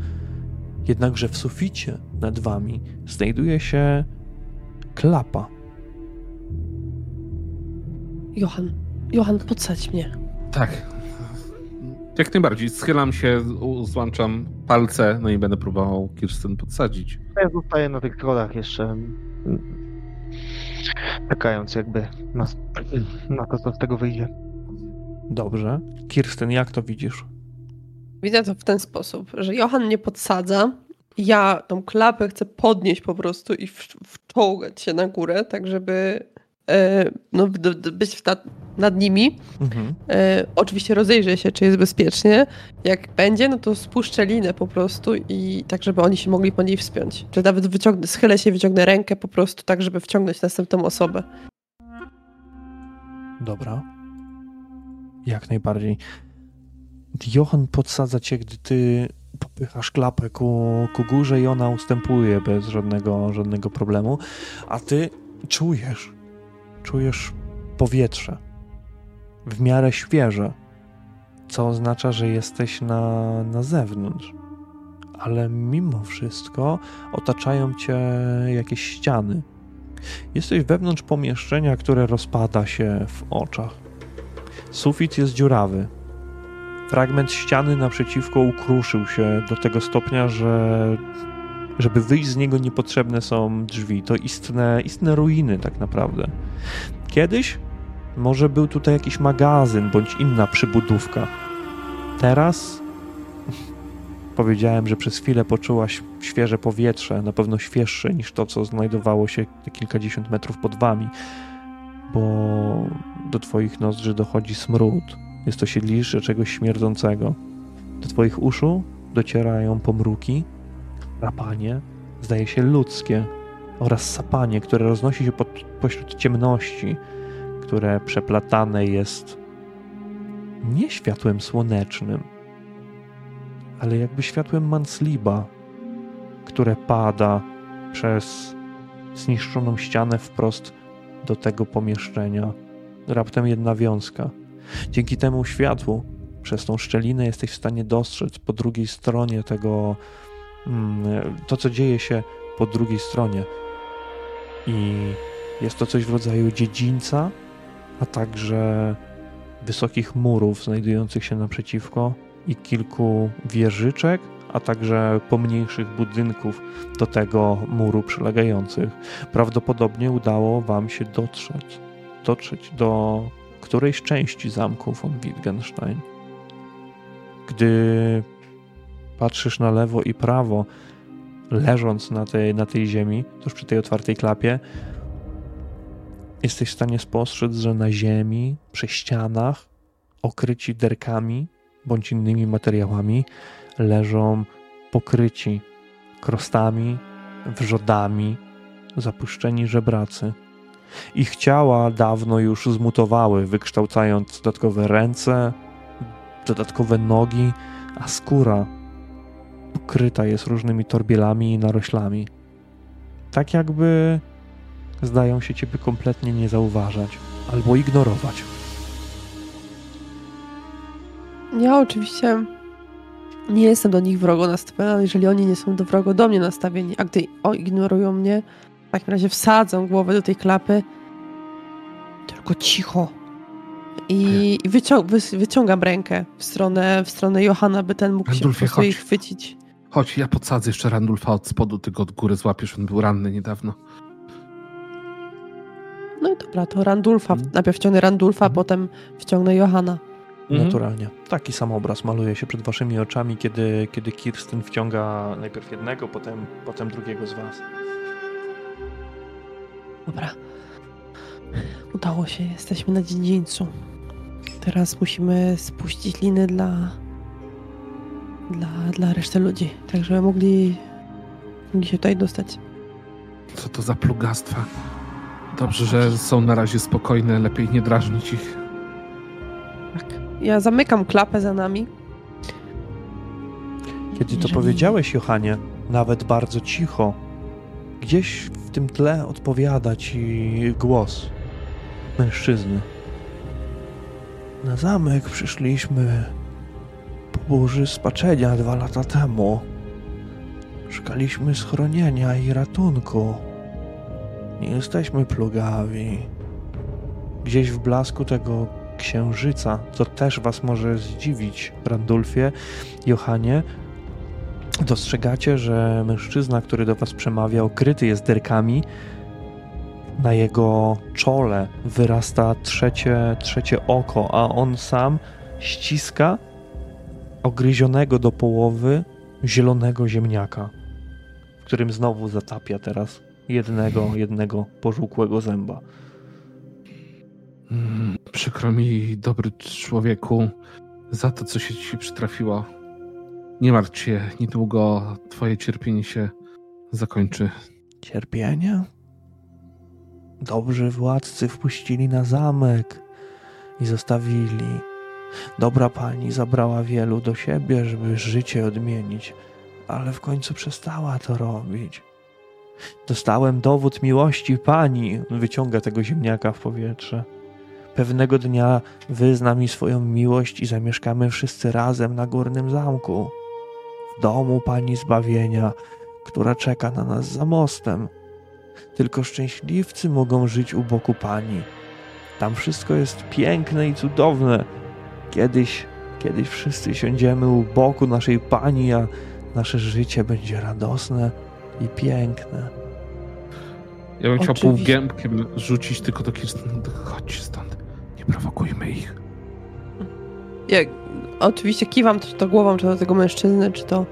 Jednakże w suficie nad wami znajduje się klapa. Johan, Johan, podsadź mnie. Tak. Jak najbardziej. Schylam się, złączam palce, no i będę próbował Kirsten podsadzić. Ja zostaję na tych schodach jeszcze. mm, Czekając jakby na, na to, co z tego wyjdzie. Dobrze. Kirsten, jak to widzisz? Widzę to w ten sposób, że Johan mnie podsadza. Ja tą klapę chcę podnieść po prostu i wczołgać się na górę, tak żeby no, d- d- być nad, nad nimi. Mhm. E, oczywiście rozejrzę się, czy jest bezpiecznie. Jak będzie, no to spuszczę linę po prostu i tak, żeby oni się mogli po niej wspiąć. Czy nawet wyciągnę, schylę się, wyciągnę rękę po prostu tak, żeby wciągnąć następną osobę. Dobra. Jak najbardziej. Johan podsadza cię, gdy ty popychasz klapę ku, ku górze i ona ustępuje bez żadnego, żadnego problemu, a ty czujesz, czujesz powietrze w miarę świeże, co oznacza, że jesteś na, na zewnątrz. Ale mimo wszystko otaczają cię jakieś ściany. Jesteś wewnątrz pomieszczenia, które rozpada się w oczach. Sufit jest dziurawy. Fragment ściany naprzeciwko ukruszył się do tego stopnia, że żeby wyjść z niego niepotrzebne są drzwi. To istne, istne ruiny tak naprawdę. Kiedyś może był tutaj jakiś magazyn bądź inna przybudówka. Teraz powiedziałem, że przez chwilę poczułaś świeże powietrze, na pewno świeższe niż to, co znajdowało się kilkadziesiąt metrów pod wami, bo do twoich nozdrzy dochodzi smród. Jest to siedliszcze czegoś śmierdzącego. Do twoich uszu docierają pomruki, rapanie, zdaje się ludzkie, oraz sapanie, które roznosi się pod, pośród ciemności, które przeplatane jest nie światłem słonecznym, ale jakby światłem mansliba, które pada przez zniszczoną ścianę wprost do tego pomieszczenia. Raptem jedna wiązka. Dzięki temu światłu, przez tą szczelinę jesteś w stanie dostrzec po drugiej stronie tego, to co dzieje się po drugiej stronie. I jest to coś w rodzaju dziedzińca, a także wysokich murów znajdujących się naprzeciwko i kilku wieżyczek, a także pomniejszych budynków do tego muru przylegających. Prawdopodobnie udało wam się dotrzeć, dotrzeć do którejś części zamku von Wittgenstein. Gdy patrzysz na lewo i prawo, leżąc na tej, na tej ziemi, tuż przy tej otwartej klapie, jesteś w stanie spostrzec, że na ziemi, przy ścianach, okryci derkami bądź innymi materiałami, leżą pokryci krostami, wrzodami, zapuszczeni żebracy. Ich ciała dawno już zmutowały, wykształcając dodatkowe ręce, dodatkowe nogi, a skóra pokryta jest różnymi torbielami i naroślami. Tak jakby zdają się ciebie kompletnie nie zauważać albo ignorować. Ja oczywiście nie jestem do nich wrogo nastawiona, jeżeli oni nie są do wrogo do mnie nastawieni, a gdy o, ignorują mnie, w takim razie wsadzam głowę do tej klapy. Tylko cicho. I, wycią wy wyciągam rękę w stronę, w stronę Johana, by ten mógł Randulfie, się po prostu jej chodź. chwycić. Chodź, ja podsadzę jeszcze Randulfa od spodu, ty go od góry złapiesz, on był ranny niedawno. No i dobra, to Randulfa. Mhm. Najpierw wciągnę Randulfa, Mhm. potem wciągnę Johana. Mhm. Naturalnie. Taki sam obraz maluje się przed waszymi oczami, kiedy, kiedy Kirsten wciąga najpierw jednego, potem, potem drugiego z was. Dobra. Udało się, jesteśmy na dziedzińcu. Teraz musimy spuścić liny dla, dla, dla reszty ludzi, tak żeby mogli, mogli się tutaj dostać. Co to za plugastwa? Dobrze, że są na razie spokojne, lepiej nie drażnić ich. Tak. Ja zamykam klapę za nami. Kiedy to Jeżeli- powiedziałeś, Johanie, nawet bardzo cicho, gdzieś w tym tle odpowiada ci głos mężczyzny. Na zamek przyszliśmy burzy spaczenia dwa lata temu. Szukaliśmy schronienia i ratunku. Nie jesteśmy plugawi. Gdzieś w blasku tego księżyca, co też was może zdziwić, Randulfie, Johanie, dostrzegacie, że mężczyzna, który do was przemawia, okryty jest derkami. Na jego czole wyrasta trzecie, trzecie oko, a on sam ściska ogryzionego do połowy zielonego ziemniaka, w którym znowu zatapia teraz jednego, jednego pożółkłego zęba. Mm, przykro mi, dobry człowieku, za to, co się ci przytrafiło. Nie martw się, niedługo twoje cierpienie się zakończy. Cierpienie? Dobrzy władcy wpuścili na zamek i zostawili. Dobra pani zabrała wielu do siebie, żeby życie odmienić, ale w końcu przestała to robić. Dostałem dowód miłości pani. Wyciąga tego ziemniaka w powietrze. Pewnego dnia wyzna mi swoją miłość i zamieszkamy wszyscy razem na górnym zamku. W domu pani zbawienia, która czeka na nas za mostem. Tylko szczęśliwcy mogą żyć u boku pani. Tam wszystko jest piękne i cudowne. Kiedyś, kiedyś wszyscy siądziemy u boku naszej pani, a nasze życie będzie radosne i piękne. Ja bym chciał półgębkiem rzucić tylko do Kirsten. Chodź stąd, nie prowokujmy ich. Ja oczywiście kiwam czy to głową, czy do tego mężczyzny, czy to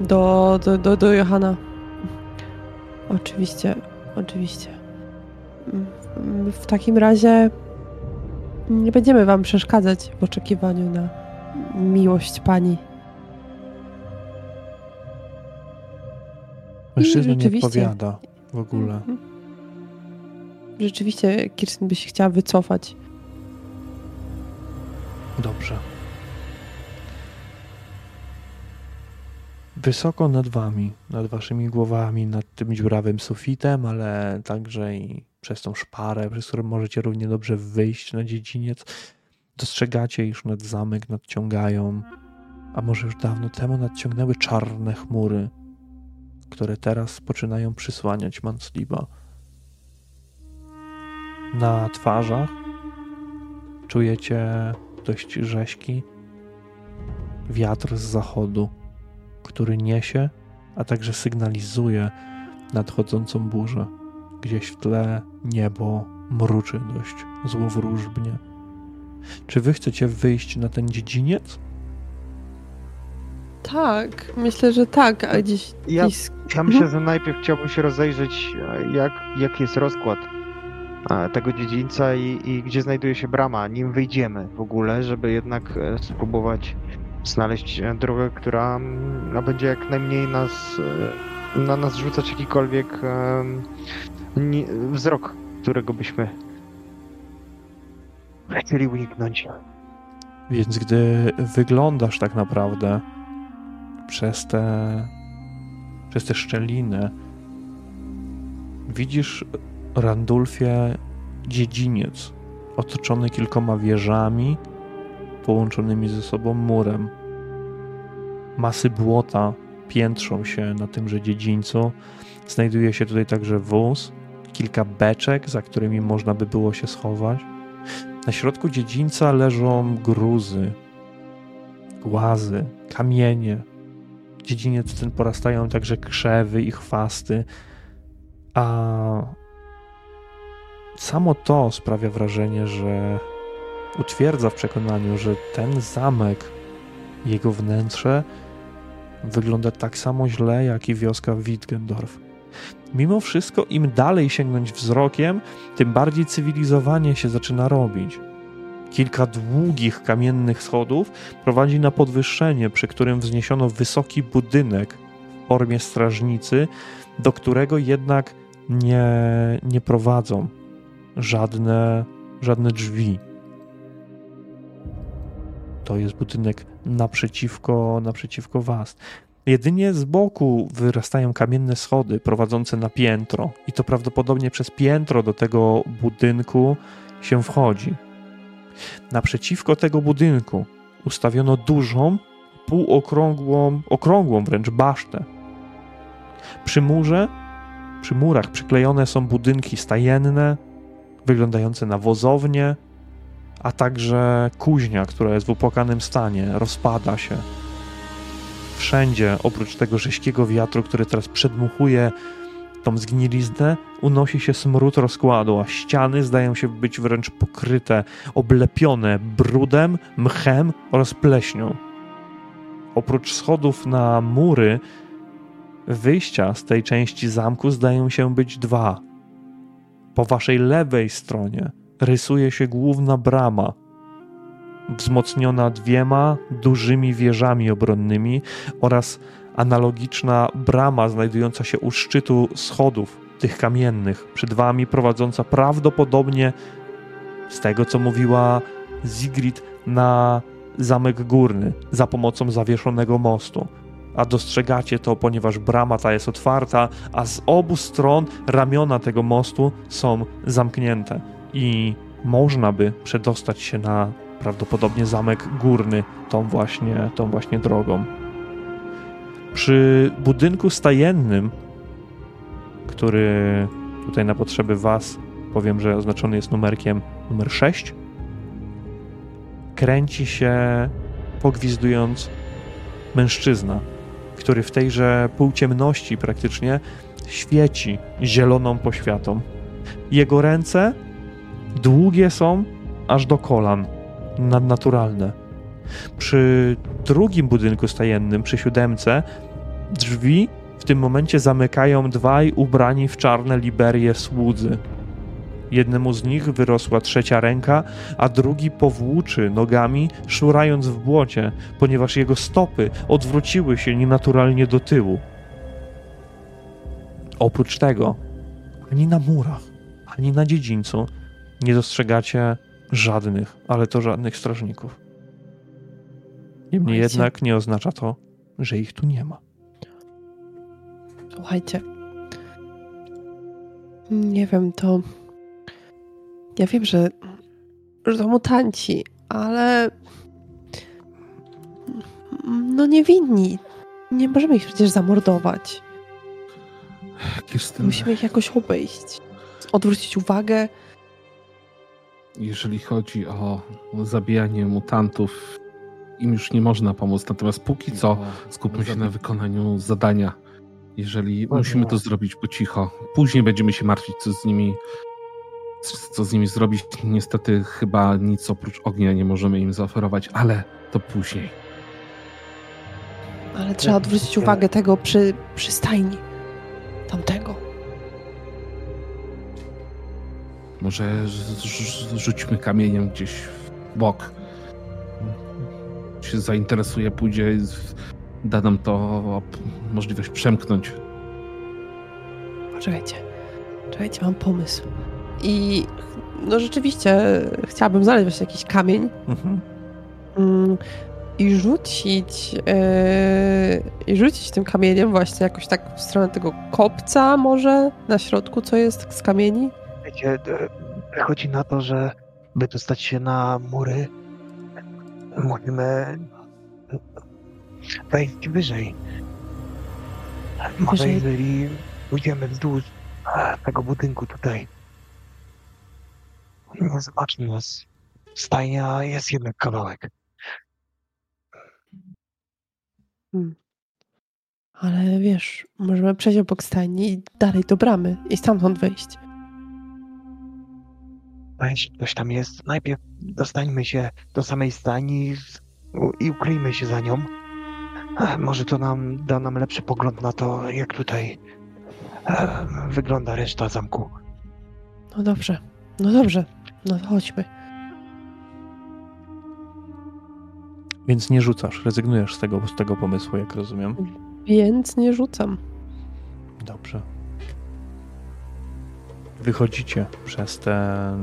do, do, do, do Johana. Oczywiście, oczywiście. W takim razie nie będziemy wam przeszkadzać w oczekiwaniu na miłość pani. Mężczyzna nie odpowiada w ogóle. Mhm. Rzeczywiście Kirsten by się chciała wycofać. Dobrze. Wysoko nad wami, nad waszymi głowami, nad tym dziurawym sufitem, ale także i przez tą szparę, przez którą możecie równie dobrze wyjść na dziedziniec, dostrzegacie, iż nad zamek nadciągają, a może już dawno temu nadciągnęły czarne chmury, które teraz poczynają przysłaniać Mansliba. Na twarzach czujecie dość rzeźki wiatr z zachodu, który niesie, a także sygnalizuje nadchodzącą burzę. Gdzieś w tle niebo mruczy dość złowróżbnie. Czy wy chcecie wyjść na ten dziedziniec? Tak, myślę, że tak, a gdzieś... Ja, ja myślę, że najpierw chciałbym się rozejrzeć, jak, jaki jest rozkład tego dziedzińca i, i gdzie znajduje się brama, nim wyjdziemy w ogóle, żeby jednak e, spróbować znaleźć e, drogę, która mm, no, będzie jak najmniej nas, e, na nas rzucać jakikolwiek nie, wzrok, którego byśmy chcieli uniknąć. Więc gdy wyglądasz tak naprawdę przez te, przez te szczeliny widzisz, Randulfie, dziedziniec otoczony kilkoma wieżami połączonymi ze sobą murem. Masy błota piętrzą się na tymże dziedzińcu. Znajduje się tutaj także wóz, kilka beczek, za którymi można by było się schować. Na środku dziedzińca leżą gruzy, głazy, kamienie. Dziedziniec ten porastają także krzewy i chwasty, a samo to sprawia wrażenie, że utwierdza w przekonaniu, że ten zamek, jego wnętrze wygląda tak samo źle jak i wioska Wittgendorf. Mimo wszystko, im dalej sięgnąć wzrokiem, tym bardziej cywilizowanie się zaczyna robić. Kilka długich kamiennych schodów prowadzi na podwyższenie, przy którym wzniesiono wysoki budynek w formie strażnicy, do którego jednak nie, nie prowadzą żadne, żadne drzwi. To jest budynek naprzeciwko, naprzeciwko was. Jedynie z boku wyrastają kamienne schody prowadzące na piętro, i to prawdopodobnie przez piętro do tego budynku się wchodzi. Naprzeciwko tego budynku ustawiono dużą, półokrągłą, okrągłą wręcz basztę. Przy murze, przy murach przyklejone są budynki stajenne, wyglądające na wozownie, a także kuźnia, która jest w upłakanym stanie, rozpada się. Wszędzie, oprócz tego rześkiego wiatru, który teraz przedmuchuje tą zgniliznę, unosi się smród rozkładu, a ściany zdają się być wręcz pokryte, oblepione brudem, mchem oraz pleśnią. Oprócz schodów na mury, wyjścia z tej części zamku zdają się być dwa. Po waszej lewej stronie rysuje się główna brama, wzmocniona dwiema dużymi wieżami obronnymi oraz analogiczna brama znajdująca się u szczytu schodów tych kamiennych. Przed wami prowadząca prawdopodobnie z tego co mówiła Zigrid na zamek górny za pomocą zawieszonego mostu. A dostrzegacie to, ponieważ brama ta jest otwarta, a z obu stron ramiona tego mostu są zamknięte i można by przedostać się na prawdopodobnie zamek górny tą właśnie, tą właśnie drogą. Przy budynku stajennym, który tutaj na potrzeby Was powiem, że oznaczony jest numerkiem numer 6, kręci się pogwizdując mężczyzna który w tejże półciemności praktycznie świeci zieloną poświatą. Jego ręce długie są aż do kolan, nadnaturalne. Przy drugim budynku stajennym, przy siódemce, drzwi w tym momencie zamykają dwaj ubrani w czarne liberie słudzy. Jednemu z nich wyrosła trzecia ręka, a drugi powłóczy nogami, szurając w błocie, ponieważ jego stopy odwróciły się nienaturalnie do tyłu. Oprócz tego, ani na murach, ani na dziedzińcu nie dostrzegacie żadnych, ale to żadnych strażników. Niemniej Słuchajcie. jednak nie oznacza to, że ich tu nie ma. Słuchajcie. Nie wiem, to. Ja wiem, że, że to mutanci, ale. No niewinni. Nie możemy ich przecież zamordować. Kirsten, Musimy ich jakoś obejść. Odwrócić uwagę. Jeżeli chodzi o zabijanie mutantów, im już nie można pomóc. Natomiast póki co skupmy się na wykonaniu zadania. Jeżeli musimy to zrobić po cicho, później będziemy się martwić, co z nimi, co z nimi zrobić. Niestety chyba nic oprócz ognia nie możemy im zaoferować, ale to później. Ale trzeba odwrócić uwagę tego przy, przy stajni. Tamtego. Może rz- rz- rzućmy kamieniem gdzieś w bok. Się zainteresuje, pójdzie, da nam to możliwość przemknąć. Poczekajcie. Czekajcie, mam pomysł. I no rzeczywiście chciałabym znaleźć właśnie jakiś kamień. Mhm. Mm, i rzucić yy, i rzucić tym kamieniem właśnie jakoś tak w stronę tego kopca może na środku, co jest z kamieni? Wiecie, wychodzi na to, że by dostać się na mury, musimy wejść wyżej. Może jeżeli pójdziemy wzdłuż tego budynku tutaj, nie zobaczy nas. Stajnia jest jednak kawałek. Ale wiesz, możemy przejść obok stajni i dalej do bramy i stamtąd wyjść. A jeśli ktoś tam jest, najpierw dostańmy się do samej stajni i ukryjmy się za nią. Może to nam da nam lepszy pogląd na to, jak tutaj e, wygląda reszta zamku. No dobrze, no dobrze, no to chodźmy. Więc nie rzucasz, rezygnujesz z tego, z tego pomysłu, jak rozumiem. Więc nie rzucam. Dobrze. Wychodzicie przez tę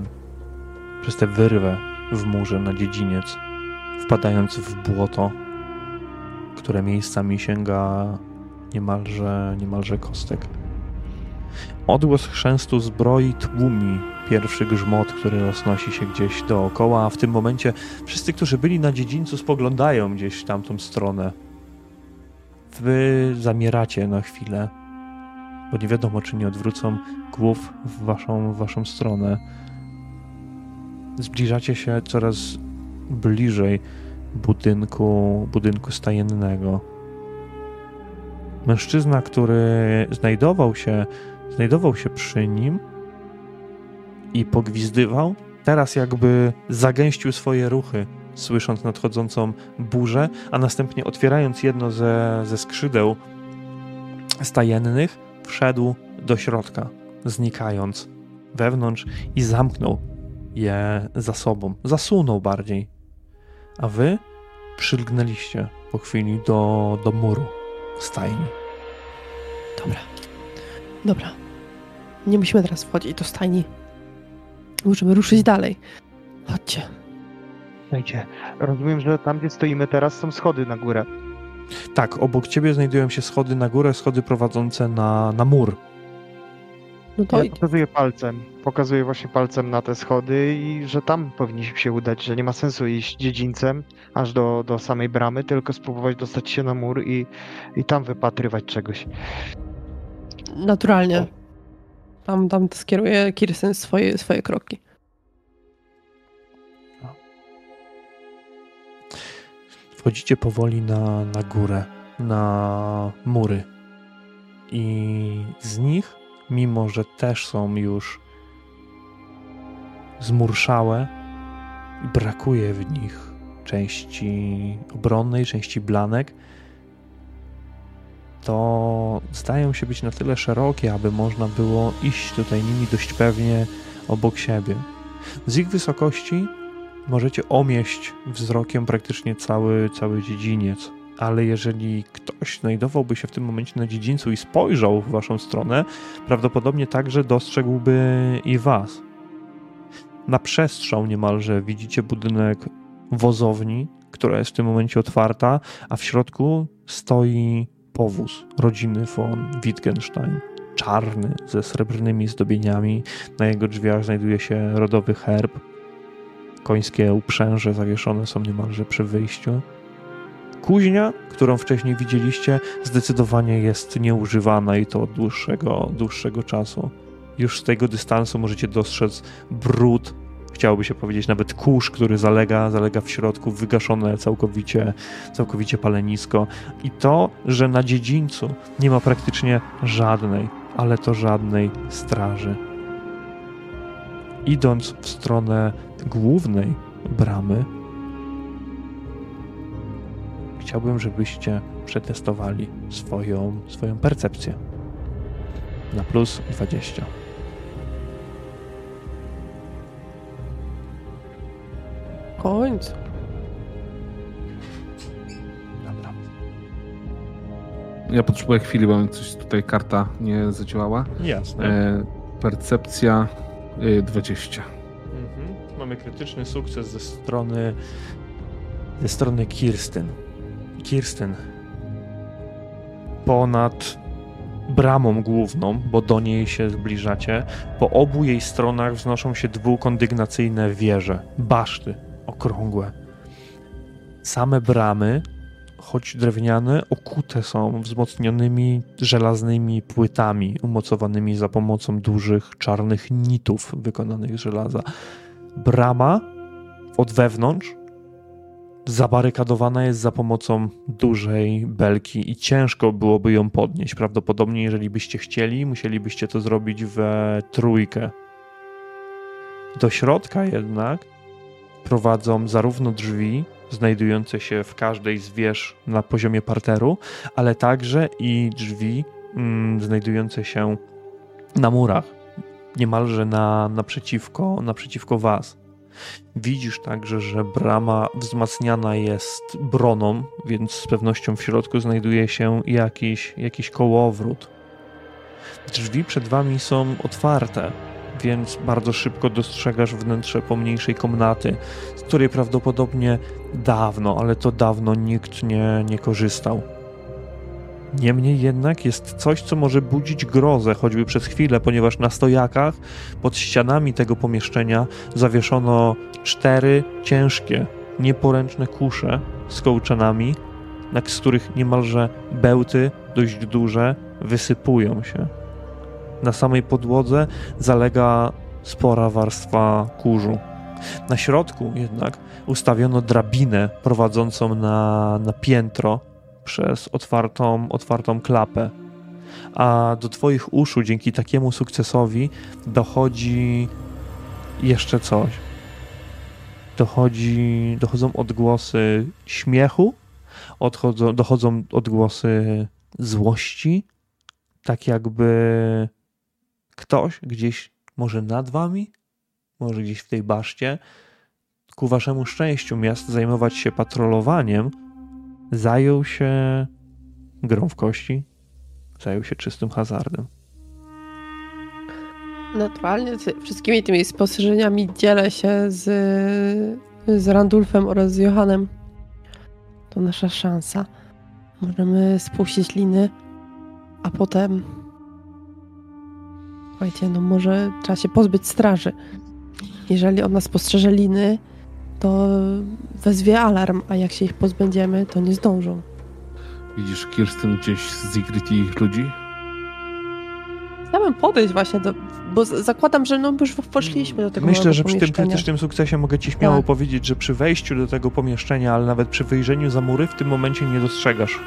przez tę wyrwę w murze na dziedziniec, wpadając w błoto, które miejscami sięga niemalże, niemalże kostek. Odgłos chrzęstu zbroi tłumi pierwszy grzmot, który roznosi się gdzieś dookoła, a w tym momencie wszyscy, którzy byli na dziedzińcu, spoglądają gdzieś w tamtą stronę. Wy zamieracie na chwilę, bo nie wiadomo, czy nie odwrócą głów w waszą, w waszą stronę. Zbliżacie się coraz bliżej budynku, budynku stajennego. Mężczyzna, który znajdował się, znajdował się przy nim i pogwizdywał, teraz jakby zagęścił swoje ruchy, słysząc nadchodzącą burzę, a następnie otwierając jedno ze, ze skrzydeł stajennych, wszedł do środka, znikając wewnątrz i zamknął je za sobą. Zasunął bardziej. A wy przylgnęliście po chwili do, do muru stajni. Dobra. Dobra. Nie musimy teraz wchodzić do stajni. Możemy ruszyć dalej. Chodźcie. Słuchajcie, rozumiem, że tam, gdzie stoimy teraz, są schody na górę. Tak, obok ciebie znajdują się schody na górę, schody prowadzące na, na mur. No to Ja pokazuję palcem. Pokazuję właśnie palcem na te schody i że tam powinniśmy się udać, że nie ma sensu iść dziedzińcem aż do, do samej bramy, tylko spróbować dostać się na mur i, i tam wypatrywać czegoś. naturalnie. Tam, tam skieruje Kirsten swoje, swoje kroki. Wchodzicie powoli na, na górę, na mury. I z nich, mimo że też są już zmurszałe, i brakuje w nich części obronnej, części blanek, to zdają się być na tyle szerokie, aby można było iść tutaj nimi dość pewnie obok siebie. Z ich wysokości możecie omieść wzrokiem praktycznie cały, cały dziedziniec. Ale jeżeli ktoś znajdowałby się w tym momencie na dziedzińcu i spojrzał w waszą stronę, prawdopodobnie także dostrzegłby i was. Na przestrzał niemalże widzicie budynek wozowni, która jest w tym momencie otwarta, a w środku stoi powóz rodziny von Wittgenstein. Czarny, ze srebrnymi zdobieniami. Na jego drzwiach znajduje się rodowy herb, końskie uprzęże zawieszone są niemalże przy wyjściu. Kuźnia, którą wcześniej widzieliście, zdecydowanie jest nieużywana i to od dłuższego, dłuższego czasu. Już z tego dystansu możecie dostrzec brud, chciałoby się powiedzieć nawet kurz, który zalega, zalega w środku, wygaszone całkowicie, całkowicie palenisko. I to, że na dziedzińcu nie ma praktycznie żadnej, ale to żadnej straży idąc w stronę głównej bramy, chciałbym, żebyście przetestowali swoją, swoją percepcję. Na plus 20. W końcu. Dobra. Ja potrzebuję chwili, bo mi coś tutaj karta nie zadziałała. Jasne. E, percepcja y, 20. Mhm. Mamy krytyczny sukces ze strony ze strony Kirsten. Kirsten. Ponad bramą główną, bo do niej się zbliżacie, po obu jej stronach wznoszą się dwukondygnacyjne wieże, baszty okrągłe. Same bramy, choć drewniane, okute są wzmocnionymi żelaznymi płytami umocowanymi za pomocą dużych czarnych nitów wykonanych z żelaza. Brama od wewnątrz zabarykadowana jest za pomocą dużej belki i ciężko byłoby ją podnieść. Prawdopodobnie, jeżeli byście chcieli, musielibyście to zrobić we trójkę. Do środka jednak prowadzą zarówno drzwi, znajdujące się w każdej z wież na poziomie parteru, ale także i drzwi mm, znajdujące się na murach, niemalże na, naprzeciwko, naprzeciwko was. Widzisz także, że brama wzmacniana jest broną, więc z pewnością w środku znajduje się jakiś, jakiś kołowrót. Drzwi przed wami są otwarte, więc bardzo szybko dostrzegasz wnętrze pomniejszej komnaty, z której prawdopodobnie dawno, ale to dawno nikt nie, nie korzystał. Niemniej jednak jest coś, co może budzić grozę, choćby przez chwilę, ponieważ na stojakach pod ścianami tego pomieszczenia zawieszono cztery ciężkie, nieporęczne kusze z kołczanami, z których niemalże bełty dość duże wysypują się. Na samej podłodze zalega spora warstwa kurzu. Na środku jednak ustawiono drabinę prowadzącą na, na piętro przez otwartą, otwartą klapę. A do Twoich uszu dzięki takiemu sukcesowi dochodzi jeszcze coś. Dochodzi, dochodzą odgłosy śmiechu, odchodzą, dochodzą odgłosy złości, tak jakby ktoś gdzieś, może nad wami, może gdzieś w tej baszcie, ku waszemu szczęściu miast zajmować się patrolowaniem, zajął się grą w kości, zajął się czystym hazardem. Naturalnie wszystkimi tymi spostrzeżeniami dzielę się z, z Randulfem oraz z Johanem. To nasza szansa. Możemy spuścić liny, a potem. Słuchajcie, no może trzeba się pozbyć straży. Jeżeli ona spostrzeże liny, to wezwie alarm, a jak się ich pozbędziemy, to nie zdążą. Widzisz Kirsten gdzieś z Zigrit i ich ludzi? Chciałabym podejść właśnie do, bo zakładam, że no już poszliśmy do tego Myślę, że przy tym krytycznym sukcesie mogę ci śmiało tak. powiedzieć, że przy wejściu do tego pomieszczenia, ale nawet przy wyjrzeniu za mury w tym momencie nie dostrzegasz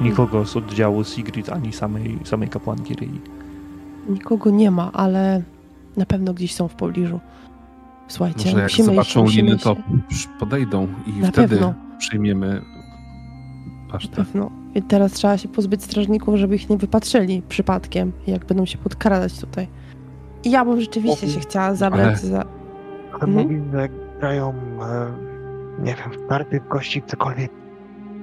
nikogo z oddziału Sigrid ani samej, samej kapłanki Ryi. Nikogo nie ma, ale na pewno gdzieś są w pobliżu. Słuchajcie, Może jak musimy zobaczą iść, liny, iść. to podejdą i Na wtedy pewno. przyjmiemy Na pasztę. pewno. I teraz trzeba się pozbyć strażników, żeby ich nie wypatrzyli przypadkiem, jak będą się podkradać tutaj. I ja bym rzeczywiście się chciała zabrać Ale- za... Ale Mhm. mówi, że grają, e, nie wiem, w karty, w kości, cokolwiek.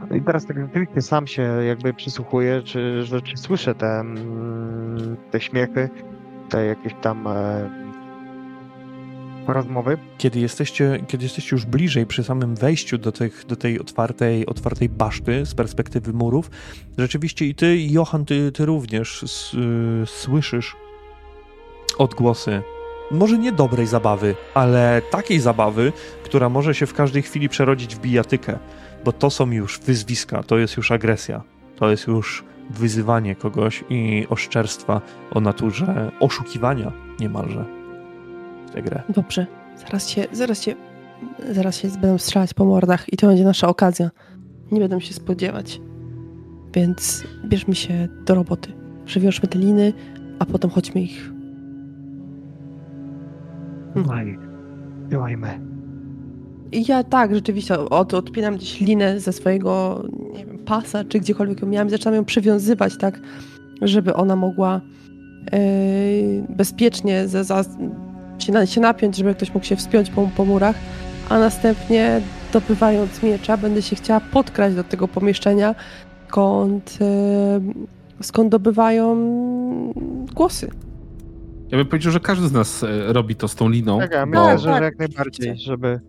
No I teraz tak rzeczywiście sam się jakby przysłuchuję, czy, że, czy słyszę te, mm, te śmiechy, te jakieś tam e, rozmowy. Kiedy jesteście, kiedy jesteście już bliżej, przy samym wejściu do, tych, do tej otwartej, otwartej baszty z perspektywy murów, rzeczywiście i ty, i Johan, ty, ty również s, y, słyszysz odgłosy. Może nie dobrej zabawy, ale takiej zabawy, która może się w każdej chwili przerodzić w bijatykę, bo to są już wyzwiska, to jest już agresja, to jest już wyzywanie kogoś i oszczerstwa o naturze oszukiwania niemalże tę grę. Dobrze, zaraz się, zaraz się, zaraz się będą strzelać po mordach i to będzie nasza okazja. Nie będą się spodziewać. Więc bierzmy się do roboty. Przywiążmy te liny, a potem chodźmy ich. Działaj. Działajmy. I ja tak, rzeczywiście od, odpinam gdzieś linę ze swojego nie wiem, pasa, czy gdziekolwiek ją miałam i zaczynam ją przywiązywać tak, żeby ona mogła yy, bezpiecznie za, za, się, się napiąć, żeby ktoś mógł się wspiąć po, po murach, a następnie dobywając miecza będę się chciała podkraść do tego pomieszczenia, skąd, yy, skąd dobywają głosy. Ja bym powiedział, że każdy z nas e, robi to z tą liną. Tak, ja bo myślę, że tak, jak najbardziej, żeby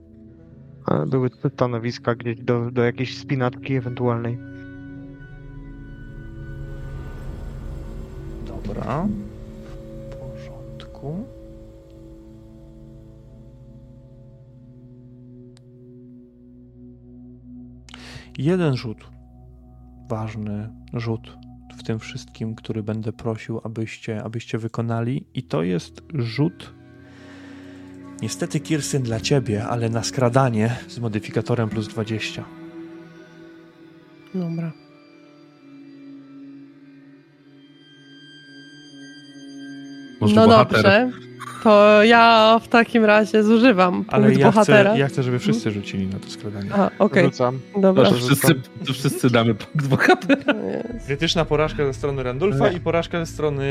Ale były te stanowiska gdzieś do, do jakiejś spinatki ewentualnej. Dobra. W porządku. Jeden rzut. Ważny rzut w tym wszystkim, który będę prosił, abyście, abyście wykonali. I to jest rzut. Niestety, Kirsyn, dla ciebie, ale na skradanie z modyfikatorem plus 20. Dobra. Może no bohater. dobrze. To ja w takim razie zużywam Ale punkt ja bohatera. chcę, ja chcę, żeby wszyscy rzucili na to skradanie. Aha, okej, Rzucam. dobra. To wszyscy, to wszyscy damy punkt bohatera. Jest. Krytyczna porażka ze strony Randolfa i porażka ze strony.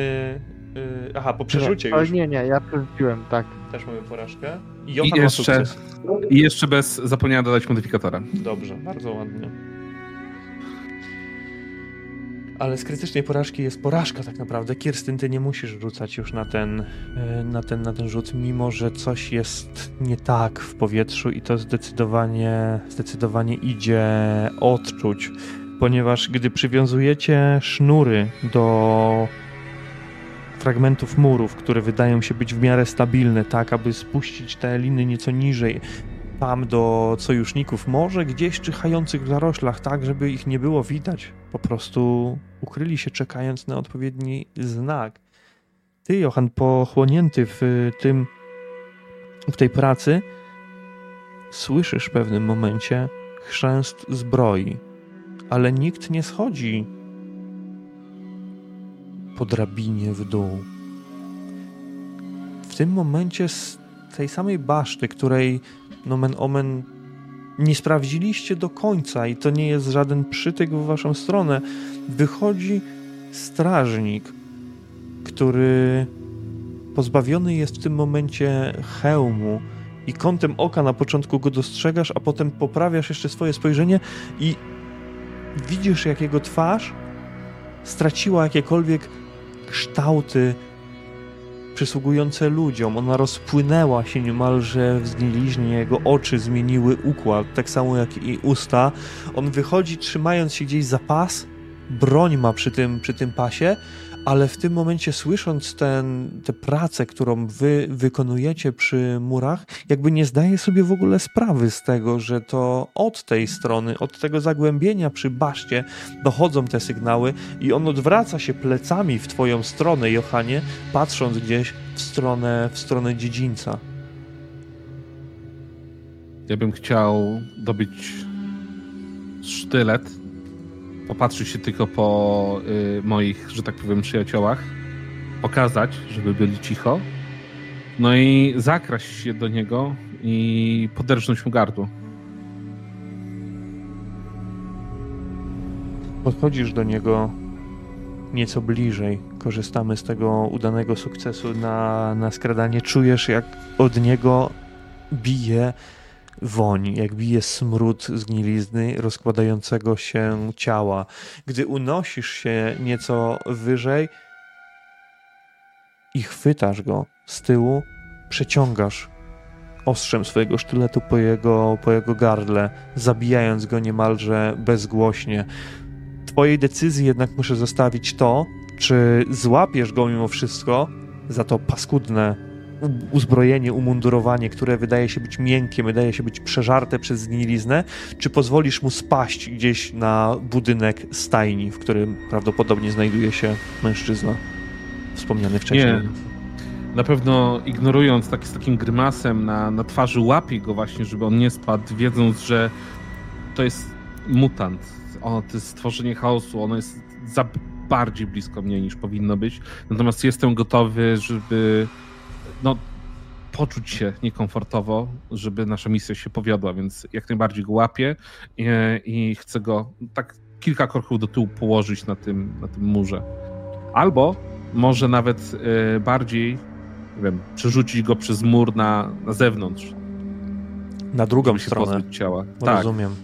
Yy, aha, po przerzucie Ale już nie, nie, ja przerzuciłem, tak. też mamy porażkę. I I jeszcze. I jeszcze bez zapomnienia dodać modyfikatora. Dobrze, bardzo ładnie. Ale z krytycznej porażki jest porażka tak naprawdę. Kirstyn, ty nie musisz rzucać już na ten, yy, na ten, na ten rzut, mimo że coś jest nie tak w powietrzu i to zdecydowanie, zdecydowanie idzie odczuć. Ponieważ gdy przywiązujecie sznury do fragmentów murów, które wydają się być w miarę stabilne, tak aby spuścić te liny nieco niżej, tam do sojuszników, może gdzieś czyhających w zaroślach, tak żeby ich nie było widać. Po prostu ukryli się czekając na odpowiedni znak. Ty, Johan, pochłonięty w tym, w tej pracy, słyszysz w pewnym momencie chrzęst zbroi, ale nikt nie schodzi po drabinie w dół. W tym momencie z tej samej baszty, której nomen omen nie sprawdziliście do końca i to nie jest żaden przytyk w waszą stronę, wychodzi strażnik, który pozbawiony jest w tym momencie hełmu i kątem oka na początku go dostrzegasz, a potem poprawiasz jeszcze swoje spojrzenie i widzisz, jak jego twarz straciła jakiekolwiek kształty przysługujące ludziom. Ona rozpłynęła się niemalże w zgniliźnie, jego oczy zmieniły układ, tak samo jak i usta. On wychodzi trzymając się gdzieś za pas, broń ma przy tym, przy tym pasie, ale w tym momencie słysząc ten, tę pracę, którą wy wykonujecie przy murach, jakby nie zdaje sobie w ogóle sprawy z tego, że to od tej strony, od tego zagłębienia przy baszcie dochodzą te sygnały i on odwraca się plecami w twoją stronę, Johanie, patrząc gdzieś w stronę, w stronę dziedzińca. Ja bym chciał dobyć sztylet, popatrzyć się tylko po y, moich, że tak powiem, przyjaciołach, pokazać, żeby byli cicho, no i zakraść się do niego i poderżnąć mu gardło. Podchodzisz do niego nieco bliżej. Korzystamy z tego udanego sukcesu na, na skradanie. Czujesz, jak od niego bije woń, jak bije smród zgnilizny rozkładającego się ciała. Gdy unosisz się nieco wyżej i chwytasz go z tyłu, przeciągasz ostrzem swojego sztyletu po jego, po jego gardle, zabijając go niemalże bezgłośnie. Twojej decyzji jednak muszę zostawić to, czy złapiesz go mimo wszystko za to paskudne uzbrojenie, umundurowanie, które wydaje się być miękkie, wydaje się być przeżarte przez zgniliznę, czy pozwolisz mu spaść gdzieś na budynek stajni, w którym prawdopodobnie znajduje się mężczyzna wspomniany wcześniej. Nie. Na pewno ignorując taki, z takim grymasem na, na twarzy łapie go właśnie, żeby on nie spadł, wiedząc, że to jest mutant. Ono to jest stworzenie chaosu, ono jest za bardziej blisko mnie niż powinno być. Natomiast jestem gotowy, żeby no, poczuć się niekomfortowo, żeby nasza misja się powiodła, więc jak najbardziej go łapię i, i chcę go tak kilka kroków do tyłu położyć na tym, na tym murze. Albo może nawet e, bardziej, nie wiem, przerzucić go przez mur na, na zewnątrz, Na drugą stronę. ciała. Tak, Rozumiem.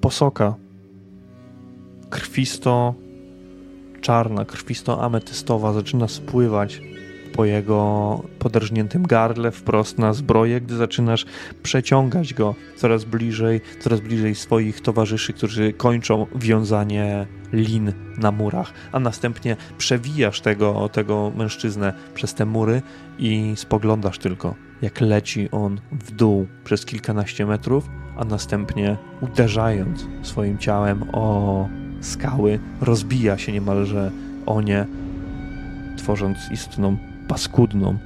Posoka. Krwisto czarna, krwisto ametystowa zaczyna spływać po jego podrażniętym gardle wprost na zbroję, gdy zaczynasz przeciągać go coraz bliżej, coraz bliżej swoich towarzyszy, którzy kończą wiązanie lin na murach, a następnie przewijasz tego, tego mężczyznę przez te mury i spoglądasz tylko, jak leci on w dół przez kilkanaście metrów, a następnie uderzając swoim ciałem o skały, rozbija się niemalże o nie, tworząc istną, paskudną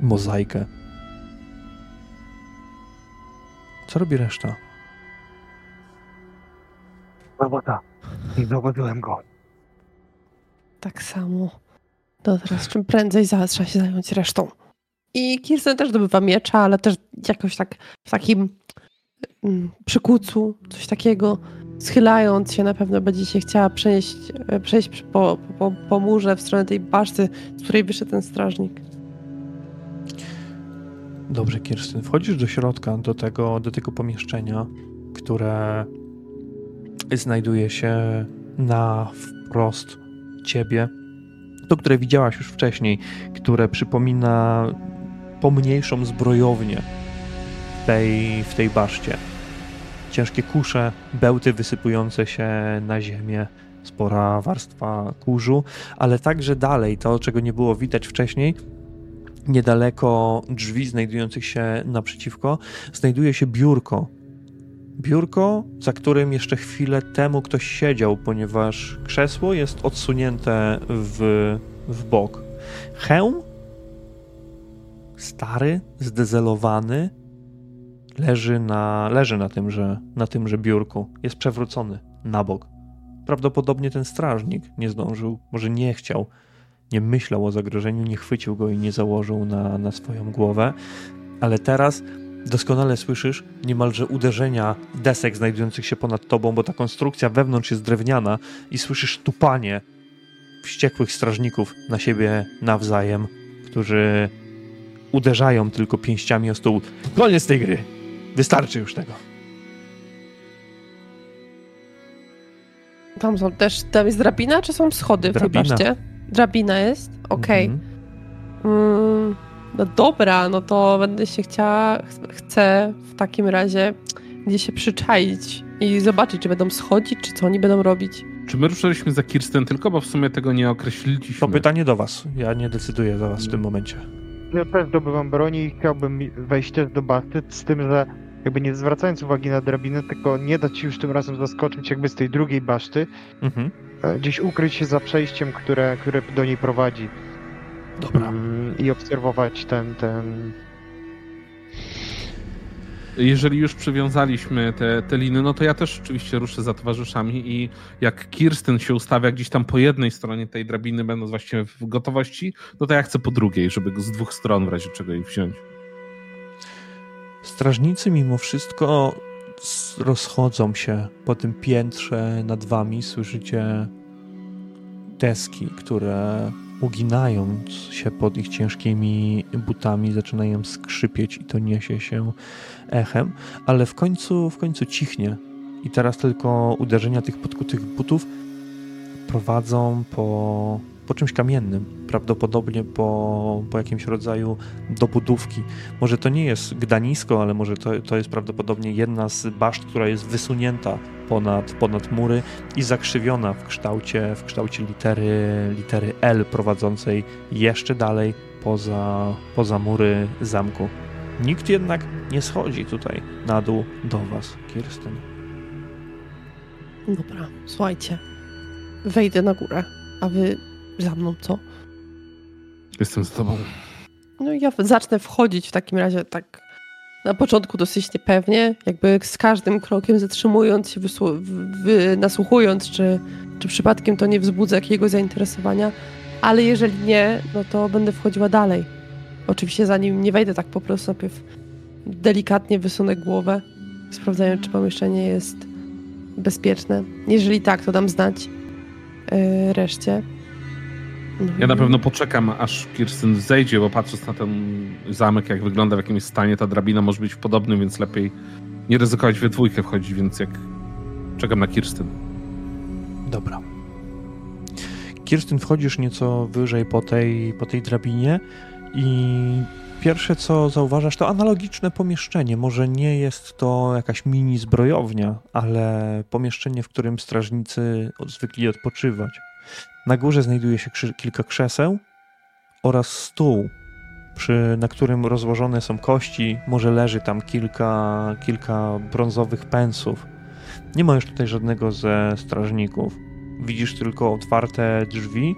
mozaikę. Co robi reszta? Robota. I zauważyłem go. Tak samo. No teraz czym prędzej za- trzeba się zająć resztą. I Kirsten też dobywa miecza, ale też jakoś tak w takim mm, przykucu, coś takiego. Schylając się, na pewno będzie się chciała przenieść, e, przejść po, po, po murze w stronę tej baszty, z której wyszedł ten strażnik. Dobrze, Kirsten. Wchodzisz do środka, do tego, do tego pomieszczenia, które znajduje się na wprost ciebie. To, które widziałaś już wcześniej, które przypomina pomniejszą zbrojownię tej, w tej baszcie. Ciężkie kusze, bełty wysypujące się na ziemię, spora warstwa kurzu, ale także dalej, to czego nie było widać wcześniej, niedaleko drzwi znajdujących się naprzeciwko, znajduje się biurko. Biurko, za którym jeszcze chwilę temu ktoś siedział, ponieważ krzesło jest odsunięte w, w bok. Hełm, stary, zdezelowany, leży na, leży na, tymże, na tymże biurku. Jest przewrócony na bok. Prawdopodobnie ten strażnik nie zdążył, może nie chciał nie myślał o zagrożeniu, nie chwycił go i nie założył na, na swoją głowę. Ale teraz doskonale słyszysz niemalże uderzenia desek znajdujących się ponad tobą, bo ta konstrukcja wewnątrz jest drewniana i słyszysz tupanie wściekłych strażników na siebie nawzajem, którzy uderzają tylko pięściami o stół. Koniec tej gry! Wystarczy już tego. Tam są też, tam jest drabina, czy są schody Drabina. baszcie? Drabina jest? Okej. Mhm. Mm, no dobra, no to będę się chciała, ch- chcę w takim razie gdzieś się przyczaić i zobaczyć, czy będą schodzić, czy co oni będą robić. Czy my ruszyliśmy za Kirsten tylko, bo w sumie tego nie określiliśmy? To pytanie do was. Ja nie decyduję za was w tym momencie. Ja też zdobywam broni i chciałbym wejść też do basty, z tym, że jakby nie zwracając uwagi na drabinę, tylko nie dać się już tym razem zaskoczyć jakby z tej drugiej baszty, Mhm. e, gdzieś ukryć się za przejściem, które, które do niej prowadzi Dobra. mm, i obserwować ten, ten... Jeżeli już przywiązaliśmy te, te liny, no to ja też oczywiście ruszę za towarzyszami i jak Kirsten się ustawia gdzieś tam po jednej stronie tej drabiny, będąc właściwie w gotowości, no to ja chcę po drugiej, żeby go z dwóch stron w razie czego jej wziąć. Strażnicy mimo wszystko rozchodzą się po tym piętrze nad wami. Słyszycie deski, które uginając się pod ich ciężkimi butami zaczynają skrzypieć i to niesie się echem, ale w końcu, w końcu cichnie i teraz tylko uderzenia tych podkutych butów prowadzą po, po czymś kamiennym, prawdopodobnie po, po jakimś rodzaju dobudówki. Może to nie jest Gdanisko, ale może to, to jest prawdopodobnie jedna z baszt, która jest wysunięta ponad, ponad mury i zakrzywiona w kształcie, w kształcie litery, litery L prowadzącej jeszcze dalej poza, poza mury zamku. Nikt jednak nie schodzi tutaj na dół do was, Kirsten. Dobra, słuchajcie. Wejdę na górę, a wy za mną, co? Jestem z tobą. No i ja zacznę wchodzić w takim razie tak na początku dosyć niepewnie, jakby z każdym krokiem zatrzymując się, nasłuchując, czy, czy przypadkiem to nie wzbudza jakiegoś zainteresowania, ale jeżeli nie, no to będę wchodziła dalej. Oczywiście zanim nie wejdę tak po prostu, najpierw delikatnie wysunę głowę, sprawdzając, czy pomieszczenie jest bezpieczne. Jeżeli tak, to dam znać yy, reszcie. No Ja na pewno poczekam, aż Kirsten zejdzie, bo patrząc na ten zamek, jak wygląda, w jakim jest stanie, ta drabina może być w podobnym, więc lepiej nie ryzykować we dwójkę wchodzić, więc jak czekam na Kirsten. Dobra. Kirstyn, wchodzisz nieco wyżej po tej, po tej drabinie i pierwsze co zauważasz to analogiczne pomieszczenie. Może nie jest to jakaś mini zbrojownia, ale pomieszczenie, w którym strażnicy zwykli odpoczywać. Na górze znajduje się kilka krzeseł oraz stół, przy, na którym rozłożone są kości. Może leży tam kilka, kilka brązowych pensów. Nie ma już tutaj żadnego ze strażników. Widzisz tylko otwarte drzwi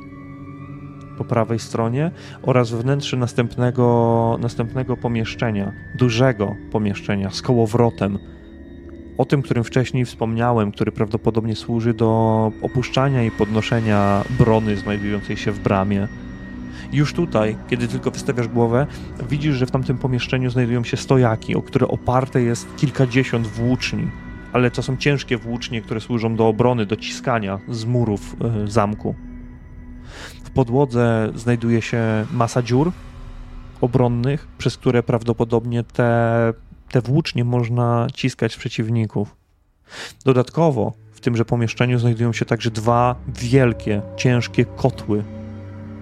po prawej stronie oraz wnętrze następnego, następnego pomieszczenia, dużego pomieszczenia z kołowrotem. O tym, którym wcześniej wspomniałem, który prawdopodobnie służy do opuszczania i podnoszenia brony znajdującej się w bramie. Już tutaj, kiedy tylko wystawiasz głowę, widzisz, że w tamtym pomieszczeniu znajdują się stojaki, o które oparte jest kilkadziesiąt włóczni. Ale to są ciężkie włócznie, które służą do obrony, do ciskania z murów y, zamku. W podłodze znajduje się masa dziur obronnych, przez które prawdopodobnie te, te włócznie można ciskać przeciwników. Dodatkowo w tymże pomieszczeniu znajdują się także dwa wielkie, ciężkie kotły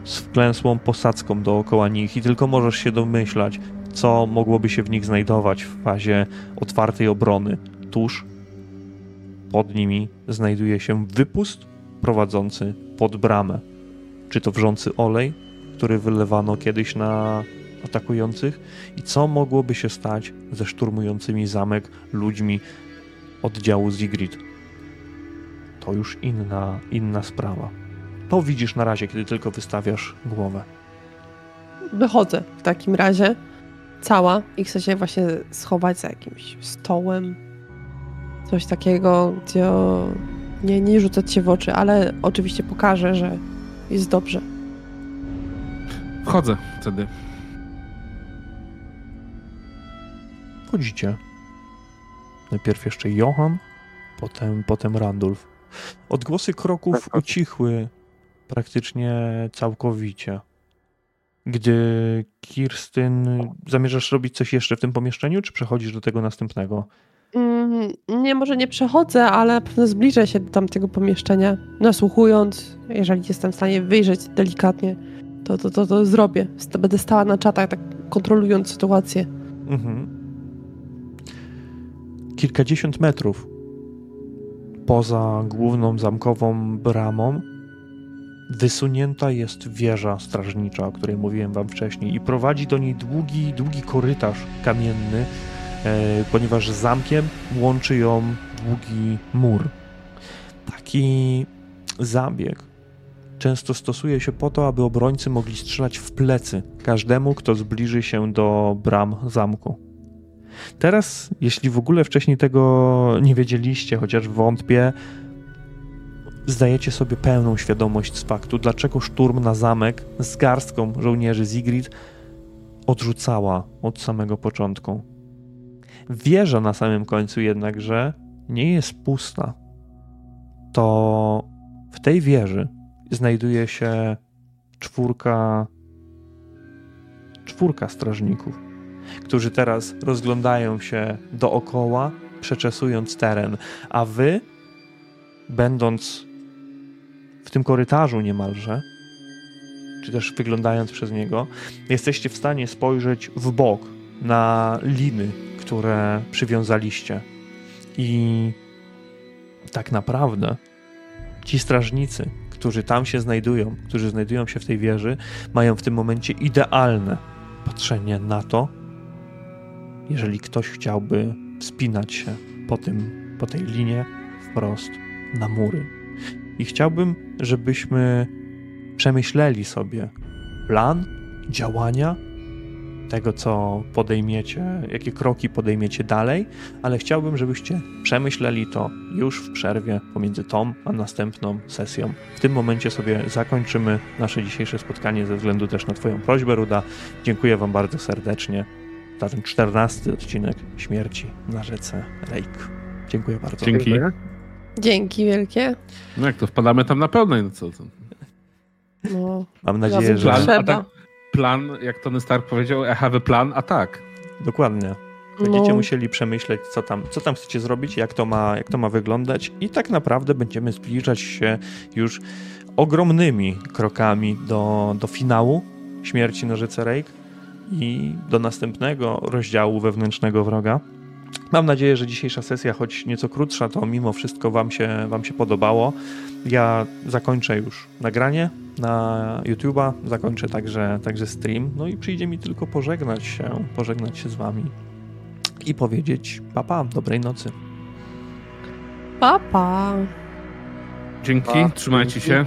z wklęsłą posadzką dookoła nich i tylko możesz się domyślać, co mogłoby się w nich znajdować w fazie otwartej obrony. Tuż pod nimi znajduje się wypust prowadzący pod bramę. Czy to wrzący olej, który wylewano kiedyś na atakujących i co mogłoby się stać ze szturmującymi zamek ludźmi oddziału Zigrid. To już inna, inna sprawa. To widzisz na razie, kiedy tylko wystawiasz głowę. Wychodzę w takim razie cała i chcę się właśnie schować za jakimś stołem. Coś takiego, gdzie nie, nie rzucać się w oczy, ale oczywiście pokażę, że jest dobrze. Wchodzę wtedy. Wchodzicie. Najpierw jeszcze Johan, potem, potem Randulf. Odgłosy kroków ucichły praktycznie całkowicie. Gdy Kirstyn, zamierzasz robić coś jeszcze w tym pomieszczeniu, czy przechodzisz do tego następnego? Mm, nie, może nie przechodzę, ale na pewno zbliżę się do tamtego pomieszczenia, nasłuchując, jeżeli jestem w stanie wyjrzeć delikatnie, to, to, to, to zrobię. Będę stała na czatach, tak kontrolując sytuację. Mhm. Kilkadziesiąt metrów poza główną zamkową bramą wysunięta jest wieża strażnicza, o której mówiłem wam wcześniej i prowadzi do niej długi, długi korytarz kamienny, ponieważ z zamkiem łączy ją długi mur. Taki zabieg często stosuje się po to, aby obrońcy mogli strzelać w plecy każdemu, kto zbliży się do bram zamku. Teraz, jeśli w ogóle wcześniej tego nie wiedzieliście, chociaż wątpię, zdajecie sobie pełną świadomość z faktu, dlaczego szturm na zamek z garstką żołnierzy Zigrid odrzucała od samego początku. Wieża na samym końcu jednakże nie jest pusta. To w tej wieży znajduje się czwórka czwórka strażników, którzy teraz rozglądają się dookoła, przeczesując teren, a wy, będąc w tym korytarzu niemalże, czy też wyglądając przez niego, jesteście w stanie spojrzeć w bok na liny, które przywiązaliście. I tak naprawdę ci strażnicy, którzy tam się znajdują, którzy znajdują się w tej wieży, mają w tym momencie idealne patrzenie na to, jeżeli ktoś chciałby wspinać się po, tym, po tej linie wprost na mury. I chciałbym, żebyśmy przemyśleli sobie plan działania, tego, co podejmiecie, jakie kroki podejmiecie dalej, ale chciałbym, żebyście przemyśleli to już w przerwie pomiędzy tą a następną sesją. W tym momencie sobie zakończymy nasze dzisiejsze spotkanie ze względu też na Twoją prośbę, Ruda. Dziękuję Wam bardzo serdecznie za ten czternasty odcinek Śmierci na rzece Lake. Dziękuję bardzo. Dzięki. Dzięki wielkie. No jak to wpadamy tam na pełnej, no co to? No, Mam nadzieję, że... Tak, plan, jak Tony Stark powiedział, I have a plan, a tak. Dokładnie. Będziecie No. musieli przemyśleć, co tam, co tam chcecie zrobić, jak to, ma, jak to ma wyglądać i tak naprawdę będziemy zbliżać się już ogromnymi krokami do, do finału Śmierci Nożyce Rake i do następnego rozdziału wewnętrznego wroga. Mam nadzieję, że dzisiejsza sesja, choć nieco krótsza, to mimo wszystko wam się, wam się podobało. Ja zakończę już nagranie na YouTube'a, zakończę także, także stream, no i przyjdzie mi tylko pożegnać się, pożegnać się z wami i powiedzieć papa, dobrej nocy. Pa, pa. Dzięki, Pa, trzymajcie dzięki. się.